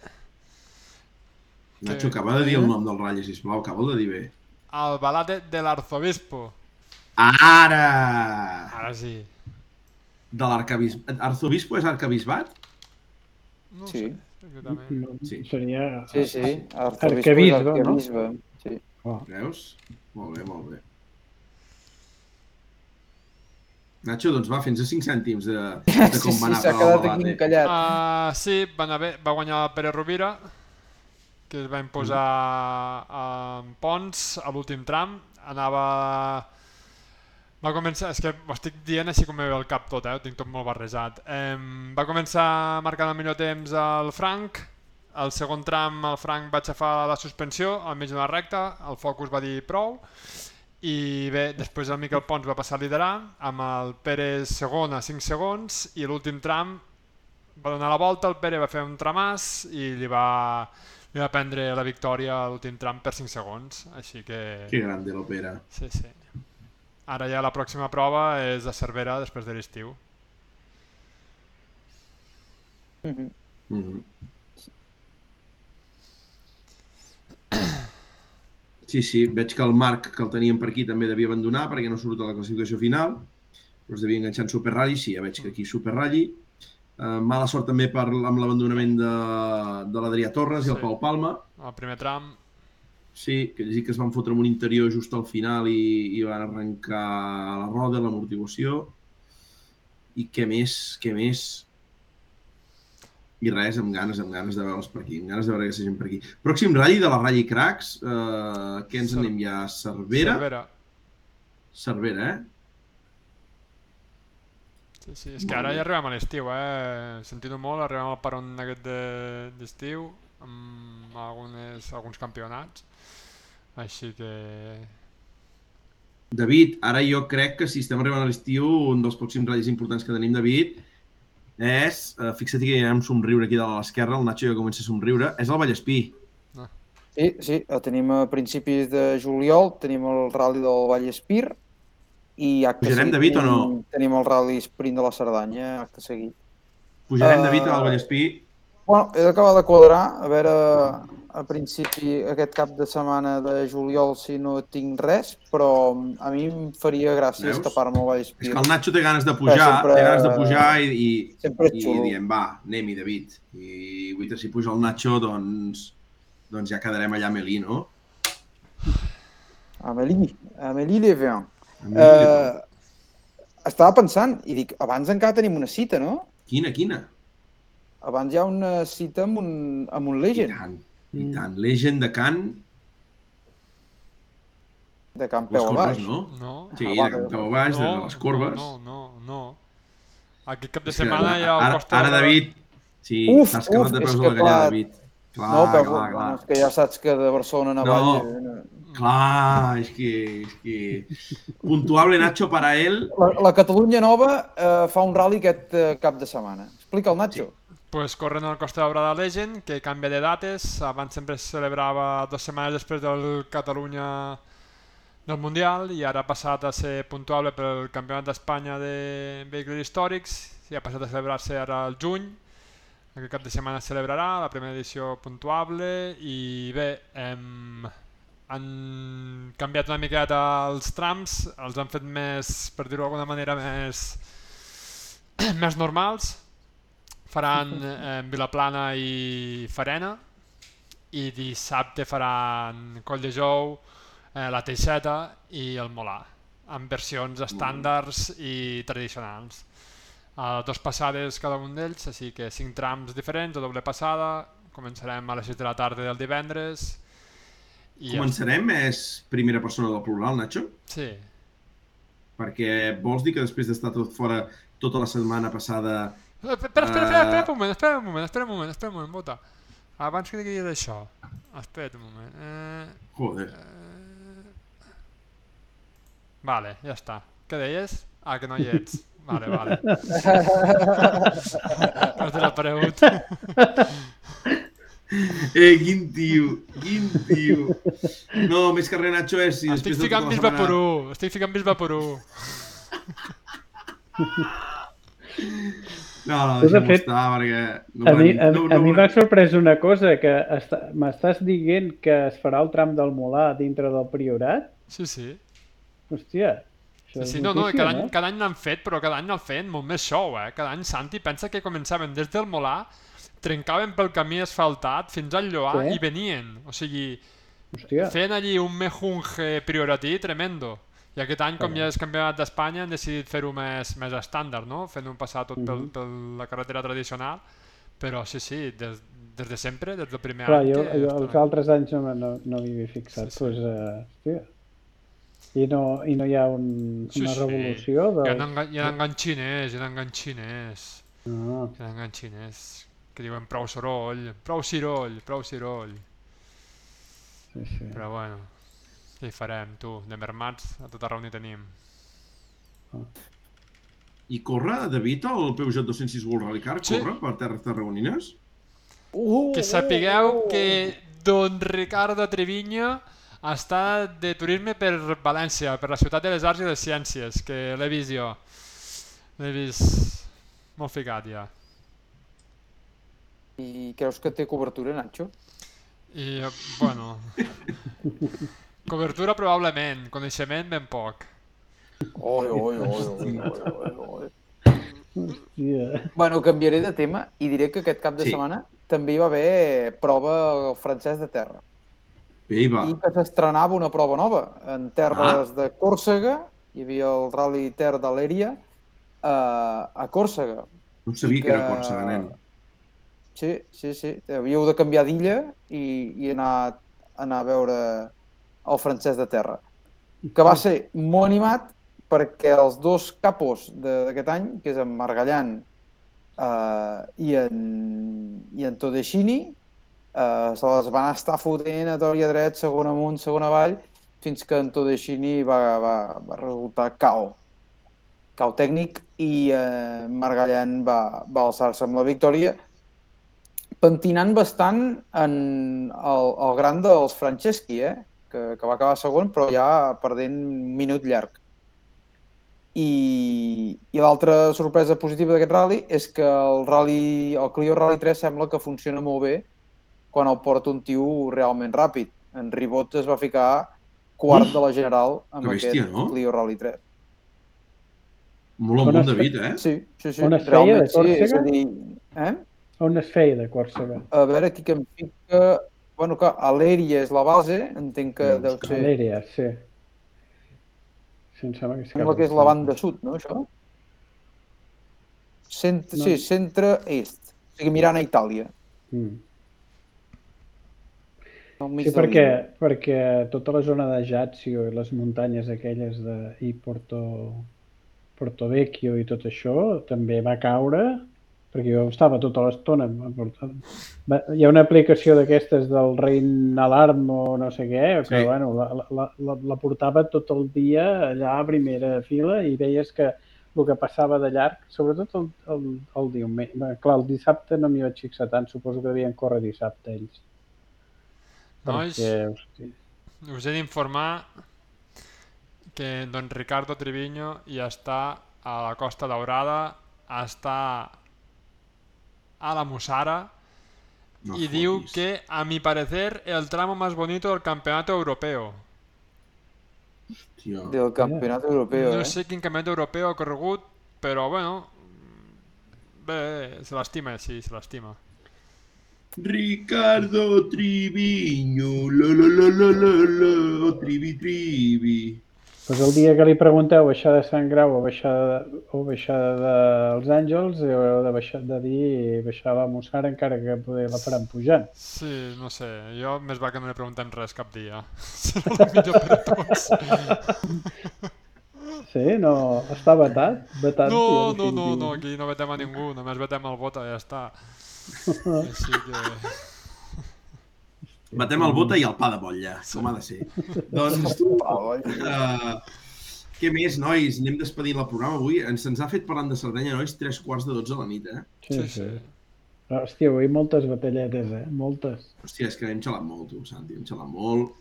Nacho, Que- acaba de dir el nom del ratlla, sisplau, acaba de dir bé. Albalate del Arzobispo. Ara! Ara sí. De l'arcabisbat. Arzobispo és arcabisbat? No Sí. sé. No, Sí. Seria... Sí, sí, arquebisbe, Arquebisbe, no? Sí. Oh. Veus? Molt bé, molt bé. Nacho, doncs va, fins a 5 cèntims de, de Sí, com sí, va anar s'ha per quedat aquí encallat. Uh, sí, va, anar bé. va guanyar el Pere Rovira, que es va imposar Mm. en Pons a l'últim tram. Anava Va començar, és que ho estic dient així com me ve el cap tot, eh? ho tinc tot molt barrejat. Eh, va començar marcant el millor temps el Frank, el segon tram el Frank va aixafar la suspensió al mig d'una recta, el Focus va dir prou, i bé, després el Miquel Pons va passar a liderar, amb el Pérez segon a 5 segons, i l'últim tram va donar la volta, el Pere va fer un tramàs i li va, li va prendre la victòria a l'últim tram per 5 segons, així que... Que grande l'opera. Sí, sí. Ara ja la pròxima prova és a Cervera després de l'estiu. Mhm. Mm. Sí, sí, veig que el Marc, que el teníem per aquí, també devia abandonar perquè no surt a la classificació final, però es devia enganxar en Super Rally, sí, ja veig que aquí Super Rally. Uh, mala sort també per, amb l'abandonament de, de l'Adrià Torres i el Sí. Pau Palma. El primer tram, Sí, que llegir que es van fotre amb un interior just al final i, i van arrencar la roda, l'amortiguació. I què més, què més? I res, amb ganes, amb ganes de veure'ls per aquí, amb ganes de veure aquesta gent per aquí. Pròxim ratll de la Rally Cracks, eh, què ens Cer- anem ja? Cervera? Cervera. Cervera, eh? Sí, sí, és que ara ja arribem a l'estiu, eh? Sentint-ho molt, arribem al peron aquest de- d'estiu amb algunes, alguns campionats. Així que... David, ara jo crec que si estem arribant a l'estiu, un dels pròxims ratllis importants que tenim, David, és, eh, fixa't que hi ha un somriure aquí dalt a l'esquerra, el Nacho ja comença a somriure, és el Vallespí. Sí, sí, el tenim a principis de juliol, tenim el Rally del Vallespir i acte Pujarem, seguit David, o no? tenim- Tenim el Rally Sprint de la Cerdanya, acte seguit. Pujarem, Eh, David, al Vallespí. Bueno, he d'acabar de quadrar, a veure a principi aquest cap de setmana de juliol si no tinc res, però a mi em faria gràcia Veus? escapar-me És Vallespir. que el Nacho té ganes de pujar, sempre- té ganes de pujar i, i, Sempre és i diem, va, anem-hi, David. I que si puja el Nacho, doncs, doncs ja quedarem allà a Melí, no? Amélie Levin. A Melí, Eh, estava pensant, i dic, abans encara tenim una cita, no? Quina, quina? Abans hi ha una cita amb un, amb un I Legend tant, i tant. Legend de Can, de les Peu baix. no? No, Sí, Ah, de va, Can Peu a baix, de les corbes. No, no, no. no. Aquest cap de setmana ja ara, Costa ara, David, sí, t'has quedat uf, de la gallada, clar, David. Clar, no, però clar, clar. bueno, és que ja saps que de Barcelona No. Navall... eh, Clar, és que, és que... Puntuable Nacho para él. La, la Catalunya Nova eh, fa un rally aquest eh, cap de setmana. Explica el Nacho. Pues corren al Costa Daurada Legend, que canvia de dates. Abans sempre es celebrava dues setmanes després del Catalunya del Mundial i ara ha passat a ser puntuable pel Campionat d'Espanya de Vehicles Històrics i ha passat a celebrar-se ara al juny. Aquest cap de setmana es celebrarà la primera edició puntuable i bé, hem, han canviat una miqueta els trams, els han fet més, per dir-ho d'alguna manera, més, més normals. Faran eh, Vilaplana i Farena i dissabte faran Coll de Jou, eh, la Teixeta i el Molà, amb versions estàndards i tradicionals. Uh, dos passades cada un d'ells, així que cinc trams diferents, a doble passada, començarem a les 6 de la tarda del divendres. I ja- Començarem, és primera persona del plural, Nacho? Sí, Perquè vols dir que després d'estar tot fora tota la setmana passada... Eh, Espera, espera, espera, espera Eh, un moment, espera un moment, espera un moment, espera un moment, vota. Abans que diguis això, espera't un moment. Eh, Joder, vale, ja està. Què deies? Ah, que no hi ets. Vale, vale. No te l'ha aparegut. Eh, quin tio, quin tio. No, més que res, Nacho, és... Si Estic ficant tota la bisbe setmana- porú, estic ficant bisbe porú. No, no, deixa'm fet, estar, perquè... No A mi, a, no, a no mi volem- m'ha sorprès una cosa, que està- m'estàs dient que es farà el tram del Molà dintre del Priorat? Sí, sí. Hòstia, Sí, sí, no, no, notícia, cada any, cada any n'han fet, però cada any el feien molt més show, eh? Cada any Santi pensa que començaven des del Molà, trencaven pel camí asfaltat fins al Lloar Sí. i venien. O sigui, Hòstia, feien allí un mejunge prioratí tremendo. I aquest any, com ja és campionat d'Espanya, han decidit fer-ho més, més estàndard, no? Fent un passar tot pel, Mhm. per la carretera tradicional. Però sí, sí, des, des de sempre, des del primer clar, any. jo, que jo els altres anys no, no, no m'hi havia fixat. Sí, sí. Pues, uh, hòstia, I no, i no hi ha un, Sí, una sí. revolució Hi ha de... hi ha enganxiners, hi ha enganxiners. Ah, Hi ha enganxiners que diuen prou soroll, prou ciroll, prou ciroll. sí, sí. Però bueno, què hi farem, tu? De mermats a tot arreu n'hi tenim. I corre, David, el Peugeot 206 World Rally Car? Sí. Corre per terres tarragonines? Uh, Que sapigueu que Don Ricardo Treviño està de turisme per València, per la ciutat de les arts i les ciències, que l'he vist jo. L'he vist molt ficat ja. I creus que té cobertura, Nacho? I, bueno... Cobertura probablement, coneixement ben poc. Oi, oi, oi, oi, oi, oi. Hòstia. Bueno, canviaré de tema i diré que aquest cap de Sí. setmana també hi va haver prova francès de terra. Bé, hi va. I que s'estrenava una prova nova. En terres de Còrsega, hi havia el Rally Ter d'Alèria, a, a Còrsega. No sabia que era que- Còrsega, nen. Sí, sí, sí. Havíeu de canviar d'illa i, i anar, anar a veure el francès de terra. Que va ser molt animat perquè els dos capos d'aquest any, que és en Margallan eh, i, en, i en Todeschini, eh, se les van estar fotent a tor i a dret, segona amunt, segona avall, fins que en Todeschini va, va, va resultar cao. Cao tècnic i eh, Margallan va, va alçar-se amb la victòria pentinant bastant en el, el gran dels Franceschi, eh? Que, que va acabar segon, però ja perdent un minut llarg. I, i l'altra sorpresa positiva d'aquest rally és que el, rally, el Clio Rally 3 sembla que funciona molt bé quan el porta un tio realment ràpid. En Ribot es va ficar quart Uf, de la general amb bèstia, aquest no? Clio Rally 3. Molt amunt, es- David, eh? Sí, sí, sí. On es feia, realment de sí. És Còrsega? a dir, eh? On es feia de Còrsega? A veure, aquí que em fica... Bueno, que Alèria és la base, entenc que Deus deu ser... Valèria, sí. Sí, em sembla que és Sembla que és la banda sud, no, això? Centre, No. Sí, centre-est. O sigui, mirant a Itàlia. Mm. Sí, perquè, perquè tota la zona de Jazio i les muntanyes aquelles de i Porto, Porto Vecchio i tot això també va caure perquè jo estava tota l'estona portant- hi ha una aplicació d'aquestes del Rein Alarm o no sé què que Sí. bueno, la, la, la, la portava tot el dia allà a primera fila i veies que el que passava de llarg, sobretot el, el, el diumenge. Clar, el dissabte no m'hi vaig fixar tant, suposo que devien córrer dissabte ells. Nois, Perquè, hosti, us he d'informar que don Ricardo Treviño ja està a la Costa Daurada, està a la Musara No y diu que, a mi parecer, el tramo más bonito del campeonato europeo. Tio. Del campionat europeu, No eh? sé quin campionat europeu ha corregut, però bueno, bé, se l'estima, sí, se l'estima. Ricardo Triviño, la la la la la la, trivi trivi. Doncs el dia que li pregunteu baixar de Sant Grau o baixar de, o baixar dels Àngels, heu de, baixar, de dir baixar a la Mossara encara que poder la faran pujant. Sí, no sé, jo més val que no li preguntem res cap dia. Serà el millor per a tots. Sí? No, està vetat? vetat No, no, no, no, aquí no vetem a ningú, només vetem el vot i ja està. Així que... Batem el bota i el pa de botlla, com ha de ser. doncs tu, uh, què més, nois? Anem despedint el programa avui. Ens se'ns ha fet parlant de Cerdanya, nois, tres quarts de dotze de la nit, eh? Sí, Sí. Hòstia, avui moltes batalletes, eh? Moltes. Hòstia, és que hem xalat molt, tu, Santi, hem xalat molt,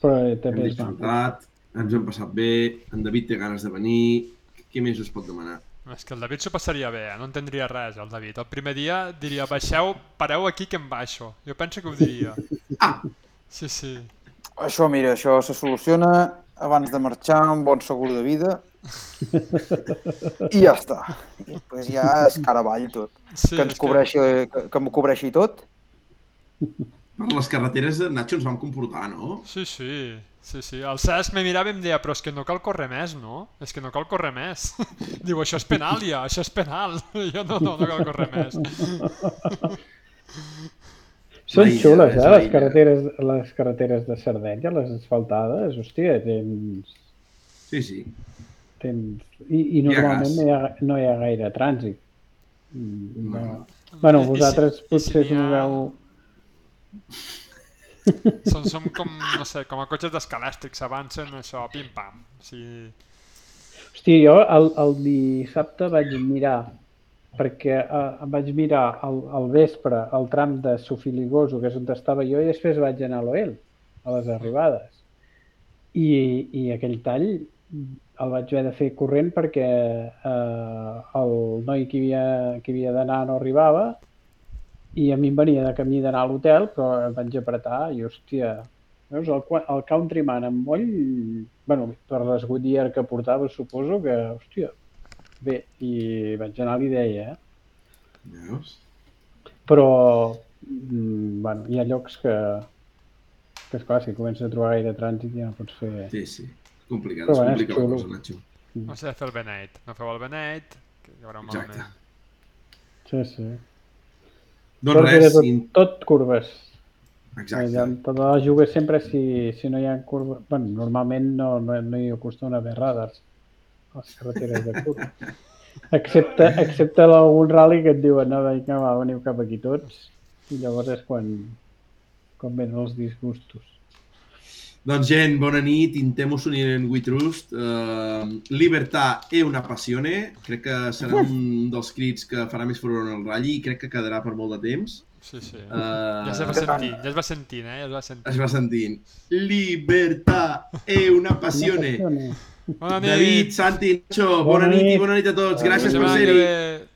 Però eh, hem també és maco. disfrutat, ens hem passat bé, en David té ganes de venir, què més us pot demanar? És que el David s'ho passaria bé, eh? no entendria res, el David. El primer dia diria, baixeu, pareu aquí que em baixo. Jo penso que ho diria. Ah, Sí, sí. Això, mira, això se soluciona abans de marxar, un bon segur de vida. I ja està. I després ja és cara avall tot. sí Que ens cobreixi, que, que m'ho cobreixi tot. Per les carreteres de Nacho ens vam comportar, no? Sí, sí, sí, sí. El Cesc me mirava i em deia, però és que no cal córrer més, no? És que no cal córrer més. Diu, això és penal ja, això és penal. I jo, no, no, no cal córrer més. Són La illa, xules, eh? Les carreteres, les carreteres de Sardenya, les asfaltades, hòstia, tens... Sí, sí. tens... I, i Hi ha normalment no hi, ha, no hi ha gaire trànsit. Mm, Bueno. No. Bueno, vosaltres i si potser si no ha- veu... Som, som com, no sé, com a cotxes d'escalàstrics, avancen això, pim-pam. O sigui, Hòstia, jo el, el dissabte vaig mirar, perquè eh, vaig mirar al, al vespre el tram de Sofiligoso, que és on estava jo, i després vaig anar a l'Oel, a les arribades. I, I aquell tall el vaig haver de fer corrent perquè eh, el noi que havia, que havia d'anar no arribava i a mi em venia de camí d'anar a l'hotel, però em vaig apretar i, hòstia, veus, el, el Countryman amb moll, bueno, per les Goodyear que portava, suposo que, hòstia, bé, i vaig anar a l'idea, eh? Veus? Però, mm, bueno, hi ha llocs que, que esclar, si comences a trobar gaire trànsit ja no pots fer... Sí, sí. Complicat, Però bueno, és complica la cosa, Nacho. no sé fer el beneit. No feu el beneit, que hi haurà un Exacte. malament. Sí, sí. Doncs Tot, res, tot, in... tot curves. exacte. Tot a la juga sempre si, si no hi ha curves... Bueno, normalment no, no, no hi acostumen a haver radars a les carreteres de curva. Excepte, excepte algun rally que et diuen no, vinga, va, veniu cap aquí tots i llavors és quan, quan venen els disgustos. Doncs gent, bona nit, intemus unire in We Trust. Uh, libertà è una passione. Crec que serà un dels crits que farà més furor en el ratll i crec que quedarà per molt de temps. Sí, sí. Uh, Ja es va sentint, ja es va sentint, eh? Ja es va sentint. es va sentint. Libertà è una passione. Passione. Bona nit! David, Santi, Nacho, bona Bona nit i nit. bona nit a tots. Gràcies per setmana que ser-hi.